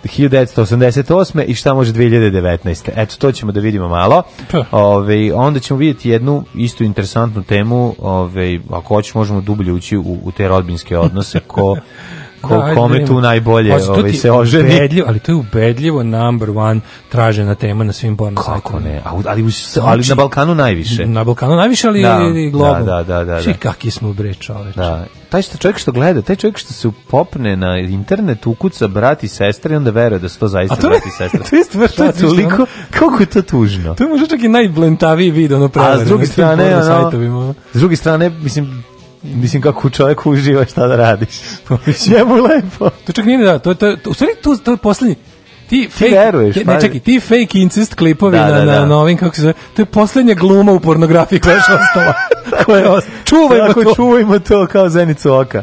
1988. i šta može 2019. Eto, to ćemo da vidimo malo. Pa. Ove, onda ćemo vidjeti jednu isto interesantnu temu, ove, ako hoćeš možemo dublje ući u, u te rodbinske odnose, ko, [LAUGHS] ko, Da, kome tu najbolje ove, ti se oženi. ubedljivo, ali to je ubedljivo number one tražena tema na svim porno Kako sajtovima. ne? A Ali, u- ali Znači, na Balkanu najviše. Na Balkanu najviše, ali Da, i globalno. da, da, da, da. Svi kakvi smo bre čoveče. Da. Taj što čovjek što gleda, taj čovjek što se popne na internet, ukuca brat i sestra i onda veruje da su to zaista to brat i sestra. [LAUGHS] to je stvarno To je odlično, toliko, kako je to tužno. To je možda čak i najblentaviji video ono prevare. A s druge strane, ono, s druge strane, mislim, mislim kako čovjek uživa šta da radiš. [LAUGHS] [LAUGHS] Njemu je lepo. To čak nije ni da, to, to, to, u stvari to, to je poslednji, ti fake, veruješ, ti- pa- ne čekaj, ti fake incest klipovi Da, na, da, da. na novim, kako se zove, to je poslednja gluma u pornografiji koja je [LAUGHS] ostala. koja je ostala. Čuvajmo Tako to. čuvajmo to kao zenicu oka.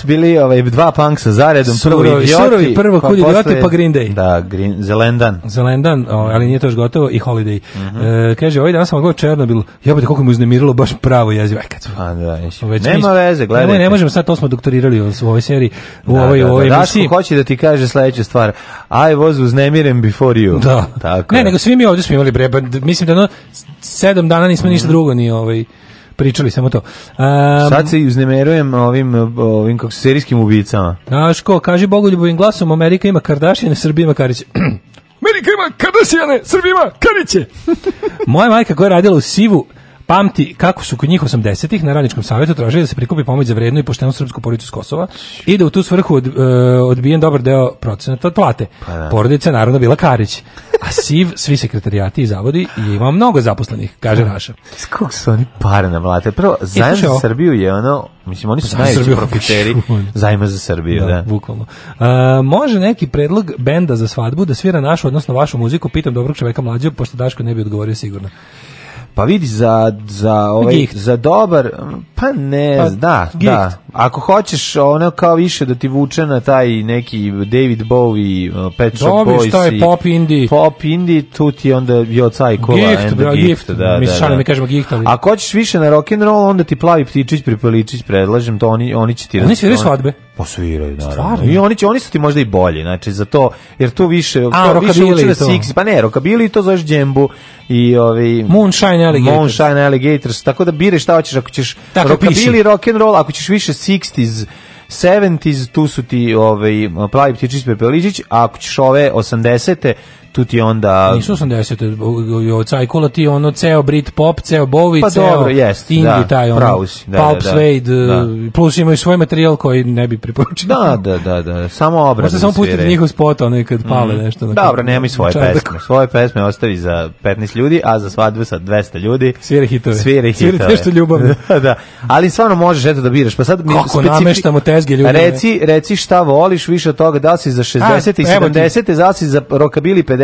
Su bili ovaj, dva punksa zaredom. prvo idioti, surovi, prvo Kud idioti, pa Green Day. Da, Green, Zelendan. Zelendan, o, ali nije to još gotovo, i Holiday. Mhm. E, kaže, ovaj dan sam gledao Černobil, jebote koliko me uznemirilo baš pravo jezivo. Aj, kad smo- Pa da. Već Nema mi- veze, gledajte. Nemoj, ne možemo sad, to smo doktorirali u, u ovoj seriji, u Da, ovoj, da, da, ovoj Daško emisiji. hoće da ti kaže sledeću stvar. I was uznemiren before you. Da. Tako ne, nego svi mi ovdje smo imali bre, ba- d- mislim da ono, s- sedam dana nismo Mhm. ništa drugo ni ovaj, pričali, samo to. Um, Sad se uznemerujem ovim, ovim kako se serijskim ubicama. Daško, kaži Bogoljubovim glasom, Amerika ima Kardashiane, Srbija ima Kariće. [CLEARS THROAT] Amerika ima Kardashiane, Srbija ima Kariće. [LAUGHS] Moja majka koja je radila u Sivu, pamti kako su kod njih 80-ih na radničkom savjetu tražili da se prikupi pomoć za vrednu i poštenu srpsku porodicu s Kosova i da u tu svrhu od, e, odbijen dobar deo procenata od plate. Pa da. Porodica je naravno bila Karić. A Siv, svi sekretarijati i zavodi je imao mnogo zaposlenih, kaže Raša. S kog su oni pare namlate? Prvo, zajem slušaj za. Srbiju je ono, mislim, oni su Zajem za najveći [LAUGHS] profiteri [LAUGHS] zajma za Srbiju, da. bukvalno. A, može neki predlog benda za svadbu da svira našu, odnosno vašu muziku, pitam dobrog čoveka mlađe, pošto Daško ne bi odgovorio sigurno. Pa vidi za za ovaj Giht. za dobar pa ne Pa, da giht. da ako hoćeš ono kao više da ti vuče na taj neki David Bowie uh, Pet Shop Dobro, Boys šta je pop indie? pop indie tu ti onda Jo Cajkola Gift, and bra, gift. da, Mi da, šalim, da. mi kažemo gift, ali- Ako hoćeš više na rock and roll onda ti plavi ptičić pripeličić predlažem to oni oni će ti Oni sviraju svadbe? Pa sviraju, naravno. Stvarno? I oni, će, oni su ti možda i bolji, znači za to, jer tu više, A, to više rockabilly uči na six, pa ne, rokabili to zoveš džembu i ovi... Moonshine Alligators. Moonshine Alligators, tako da biraj šta hoćeš, ako ćeš Tako rockabilly, rock and roll, ako ćeš više 60s, 70s, tu su ti ovaj, plavi ptičić pepeličić, a ako ćeš ove 80 tu ti onda... Nisu 80. Od Cajkula ti ono ceo Brit pop, ceo Bowie, Pa ceo dobro, jest, indie da, taj ono, da, Pulp da, da. Suede, Da. e, plus imaju svoj materijal koji ne bi preporučio. Da, da, da, da, samo obraz. Možda samo pustiti njihov spot, ono kad pale Mhm. nešto. na- Dobro, nemoj svoje pesme. Svoje pesme ostavi za 15 ljudi, a za svadbu sa 200 ljudi. Svira hitove. Svira hitove. nešto ljubavno. [LAUGHS] da, da. Ali stvarno možeš eto da biraš. Pa sad mi Kako nameštamo tezge ljudima. Reci, reci šta voliš više od toga, da li si za 60 i A, evo ti. 70, da li si za rokabili 50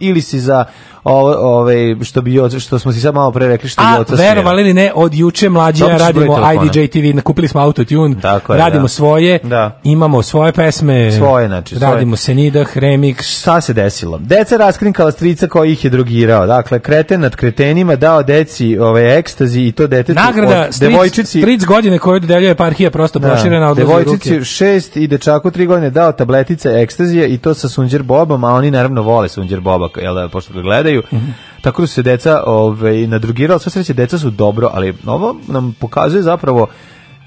ili si za ovo, ove, što bi što smo si sad malo pre rekli što A, Joca svira. verovali ili ne, od juče mlađe radimo. IDJ TV, nakupili smo autotune, Tako je, radimo da. svoje, Da. imamo svoje pesme, Svoje, znači, svoje. radimo Senidah, Remix, Šta se desilo? Deca raskrinkala strica koji ih je drogirao. Dakle, kreten nad kretenima dao deci ovaj ekstazi i to detetu Nagrada od stric, devojčici stric godine koju dodeljuje eparhija prosto Da, proširena u devojčici ruke. šest i dečaku tri godine dao tabletice ekstazije i to sa Sunđer Bobom, a oni naravno vole Sunđer Boba, jel da, pošto ga gledaju. Mhm. Tako da su se deca ovaj, nadrugirala, sve sreće deca su dobro, ali ovo nam pokazuje zapravo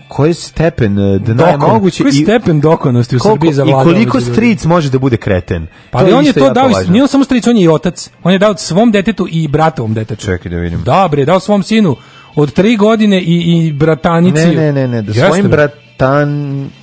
koji stepen eh, dna je moguće Koji i stepen dokonosti u koliko- Srbiji i zavladao koliko stric može da bude kreten. Pa ali on je to dao, i- nije samo stric, on je i otac. On je dao svom detetu i bratovom detetu. Čekaj da vidim. Da, bre, dao svom sinu od tri godine i, i bratanici. Ne, ne, ne, ne, da svojim bre.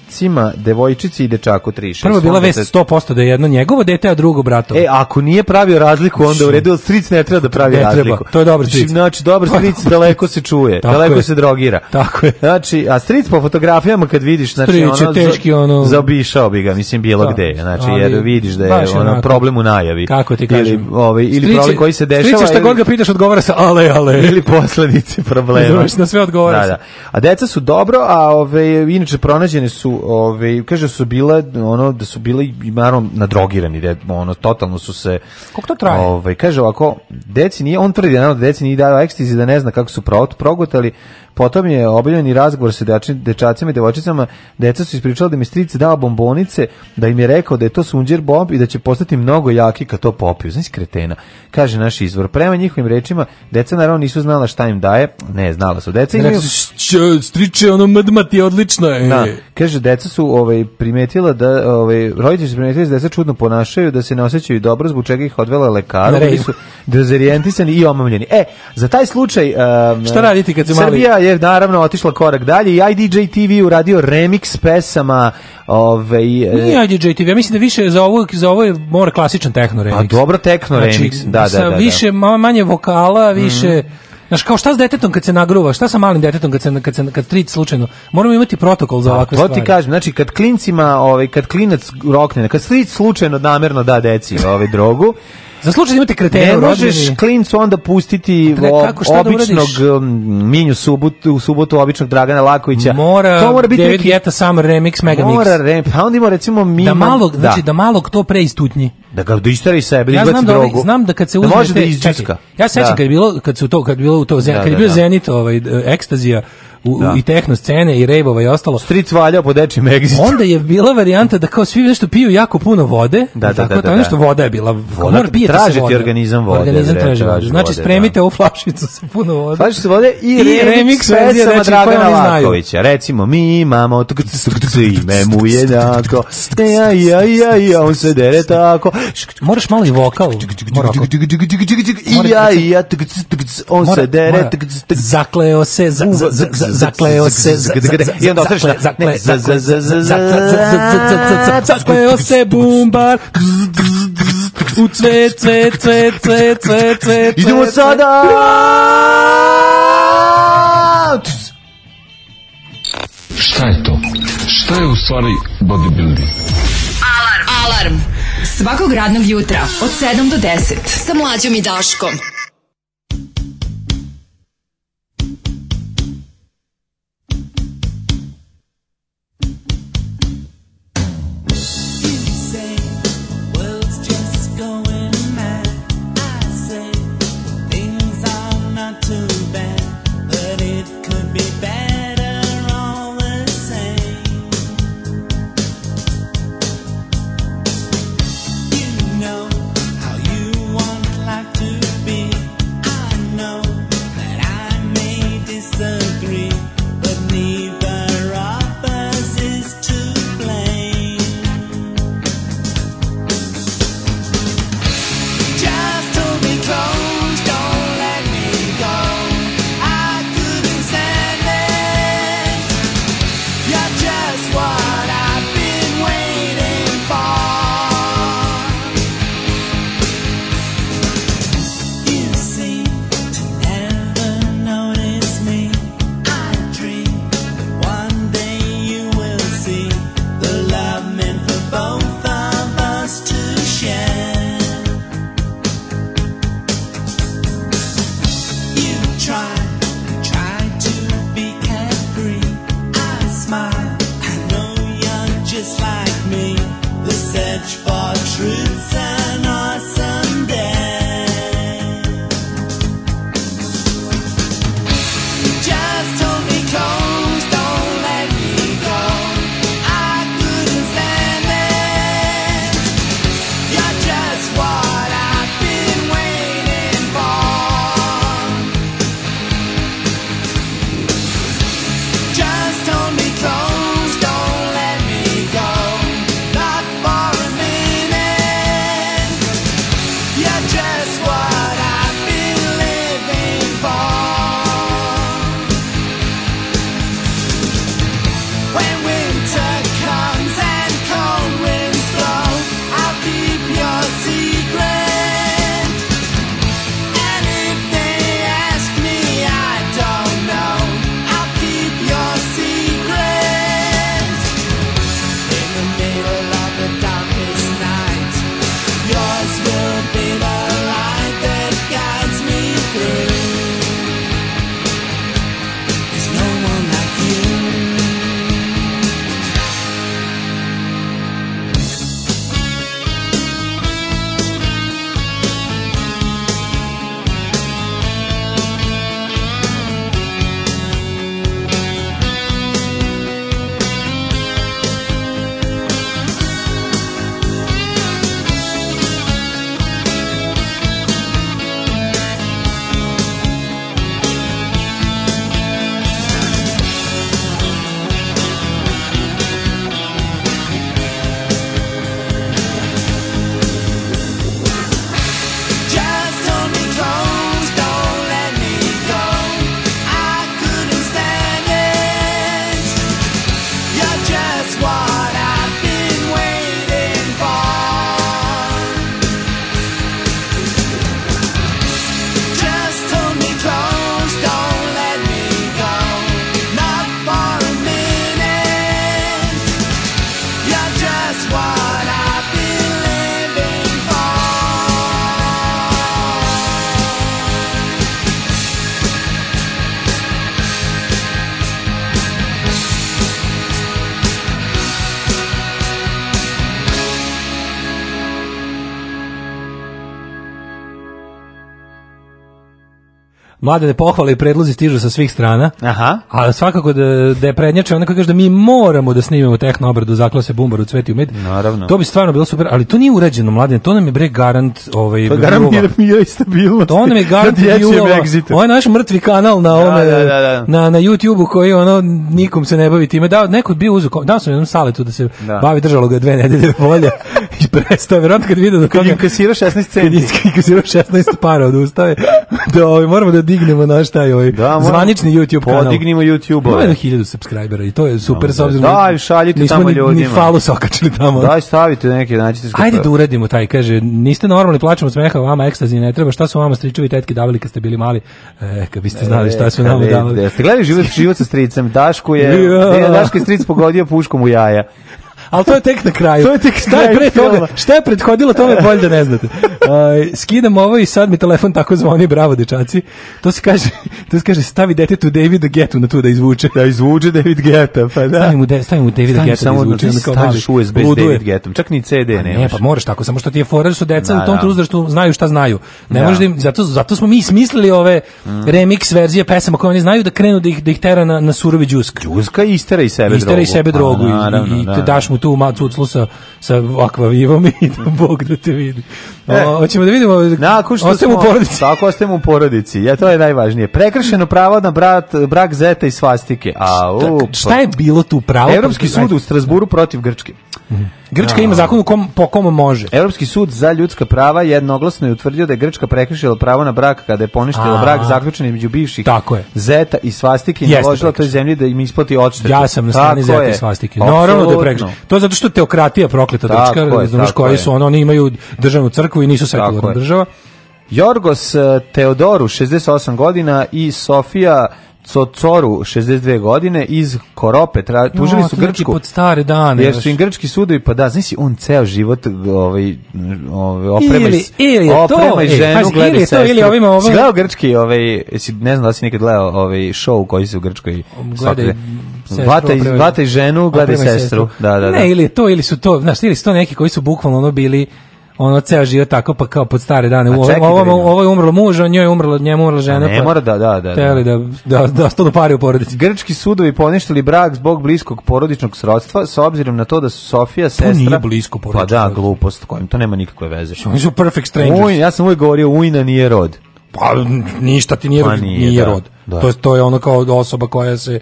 Bratancima, devojčici i dečaku 3 Prvo bila vest 100% da je jedno njegovo dete, a drugo bratovo. E, ako nije pravio razliku, onda u redu, ali stric ne treba da pravi Ne treba, razliku. to je dobar Znači, stric. Znači, dobar stric daleko se čuje, Tako daleko je. se drogira. Tako je. Znači, a stric po fotografijama kad vidiš, znači, Stric je ono, teški, ono- zaobišao bi ga, mislim, bilo Da. gde. Znači, Ali, jer vidiš da je ono, onako. problem u najavi. Kako ti Ili, kažem? ovaj, ili Stric je- problem koji se dešava. Stric je šta ili- god ga pitaš odgovara sa ale, ale. ili posledice problema. Razumeš, na sve odgovara Da, da. A deca su dobro, a ove inače pronađene su, ove kaže su bile ono da su bili i naravno nadrogirani, da ono totalno su se Koliko to traje? Ovaj kaže ovako, deci nije on tvrdi da deci nije dao ekstazi da ne zna kako su pro- progutali. Potom je obavljen i razgovor sa deči- dečacima i devojčicama. Deca su ispričala da mi stric dao bombonice, da im je rekao da je to sunđer bomb i da će postati mnogo jaki kad to popiju. Znaš kretena. Kaže naš izvor. Prema njihovim rečima, deca naravno nisu znala šta im daje. Ne, znala su. Deca imaju... Rekao si, "Š- striče, ono mdmati, odlično je. Da, kaže deca su ovaj primetila da ovaj roditelji su primetili da se deca čudno ponašaju, da se ne osjećaju dobro, zbog čega ih odvela lekaru, bili su dezorijentisani i omamljeni. E, za taj slučaj um, Šta raditi kad su mali? Srbija je naravno otišla korak dalje i IDJ TV uradio remix pesama ovaj e, Nije IDJ TV, ja mislim da više za ovo, za ovo je mora klasičan techno remix. Pa dobro, techno remix, da, da, sa da, Mhm. da. više, ma- manje vokala, više... Znaš, kao šta s detetom kad se nagruva, šta sa malim detetom kad se kad se kad stric slučajno. Moramo imati protokol za Pa, ovakve to stvari. ti kažem, znači kad klincima, ovaj kad klinac rokne, kad stric slučajno namerno da deci ovaj drogu, Za slučaj da imate kretena Ne možeš klincu onda pustiti Ne, o- kako, šta da običnog um, Minju subotu, u subotu običnog Dragana Lakovića. Mora, to mora biti David neki Guetta Summer Remix Mega Mix. Mora pa onda ima recimo Mima. da malog, znači da malog to pre istutnji. da ga da istari sebe, da Ja znam da, ovaj, drogu. znam da kad se da uzme može da te- izđuska. čekaj, Ja se sećam Da. kad je bilo kad su to kad je bilo u to zen- Da, kad je da, bio da. Zenit ovaj ekstazija u, Da. i tehno scene i rejvova i ostalo. Stric valjao po dečjem egzitu. Onda je bila varijanta da kao svi nešto piju jako puno vode. Da, da, tako, da, da, to nešto da. voda je bila. Voda, mora pijete traži se ti vode. organizam vode, Organizam traži vode. Znači spremite ovu flašicu sa puno vode. Se vode i, remix, verzija pesama reči Dragana. Lakovića. Recimo, mi imamo tuk, tuk, tuk, tuk, ime mu jednako. Ja, ja, ja, ja, on se dere tako. Moraš malo i vokal. I ja, i ja, tuk, tuk, tuk, on se dere. mora. tuk, tuk, tuk. Zakleo se, zakleo se i onda ostaviš zakleo se bumbar u cvet, cvet, cvet, cvet, cvet, cvet idemo sada šta je to? šta je u stvari bodybuilding? alarm alarm svakog radnog jutra od 7 do 10 sa mlađom i daškom mladene pohvale i predlozi stižu sa svih strana. Aha. A svakako da, da je prednjače onako kaže da mi moramo da snimimo tehno obradu zaklase bumbar u cveti u med. Naravno. To bi stvarno bilo super, ali to nije urađeno mladene, to nam je bre garant ovaj To je garant viewova. mira, mira i stabilnosti. To nam je garant egzitu. Ovo je naš mrtvi kanal na ovome, da, da, da. na, na YouTube-u koji ono, nikom se ne bavi time. Da, neko je bio uzeo, dao sam jednom saletu da se Da. bavi, držalo ga je dve nedelje volja [LAUGHS] i prestao, verovatno kad vidio da Kad je inkasirao 16 kad centi. je inkasirao 16 para od ustave, [LAUGHS] da ovaj, moramo da dignemo naš taj ovaj, moramo- zvanični YouTube kanal. Podignimo YouTube-ove. Ima jedno hiljadu subscribera i to je super, s Da, obzirom daj, šaljite nismo tamo ni, ljudima. ni falus okačili tamo. Daj, stavite neke, nađite Ajde da uradimo taj, kaže, niste normalni, plačemo smeha, vama ekstazi ne treba, šta su vama stričevi tetke davali kad ste bili mali? E, kad biste znali šta su E, kad davali. Jeste gledali život, život sa stricem? Dašku je, [LAUGHS] Ja. Daško je stric pogodio puškom u jaja. Ali to je tek na kraju. To je tek šta je pre toga? Šta je prethodilo tome bolje da ne znate. Aj, skidam ovo i sad mi telefon tako zvoni, bravo dečaci. To se kaže, to se kaže stavi detetu Davida Getu na tu da izvuče. Da izvuče David Geta, pa da. Stavim mu, de, stavim mu Davida Stavim Geta da samo izvuče. da mali. staviš USB s. David Getom. Čak ni CD Pa nemaš. Ne, pa moraš tako, samo što ti je fora da su deca Da, u tom da. uzrastu znaju šta znaju. Ne Da. da im, zato, zato smo mi smislili ove Mm. remix verzije pesama koje oni znaju da krenu da ih, da ih tera na, na surovi džusk. Džuska istera i sebe drogu. Istera i sebe Pa, drogu i- i, i da. daš mu tu macu cuclu sa, sa akvavivom i da Bog da te vidi. E. O, hoćemo da vidimo, Nakon što smo, u porodici. Tako ostajemo u porodici. Ja, to je najvažnije. Prekršeno pravo na brat, brak zeta i svastike. A, u, Šta je bilo tu pravo? Evropski sud u Strasburu protiv Grčke. Grčka ima zakon u kom, po kom može. Evropski sud za ljudska prava jednoglasno je utvrdio da je Grčka prekršila pravo na brak kada je poništila A. brak zaključen između bivših Tako je. Zeta i svastike i naložila toj zemlji da im isplati odštetu. Ja sam na strani Zeta je. i svastike. Naravno da je prekršaj. To je zato što teokratija prokleta Grčka, je, razumeš tako koji su ono, oni imaju državnu crkvu i nisu sekularna država. Jorgos eh, Teodoru, 68 godina i Sofija Cocoru, 62 godine, iz Korope, tra, tužili No, su to neki Grčku. pod stare dane, Jer su im grčki sudovi, pa da, znaš on ceo život ovaj, ovaj, oprema, Ili- ili je to, oprema i e, ženu, pazi, gleda ili to, ili ovima Si gledao grčki, ovaj, ne znam da si nekad gledao ovaj show koji se u Grčkoj Gledaj Vata i, opremaj- vata i ženu, gledaj opremaj sestru. Da, da, da. Ne, ili je to, ili su to, znaš, ili su to neki koji su bukvalno ono bili ono ceo život tako pa kao pod stare dane. U, da ovo, vidimo. ovo je umrlo muž, a njoj je umrla, njemu je umrla žena. ne pa mora da, da, da, Teli da, da, da ostanu pari u porodici. Grčki sudovi poništili brak zbog bliskog porodičnog srodstva s obzirom na to da su Sofija sestra... nije blisko porodično Pa da, glupost kojim, to nema nikakve veze. Oni su perfect strangers. Uj, ja sam uvijek govorio, ujna nije rod. Pa ništa ti nije, Pa nije, nije da, rod. da. To, je, to je ono kao osoba koja se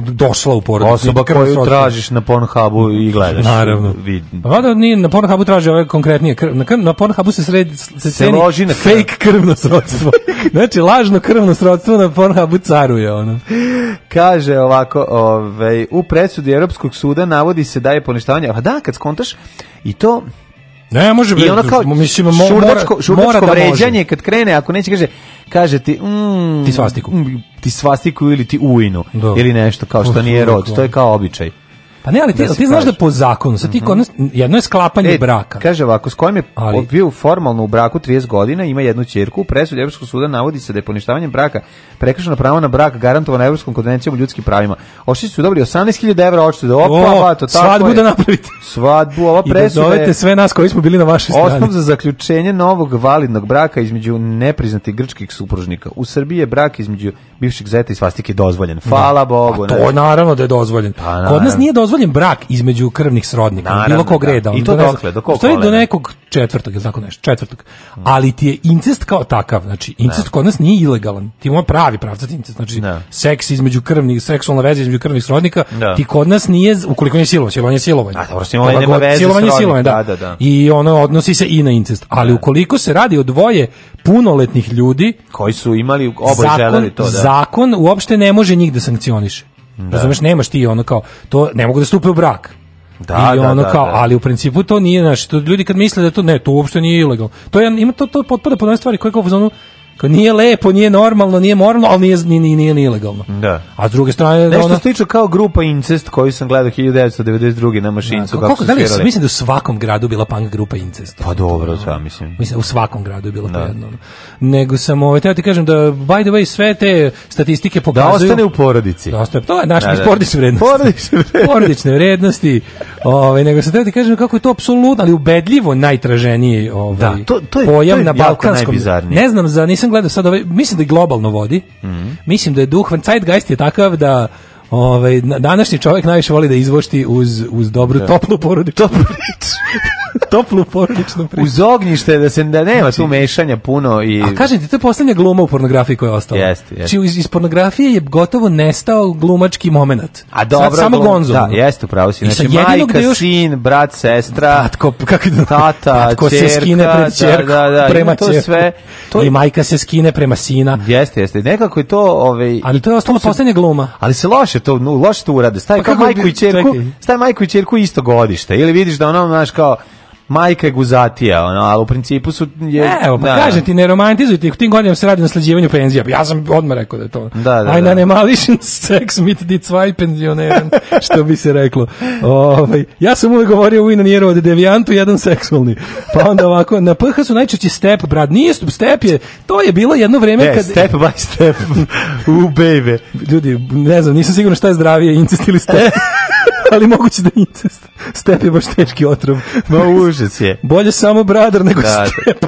došla u porodicu. Osoba koju tražiš na Pornhubu i gledaš. Naravno. Vid. Pa valjda nije na Pornhubu traži ove konkretnije krv. Na, krv, na Pornhubu se sredi se, ceni loži na krv. fake krvno srodstvo. [LAUGHS] znači lažno krvno srodstvo na Pornhubu caruje ono. Kaže ovako, ovaj, u presudi Europskog suda navodi se da je poništavanje, a da, kad skontaš, i to Ne može I ono kao mislim mo- šurdačko, mora, šurdačko mora da može. vređanje kad krene, ako neće kaže, kaže ti mm, Ti svastiku. mm, ti svastiku ili ti ujnu Da. ili nešto kao što To nije rod, to je kao običaj. Pa ne, ali ti, Da ti znaš da po zakonu, sad ti kod nas, jedno je sklapanje E, braka. Kaže ovako, s kojim je Ali- bio formalno u braku 30 godina, ima jednu ćerku, u presudi Evropskog suda navodi se da je poništavanjem braka prekršeno pravo na brak garantovano Evropskom konvencijom o ljudskim pravima. Ošli su dobili 18.000 evra odštete. Opa, O, to tako svadbu je. da napravite. Svadbu, ova I da presuda zovete je sve nas koji smo bili na vašoj strani. osnov za zaključenje novog validnog braka između nepriznatih grčkih supružnika. U Srbiji je brak između bivšeg zeta i svastike dozvoljen. Hvala Bogu. A to znaš. je naravno da je dozvoljen. naravno. Kod nas nije dozvoljen brak između krvnih srodnika, Naravno, bilo kog da. reda. I to ne znam, dokle, do kog do nekog četvrtog, je tako nešto, četvrtog. Ali ti je incest kao takav, znači incest kod nas nije ilegalan. Ti ima pravi pravcat incest, znači Da. seks između krvnih, seksualna veza između krvnih srodnika, Da. ti kod nas nije, ukoliko nije silovanje, silovanje je silovanje. A, dobro, silovanje nema veze Silovanje silovanje, da. da, da, da. I ono odnosi se i na incest. Ali ukoliko se radi o dvoje punoletnih ljudi, Koji su imali, oboje želeli to, da. zakon uopšte ne može njih da sankcioniše. Razumeš, nemaš ti ono kao, to ne mogu da stupe u brak. Da, I da, ono da, kao, da. ali u principu to nije, znaš, ljudi kad misle da to ne, to uopšte nije ilegalno. To je ima to to potpada pod one stvari koje kao u fazonu kao nije lepo, nije normalno, nije moralno, ali nije nije nije, nije, ilegalno. Da. A s druge strane Nešto ono, slično kao grupa Incest koju sam gledao 1992. na mašincu. kako koliko, su da li mislim da u svakom gradu bila punk grupa Incest. Pa dobro, ja mislim. Mislim, u svakom gradu je bilo Da. jedno. Nego sam, ovaj, teo ti kažem da, by the way, sve te statistike Da pokazuju... ostane u porodici. Da ostane, to je naš Da, da. porodične vrednosti. Porodične vrednosti. porodične vrednosti. Ovaj nego se teo ti kažem kako je to apsolutno, ali ubedljivo najtraženiji ovaj Da, to- to je- pojam to je na balkanskom. Ne znam za nisam nisam gledao sad ove, mislim da je globalno vodi. Mhm. Mislim da je duh, Zeitgeist je takav da Ovaj na- današnji čovjek najviše voli da izvošti uz uz dobru toplu porodičnu [LAUGHS] toplu porodičnu priču. Uz ognjište da se da nema tu mešanja puno i A kažem ti, to je poslednja gluma u pornografiji koja je ostala. Jeste, jeste. Znači, iz, iz pornografije je gotovo nestao glumački moment. A dobro, Sad samo glum- Gonzo. Da, jeste, upravo si. I Znači, majka, gde još- sin, brat, sestra, Tatko, kako tata, tatko se ćerka, skine pred da, ćerku, da, da, prema ima to ćerku. sve. To I je, majka se skine prema sina. jeste, jeste. Nekako je to, ovaj, Ali to je ostalo poslednja gluma. Ali se loše to, no, loše to urade. Staje Pa kao majku i ćerku, staje majku i ćerku isto godište. Ili vidiš da ono, znaš, kao majka je guzatija, ono, ali u principu su... Je, Evo, pa da, kažem ti, ne romantizujte, u tim godinama se radi na slađivanju penzija. Ja sam odmah rekao da je to. Da, da, Ein da. animalischen Sex mit die zwei Pensionären, [LAUGHS] što bi se reklo. Ovaj, ja sam uvek govorio u Inanijeru od devijantu, jedan seksualni. Pa onda ovako, na PH su najčešće step, brat. Nije step je, to je bilo jedno vreme E, kad... step by step. [LAUGHS] U baby. Ljudi, ne znam, nisam siguran šta je zdravije, incest ili step. [LAUGHS] ali moguće da incest. Step je baš teški otrov. Ma užas je. Bolje samo brother nego Da, step.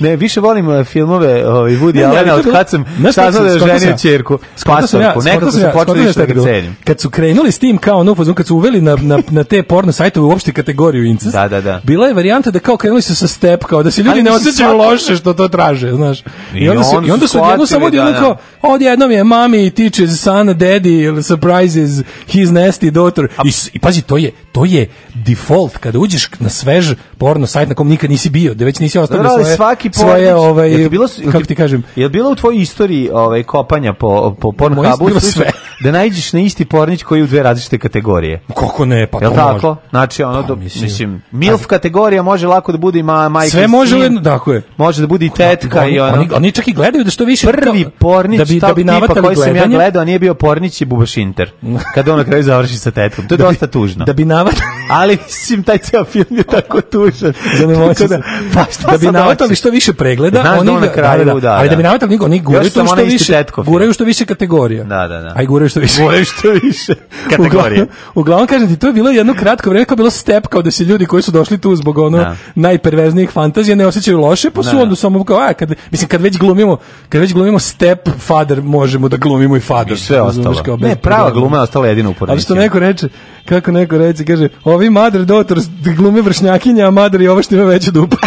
Ne, više volim uh, filmove ovaj, Woody Allena od kad sam saznao da je ženio Pastorku. skontao Nekako sam više sam da cenim. Kad su krenuli s tim kao no kad su uveli na, na, na te porno sajtove uopšte kategoriju incest, Da, da, da. bila je varijanta da kao krenuli su sa step, kao da se ljudi ne osjećaju loše što to traže, znaš. I, onda, su, i onda su odjednom samo shvatili, odjednom da, kao, odjednom je mami teaches son daddy surprises his nasty daughter. I, s- I pazi, to je, to je default kada uđeš na svež porno sajt na kom nikad nisi bio, da već nisi ostavio Dobro, svoje, svaki svoje pornić- ovaj, ti bilo, kako ti kažem, Je bilo u tvojoj istoriji ovaj, kopanja po, po Pornhubu sve. da najđeš na isti pornić koji je u dve različite kategorije? kako ne, pa Jel to tako? može. Znači, ono, do, mislim. mislim, MILF kategorija može lako da bude i ma, majka Sve i može sin, ujedno, tako je. Može da bude i tetka oni, i ono. oni, oni čak i gledaju da što više Prvi kao- pornić da bi, da bi tipa navatali koji sam ja gledanje, gledao, nije bio pornić i Bubaš Inter. Kada on na kraju završi sa tetkom. To je Da bi- dosta tužno. da bi navatali [LAUGHS] Ali mislim taj ceo film je tako tužan. Zanemoći Tako se. pa šta da bi navatali hoćeš? što više pregleda, Znaš da oni on na kraju, da, da, da, ali da da. bi navatali oni guraju to što više, tetkov guraju što više kategorija. Da, da, da. Aj guraju što više. Guraju što više [LAUGHS] kategorija. Uglavnom, kažem ti, to je bilo jedno kratko vreme kao bilo step, kao da se ljudi koji su došli tu zbog ono Da. najperverznijih fantazija ne osjećaju loše, pa su Da. onda samo kao, a, kad, mislim, kad već glumimo, kad već glumimo step father, možemo da glumimo i father. I sve ostalo. Ne, prava gluma je ostala jedina u. Ali što neko reče, kako neko reče, kaže, ovi mother daughters glume vršnjakinja, a je ovo što ima veću dupu. [LAUGHS]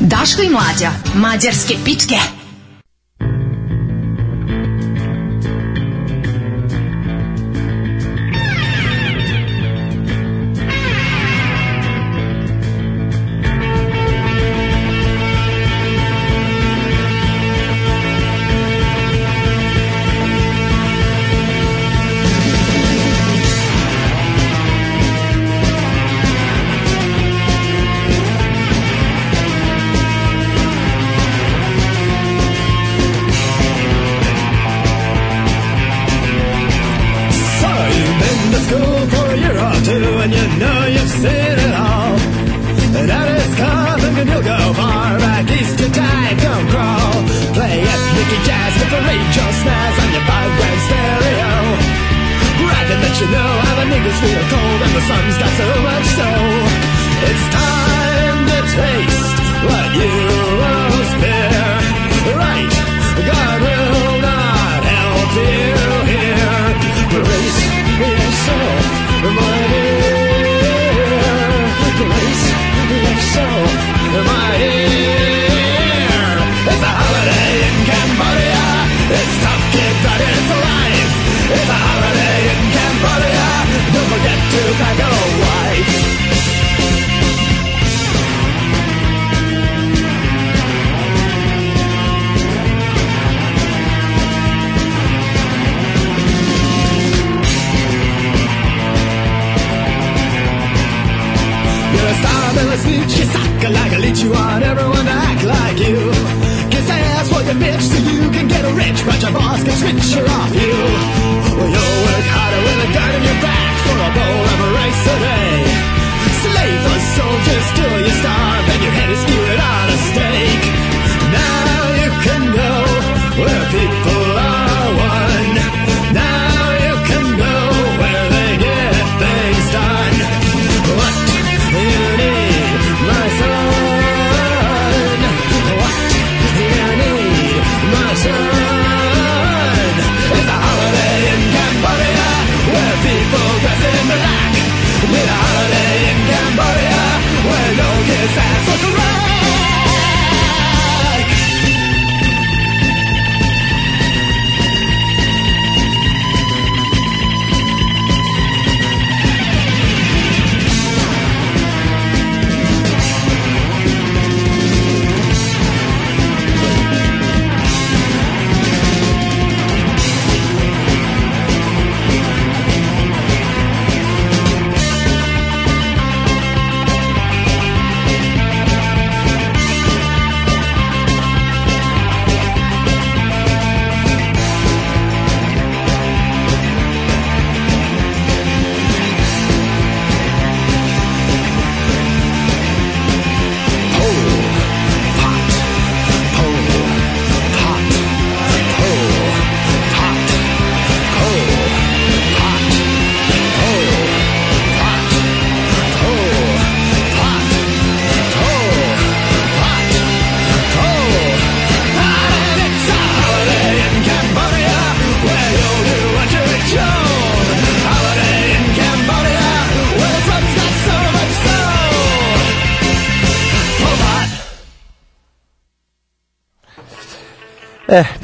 Daško i mlađa, mađarske pičke.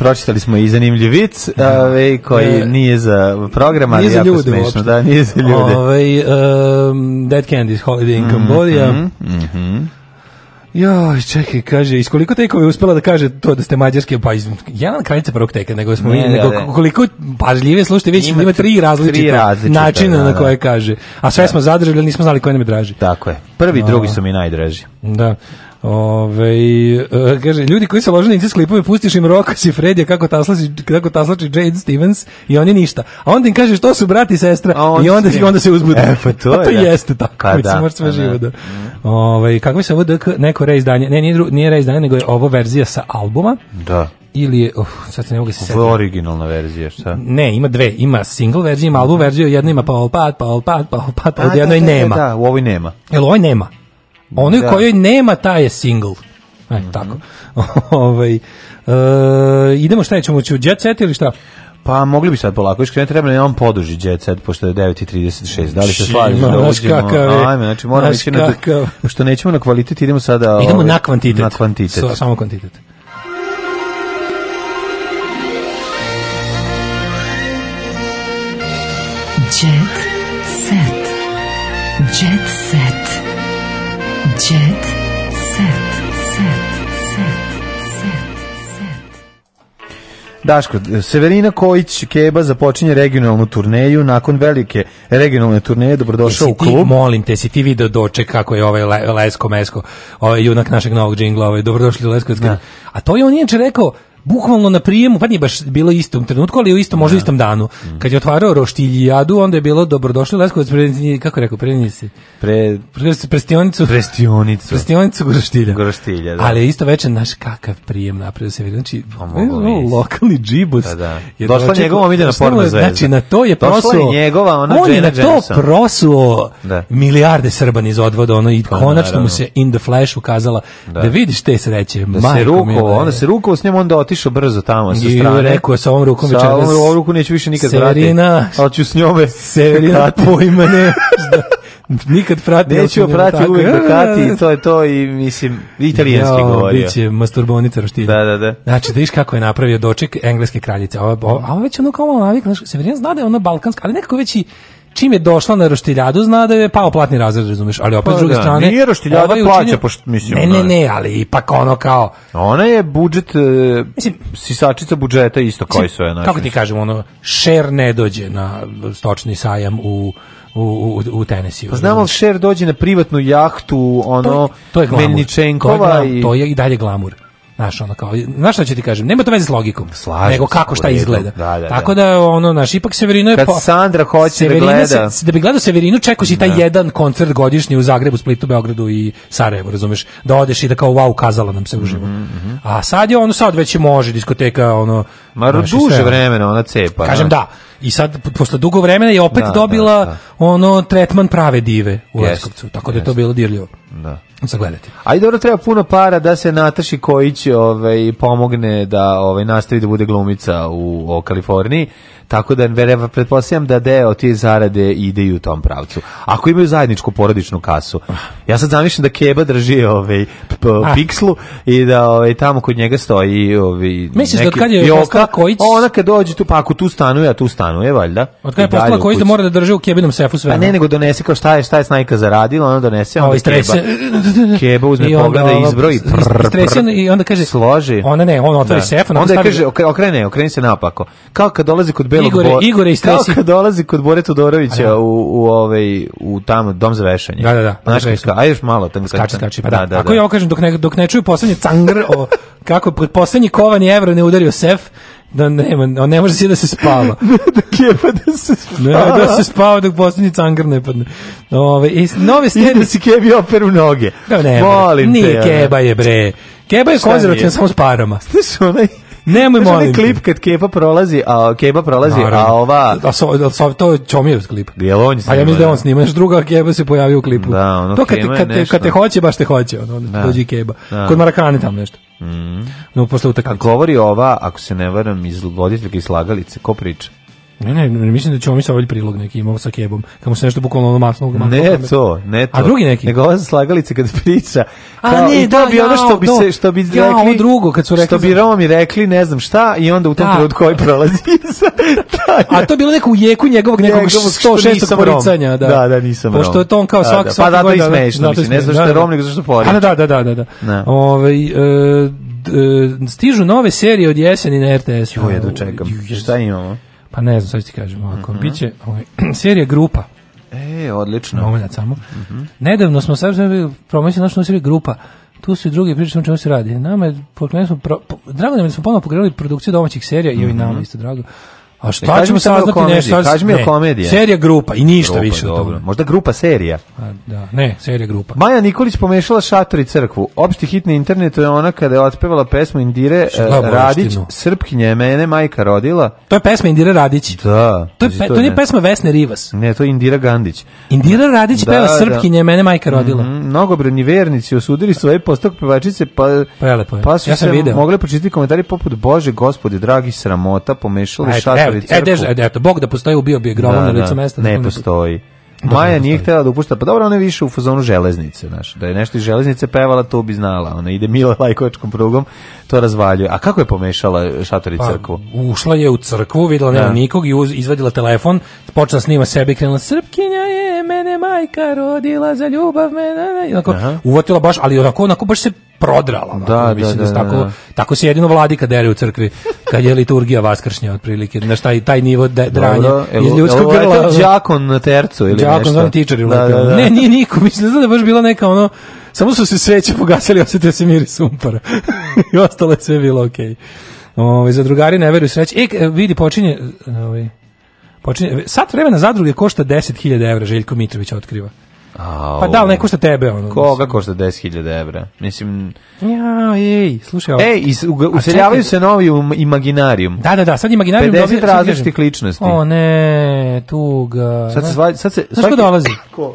Pročitali smo i zanimljiv vic, ove, koji E, nije za program, ali jako ljude smešno. uopšte. Da, nije za ljude. Ovaj, um, Dead Candy's Holiday in Cambodia. Mhm. Joj, čekaj, kaže, iz koliko tekova je uspela da kaže to da ste mađarske, pa iz jedan kraljica prvog teka, nego smo Ne, nego da, da. koliko pažljive slušajte, već Ima ima, tri različita načina da, na da. koje kaže. A sve smo zadržali, ali nismo znali koje nam je draži. Tako je. Prvi drugi su mi najdraži. Da. Ove, e, kaže, ljudi koji su loženi iz klipove, pustiš im Rokas i Fredija kako taslači, kako taslači Jade Stevens i oni ništa. A onda im kaže što su brati i sestra onda i onda, i onda se uzbude. E, pa to A to je, da. jeste tako. Pa Mislim, da, sve pa da. živo da. Ove, kako se ovo DK, neko reizdanje, ne, nije, nije reizdanje, nego je ovo verzija sa albuma Da. ili je, uf, sad se ne mogu se setiti. Je originalna verzija, šta? Ne, ima dve. Ima single verziju, ima album verziju, jedna ima Paul Pat, Paul Pat, Paul Pat, a u A, jednoj da, da, nema. Da, u ovoj nema. Jel ovoj nema? Onoj Da. kojoj nema, ta je single. E, tako. [LAUGHS] ovaj, e, idemo šta ćemo ću jet set ili šta? Pa mogli bi sad polako iškrenuti, treba nam poduži jet set, pošto je 9.36. Da li se slažeš da uđemo? Ajme, znači moramo ići na... Pošto nećemo na kvalitet, idemo sada... Idemo ovaj, na kvantitet. Na kvantitet. So- samo kvantitet. Daško, Severina Kojić Keba započinje regionalnu turneju nakon velike regionalne turneje dobrodošao u Jesi ti, klub. molim te, si ti video doček kako je ovaj Le- Lesko Mesko, ovaj junak našeg novog džingla, ovaj, dobrodošli u Leskovac. Da. A to je on inače rekao, bukvalno na prijemu, pa nije baš bilo isto u trenutku, ali u istom, možda u istom danu. Mm. Kad je otvarao roštiljadu, onda je bilo dobrodošli Leskovac, pre, kako je rekao, pre si, Pre, pre, prestionicu, prestionicu. prestionicu Groštilja. Groštilja, da. Ali isto večer, naš kakav prijem napravio se. Znači, Pa je misliti. lokalni džibus. Da, da. je Došla dočekao- njegova mu porno je- zvezda. Znači, na to je Došla je prosuo. njegova, ona on je na to prosuo Da. milijarde Srba iz odvoda, ono, i konačno naravno. mu se in the flash ukazala da, vidiš te sreće. Da se majko ruko, mila. onda se ruko s njom, onda otišao brzo tamo sa I strane. rekao, sa ovom rukom Sa večeras- ovom, ovom ruku neću više nikad Severina- vratiti. Ali ću s njome Severina kati. pojma ne, da, nikad prati. Neću prati da kati i to je to i mislim, italijanski Jao, govorio. Biće masturbonica roštilja. Da, da, da. Znači, da viš kako je napravio doček engleske kraljice. A ovo, a već ono kao malo navikla. Znaš, Severina zna da je ona balkanska, ali nekako već i čim je došla na roštiljadu, zna da je pao platni razred, razumeš, ali opet Pa s druge da, strane... nije roštiljada ovaj plaća, učinio- pošto, mislim, Ne, ne, ne, ali ipak ono kao... Ona je budžet, e, Mislim- sisačica budžeta isto koji su je. znači. Kako ti kažem, ono, šer ne dođe na stočni sajam u, u, u, u Tennessee. Pa znamo Šer dođe na privatnu jahtu, ono, to je glamur. Melničenkova to je, glam- i... to je i dalje glamur. Znaš, ono kao, znaš šta ću ti kažem, nema to veze s logikom, Slažem nego kako šta izgleda. Da, da, Tako da. da, ono, naš, ipak Severino je... Kad po- Sandra hoće da Severina gleda- Se, da bi gledao Severinu, čekao si taj jedan koncert godišnji u Zagrebu, Splitu, Beogradu i Sarajevu, razumeš, da odeš i da kao wow, kazala nam se uživo. A sad je ono, sad već može diskoteka, ono... Ma duže sve. vremena ona cepa. Kažem znaš. da. I sad, posle dugo vremena je opet Da, dobila da, da. ono tretman prave dive u Leskovcu. Tako da je to bilo dirljivo. Da. Za gledati. A i dobro treba puno para da se Nataši Kojić ovaj, pomogne da ovaj, nastavi da bude glumica u, o Kaliforniji. Tako da pretpostavljam da deo tije zarade ide i u tom pravcu. Ako imaju zajedničku porodičnu kasu. Ja sad zamišljam da Keba drži ovaj, Ah. pikslu i da ovaj, tamo kod njega stoji ovaj, Misliš da kad je postala Kojić- Ona kad dođe tu, pa ako tu stanuje, a tu stanuje, valjda. Od kada je I postala u koji da mora da drži u kebinom sefu sve. Pa ne, nego donese kao šta je, šta je snajka zaradila, ona donese, onda Ovo Keba. Keba uzme [LAUGHS] I pogleda ova- izbroji, i onda kaže- složi. Ona ne, on otvori Da. sef, onda kaže, ok- okrene, okreni se napako. Kao kad dolazi kod Belog Igore, Bo- Igore, kao istresi. kad dolazi kod Bore Todorovića da. u, u, ovaj, u tamo, dom za vešanje. Da, da, da. Znaš kako, vešanje. ajde još malo. Tam, Skači, skači, pa da. da, da, Ako ja ovo kažem, dok ne, dok ne čuju poslednji cangr, o, [LAUGHS] kako pod poslednji kovani evro ne udario sef, da nema, on ne može si da se spava. [LAUGHS] da Keba da se Ne, da se spava dok poslednji cangr ne padne. Ove, i nove I stvari... da si Kebi operu noge. Da, ne, Molim te. nije keba je bre. Keba je nije? samo s parama. Znaš onaj, Nemoj molim klip kad Keba prolazi, a Keba prolazi, Naravno. a ova... A so, a so, to je Čomijev klip. Jel on je A ja mislim da je on snima, još druga keba se pojavio u klipu. Da, ono, to kad, te- je kad, te, kad te hoće, baš te hoće, ono, Da. dođe i keba. Da. Kod Marakane tamo nešto. Mm. No, posle A utakmice. govori ova, ako se ne varam, iz voditeljke iz slagalice, ko priča? Ne, ne, ne, mislim da ćemo mi sa ovaj prilog neki imao sa kebom. Kamo se nešto bukvalno ono masno. masno Ne to, ne to. A drugi neki? Nego ova slagalica kad priča. A kao, ne, i to da, bi ono jao, što bi do. se što bi Ja, ovo rekli drugo, kad su rekli što bi Romi rekli, ne znam šta i onda u tom Da. trenutku koji prolazi [LAUGHS] iza. A to je bilo neko u jeku njegovog nekog Njegovog što 106. nisam Rom. poricanja. Da. Da, da, nisam Pošto je to on kao Da, svaki da. Pa svaki zato je godin, smešno, mislim, ne zato što je da, da. Rom, nego zato što poriče. A, Da, da, da, da, da. Da. Ovaj, e, stižu nove serije od jeseni na RTS. Jo, jedno čekam. Šta imamo? Pa ne znam, sad ti kažem ovako. Mhm. Biće ovaj, [CLEARS THROAT] serija Grupa. E, odlično. Moment samo. Nedavno smo sad promoćili našu seriju Grupa. Tu su i drugi priče o čemu se radi. Nama je, pokrenuli smo, pro, po- drago nam je da smo ponovno pokrenuli produkciju domaćih serija i ovi nama isto drago. A E, šta kaži ćemo o saznati komediji, nešto? kaži mi o ne, komediji. Serija Grupa i ništa Grupa, više dobro. Možda grupa serija. A, da, ne, serija Grupa. Maja Nikolić pomešala šator i crkvu. Opšti hit na internetu je ona kada je otpevala pesmu Indire eh, gledamo Radić, opštinu? Srpkinja je mene majka rodila. To je pesma Indira Radić. Da. To, je, pe, to nije ne. pesma Vesne Rivas. Ne, to je Indira Gandić. Indira Radić Da, peva da. Srpkinje, mene majka rodila. Mhm, Mnogobrojni vernici osudili svoje postok pevačice, pa, Prelepo je. pa su Ja sam se video. mogli pročitati komentari poput Bože, gospode, dragi sramota, pomešali šator evo i ti, crkvu. E, dež, eto, Bog da postoji, ubio bi je gromom na licu mesta. ne da- postoji. Da, Maja ne nije htjela da upušta, pa dobro, ona je više u fazonu železnice, znaš, da je nešto iz železnice pevala, to bi znala, ona ide mila lajkovačkom prugom, to razvaljuje. A kako je pomešala šator i Pa, crkvu? ušla je u crkvu, videla nema Da. nikog i uz, izvadila telefon, počela snima sebe i krenula Srpkinja je, mene majka rodila za ljubav mene, i onako, Aha. uvatila baš, ali onako, onako baš se prodrala. Onako, Da, mislim da, se da, tako, da. tako se jedino vladika dere u crkvi, kad je liturgija vaskršnja otprilike, znaš taj, taj nivo de, dranja iz ljudskog uleteo grla. đakon na tercu ili Đakon, nešto? tičar je Da, da, da. Ne, nije niko, mislim, da je baš bila neka ono, samo su se sveće pogasili, osetio se mir sumpara. [LAUGHS] I ostalo je sve bilo okej. Ovaj za drugari ne veruju sreće. E, vidi, počinje, ovaj, počinje, sat vremena zadruge košta 10.000 evra, Željko Mitrović otkriva. Au. Pa da, ali ne košta tebe, ono. Koga košta 10.000 evra? Mislim... Ja, ej, slušaj ovo. Ej, useljavaju čekaj. se novi um, imaginarijum. Da, da, da, sad imaginarijum 50 dobija- sad različitih ličnosti. O ne, tuga. Sad se sad se- Znaš ko dolazi? Ko?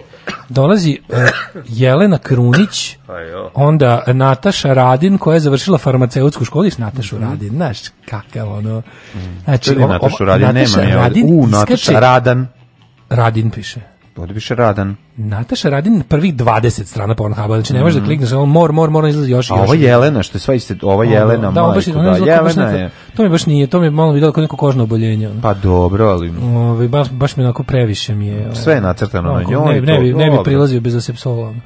Dolazi e, Jelena Krunić, Pa onda Nataša Radin koja je završila farmaceutsku školu, viš Natašu Radin, znaš kakav ono. Znači, Čekaj, ovo- Natašu Radin, Nataša nema. Radin U, Nataša Radan. Radin piše. Piše Radan. Nataša Radin prvih 20 strana Pornhuba, znači ne možeš da klikneš, ono mor, mor, mor, izlazi još i Mhm. A još. ova Jelena, što je sva iste, ova Jelena, da, ovo baš, majko, da, baš Jelena je. To mi baš nije, to mi je malo vidjelo kao neko kožno oboljenje. Ono. Pa dobro, ali Ovaj baš baš mi onako previše mi je. Sve je nacrtano na njoj Ne, ne, bi, ne bi prilazio bez asepsola. ono.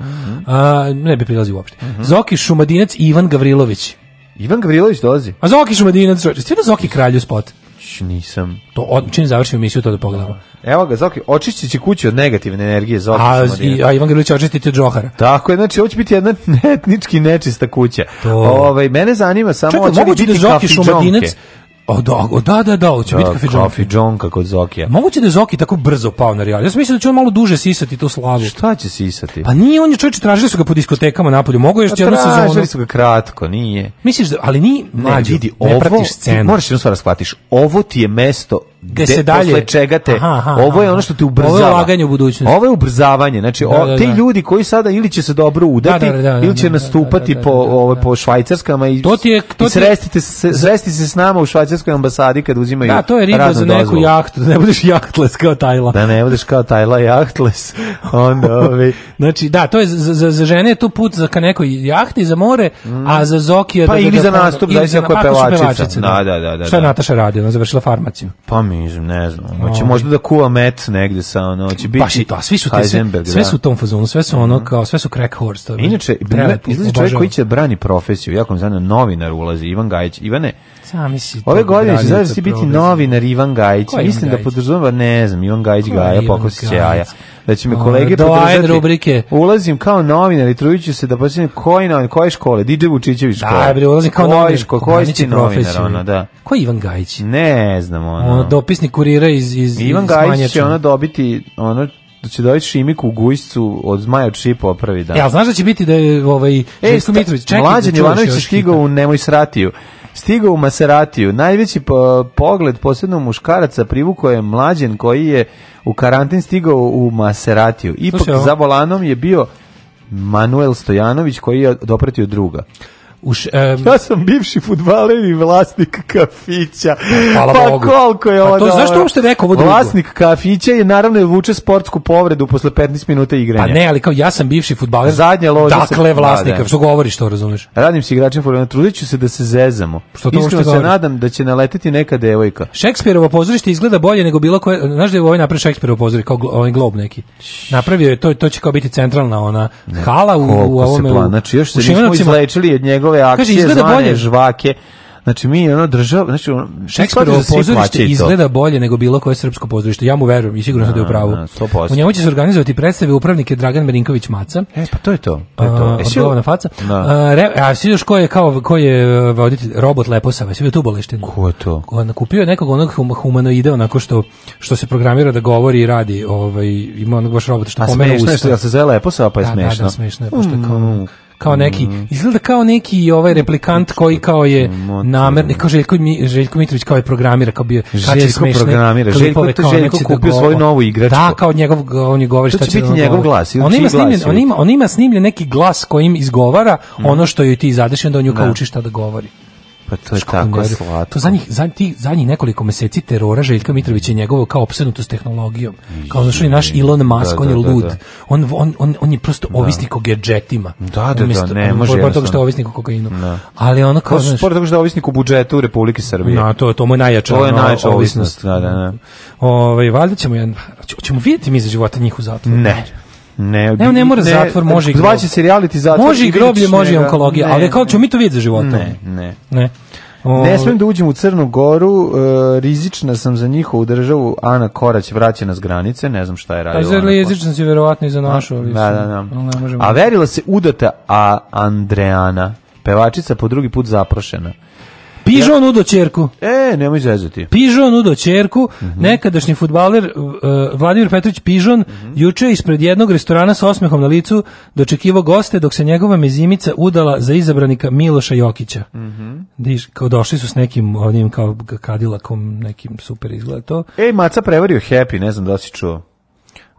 A ne bi prilazio uopšte. Zoki Šumadinac i Ivan Gavrilović. Ivan Gavrilović dolazi. A Zoki Šumadinac, stvarno Zoki kralju spot. Nisam. To od, čim završimo emisiju to da pogledamo. Evo ga, Zoki, očišći će kuću od negativne energije, Zoki A, i, a Ivan Gavrilović će očistiti od Džohara. Tako je, znači ovo će biti jedna [LAUGHS] etnički nečista kuća. To. Ovaj mene zanima samo Čekaj, hoće li da biti Zoki kafidžonke? Šumadinac... O, da, o, da, da, da, hoće biti Da, kafe Džonke. kafidžonka kod Zokija. Moguće da je Zoki tako brzo pao na real. Ja sam mislio da će on malo duže sisati tu slavu. Šta će sisati? Pa nije, on je čovječ, tražili su ga po diskotekama napolju. Mogu još Pa jednu sezonu. tražili su ga kratko, nije. Misliš da, ali ni Ne, mlađi, vidi, ne ovo, pratiš ti scenu. moraš jednu stvar da shvatiš, ovo ti je mesto Gde se dalje- posle čega te, Aha, aha, ovo je aha. ono što te Ovo ubrzava. je ulaganje u budućnost. Ovo je ubrzavanje, znači Da, o, da, da. ljudi koji sada ili će se dobro udati, Da, da, da, da, ili će da, nastupati da, da, po, da, da, ovo, da. po švajcarskama i, To ti je- to je- srestite se, sresti se s nama u švajcarskoj ambasadi kad uzimaju Da, to je riba za neku dozvolu. jahtu, da ne budeš jahtles kao Tajla. Da ne budeš kao Tajla Jahtles, [LAUGHS] onda ovi... Znači, da, to je za, za, za žene je to put za ka nekoj jahti za more, a za Zokija... Pa da, ili da, za da, nastup, ili ako je pevačica. Da, da, da, da, Šta je da. Nataša radila? Ona završila farmaciju. Pa mi, ne znam, hoće možda da kuva met negde sa ono, će biti Baš i to, svi su te, sve, sve da. su u tom fazonu, sve su ono kao, sve su crack horse. To Inače, prelepo, izlazi čovjek koji će da brani profesiju, jako mi zanima, novinar ulazi, Ivan Gajić. Ivane, Sam misli, ove godine će zaista biti progresa. novinar Ivan Gajić. Ko je Ivan Mislim da podrazumeva, ne znam, Ivan Gajić Ko Gaja, Ivan pokosi Gajić? jaja. Da će me kolege podržati. rubrike. Ulazim kao novinar i trudit ću se da počinem koji novinar, koje škole, DJ Vučićević škole. Da, bre, ulazim kao Koji novinar. koji Branit će si novinar, ono, da. Ko je Ivan Gajić? Ne znam, ono. Ono, dopisnik kurira iz, iz, Ivan iz Gajić će ono dobiti, ono, da će dobiti šimiku u gujscu od zmaja šipova prvi dan. E, ali znaš da će biti da je ovaj, E, Mitrović, čekaj, Mlađan da Jovanović je stigao u Nemoj sratiju. Stigao u Maseratiju. Najveći po- pogled posebno muškaraca privukao je mlađen koji je u karantin stigao u Maseratiju. Ipak Slušaj, za volanom je bio Manuel Stojanović koji je dopratio druga. U š, em, Ja sam bivši fudbaler i vlasnik kafića. Hvala pa Bogu. koliko je Pa ovo to dobro. zašto uopšte rekao ovo drugo? Vlasnik kafića je naravno vuče sportsku povredu posle 15 minuta igranja. Pa ne, ali kao ja sam bivši fudbaler. Zadnja loža se- Dakle, Da, vlasnika. da. Što govoriš to, razumeš? Radim s igračem fudbala, trudit ću se da se zezamo. Što to Iskreno se govori? nadam da će naleteti neka devojka. Šekspirovo pozorište izgleda bolje nego bilo koje, znaš da je ovaj napravio Šekspirovo pozorište kao ovaj glob neki. Napravio je to to će kao biti centralna ona hala u, u se ovome znači još se nismo izlečili od njegove akcije Kaže, zvane bolje. žvake. Znači mi ono država, znači ono, Šekspirovo da pozorište izgleda bolje nego bilo koje srpsko pozorište. Ja mu verujem i sigurno sam da je u pravu. Da, 100%. U njemu će se organizovati predstave upravnik je Dragan Merinković Maca. E, pa to je to. To je to. A, E, si- faca. Da. A, re, a svi još ko je kao ko je uh, voditelj robot Leposava, svi je tu boleštinu. Ko je to? On kupio nekog onog hum, humanoida onako što što se programira da govori i radi, ovaj ima onog baš robota što A pomene smešno je usta. što se zove lepo pa je Da, smešno. Da, da, smešno je, pošto je kao, Mm. Kao neki, izgleda kao neki ovaj replikant koji kao je namerni, kao Željko, Mi- Željko Mitrović kao je programira, kao bio Željko programira, Željko- to Željko neko će kupio da svoju novu igračku. Da, kao njegov, on je govori šta će biti da njegov glas On ima snimljen, on ima, on ima snimljen neki glas kojim izgovara ono što joj ti zadeš i onda on nju kao Da. uči šta da govori. Pa to je tako slatko. To zadnjih, zadnjih, zadnjih nekoliko meseci terora Željka Mitrovića i njegovo kao opsednutost tehnologijom. Kao znaš, naš Elon Musk, Da, on je da, da, lud. da. On, on, on, on je prosto ovisnik o gadgetima. Da, da, Umjesto- da, ne, može pored toga što je ovisnik o kokainu. Da. Ali ono kao, znaš, sport tako što je ovisnik u budžetu Republike Srbije. No, to, to mu je najjača, To je najjača ovisnost. da, da, da. Ovaj, valjda ćemo- ćemo vidjeti mi za života njih u zatvoru. Ne. Ne, Ne, ne mora zatvor, može i groblje. Zvaće se reality zatvor. Može i groblje, može i onkologija, Ne, ali kao ćemo mi to vidjeti za života. Ne, ne. Ne. Ne Ovaj, smem da uđem u Crnu Goru, e, rizična sam za njihovu državu, Ana Korać vraća nas granice, ne znam šta je A radila. za Ana jezičan si verovatno i za našu, ali Da, da, da. ne. A verila se udata, a Andreana, pevačica po drugi put zaprošena. Pižon udo čerku. E, nemoj zezati. Pižon udo čerku, Mhm. nekadašnji futbaler uh, Vladimir Petrović Pižon Mhm. juče je ispred jednog restorana sa osmehom na licu dočekivao goste dok se njegova mezimica udala za izabranika Miloša Jokića. Mhm. Diš, kao došli su s nekim onim kao kadilakom, nekim super izgleda to. Ej, Maca prevario Happy, ne znam da si čuo.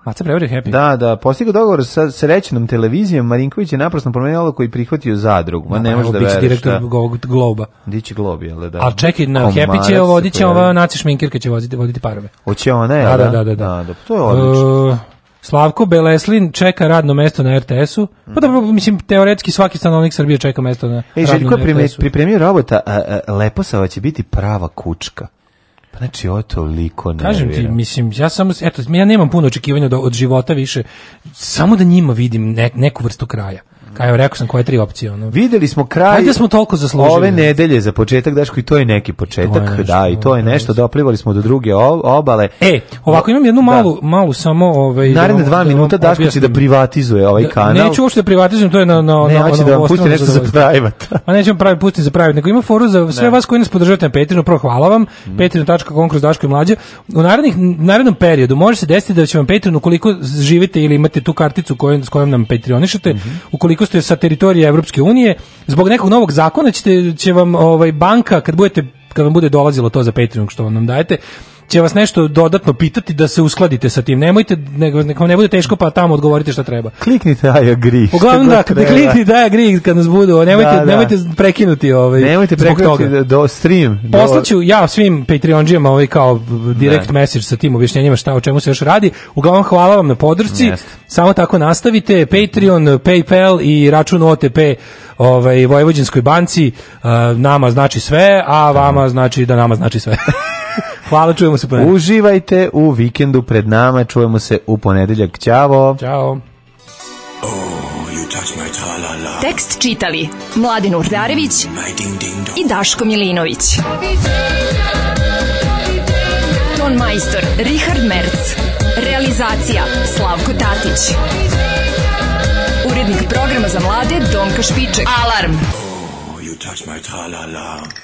Maca prevario Happy. Da, da, postigao dogovor sa srećnom televizijom, Marinković je naprosto promenio odluku i prihvatio zadrugu. Ma ne Evo, možeš da veruješ. direktor da. Globa. Dići globi, jel da? Ali čekaj, na Komarac Happy će se vodit će ova naci šminkirka će voditi, voditi parove. Hoće ona, jel Da, da? da, da, da. da. to je odlično. E, Slavko Beleslin čeka radno mesto na RTS-u. Pa dobro, mislim, teoretski svaki stanovnik Srbije čeka mesto na Ej, radno Željko je na RTS-u. pripremio robota, a, a, Leposava će biti prava kučka. Pa znači, ovo toliko ne Kažem ti, mislim, ja samo, eto, ja nemam puno očekivanja od, od života više, samo da njima vidim ne- neku vrstu kraja. Kao evo, rekao sam koje tri opcije. Ono. Videli smo kraj Ajde smo toliko zaslužili. ove nedelje za početak, Daško, i to je neki početak, je nešto, da, i to je nešto, doplivali smo do druge obale. E, ovako imam jednu malu, malu samo... Ovaj, Naredne da vam- dva da vam minuta Daško će da privatizuje ovaj Da- kanal. Neću uopšte da privatizujem, to je na na Ne, na hoće da vam pusti nešto za private. A nećemo pravi pustiti za private, nego ima foru za sve Ne. vas koji nas podržavate na Patreonu, prvo hvala vam. Mhm. Patreon.com kroz Daško i mlađe. U narednih narednom periodu može se desiti da će vam Patreon ukoliko živite ili imate tu karticu koju, s kojom nam Patreonišete, Mhm. Ukoliko ste sa teritorije Evropske unije, zbog nekog novog zakona ćete će vam ovaj banka kad budete kad vam bude dolazilo to za Patreon što vam nam dajete će vas nešto dodatno pitati da se uskladite sa tim. Nemojte, nego, nego ne bude teško pa tamo odgovorite šta treba. Kliknite I agree. Uglavnom da, god kad treba. klikni da agree kad nas budu, nemojte, Da, da. nemojte prekinuti ovaj, Nemojte prekinuti toga. do, do stream. do- Poslaću ja svim Patreonđijama ovaj kao direct Ne. message sa tim objašnjenjima šta o čemu se još radi. Uglavnom hvala vam na podršci. Jeste. Samo tako nastavite. Patreon, PayPal i račun OTP ovaj Vojvođanskoj banci uh, nama znači sve, a vama znači da nama znači sve. [LAUGHS] hvala, čujemo se ponedeljak. Uživajte u vikendu pred nama, čujemo se u ponedeljak. Ćao. Ćao. Tekst čitali Mladin Urdarević i Daško Milinović. Ton majstor Richard Merc. Realizacija Slavko Tatić. Urednik programa za mlade Donka Špiček. Alarm! You touch my tra-la-la.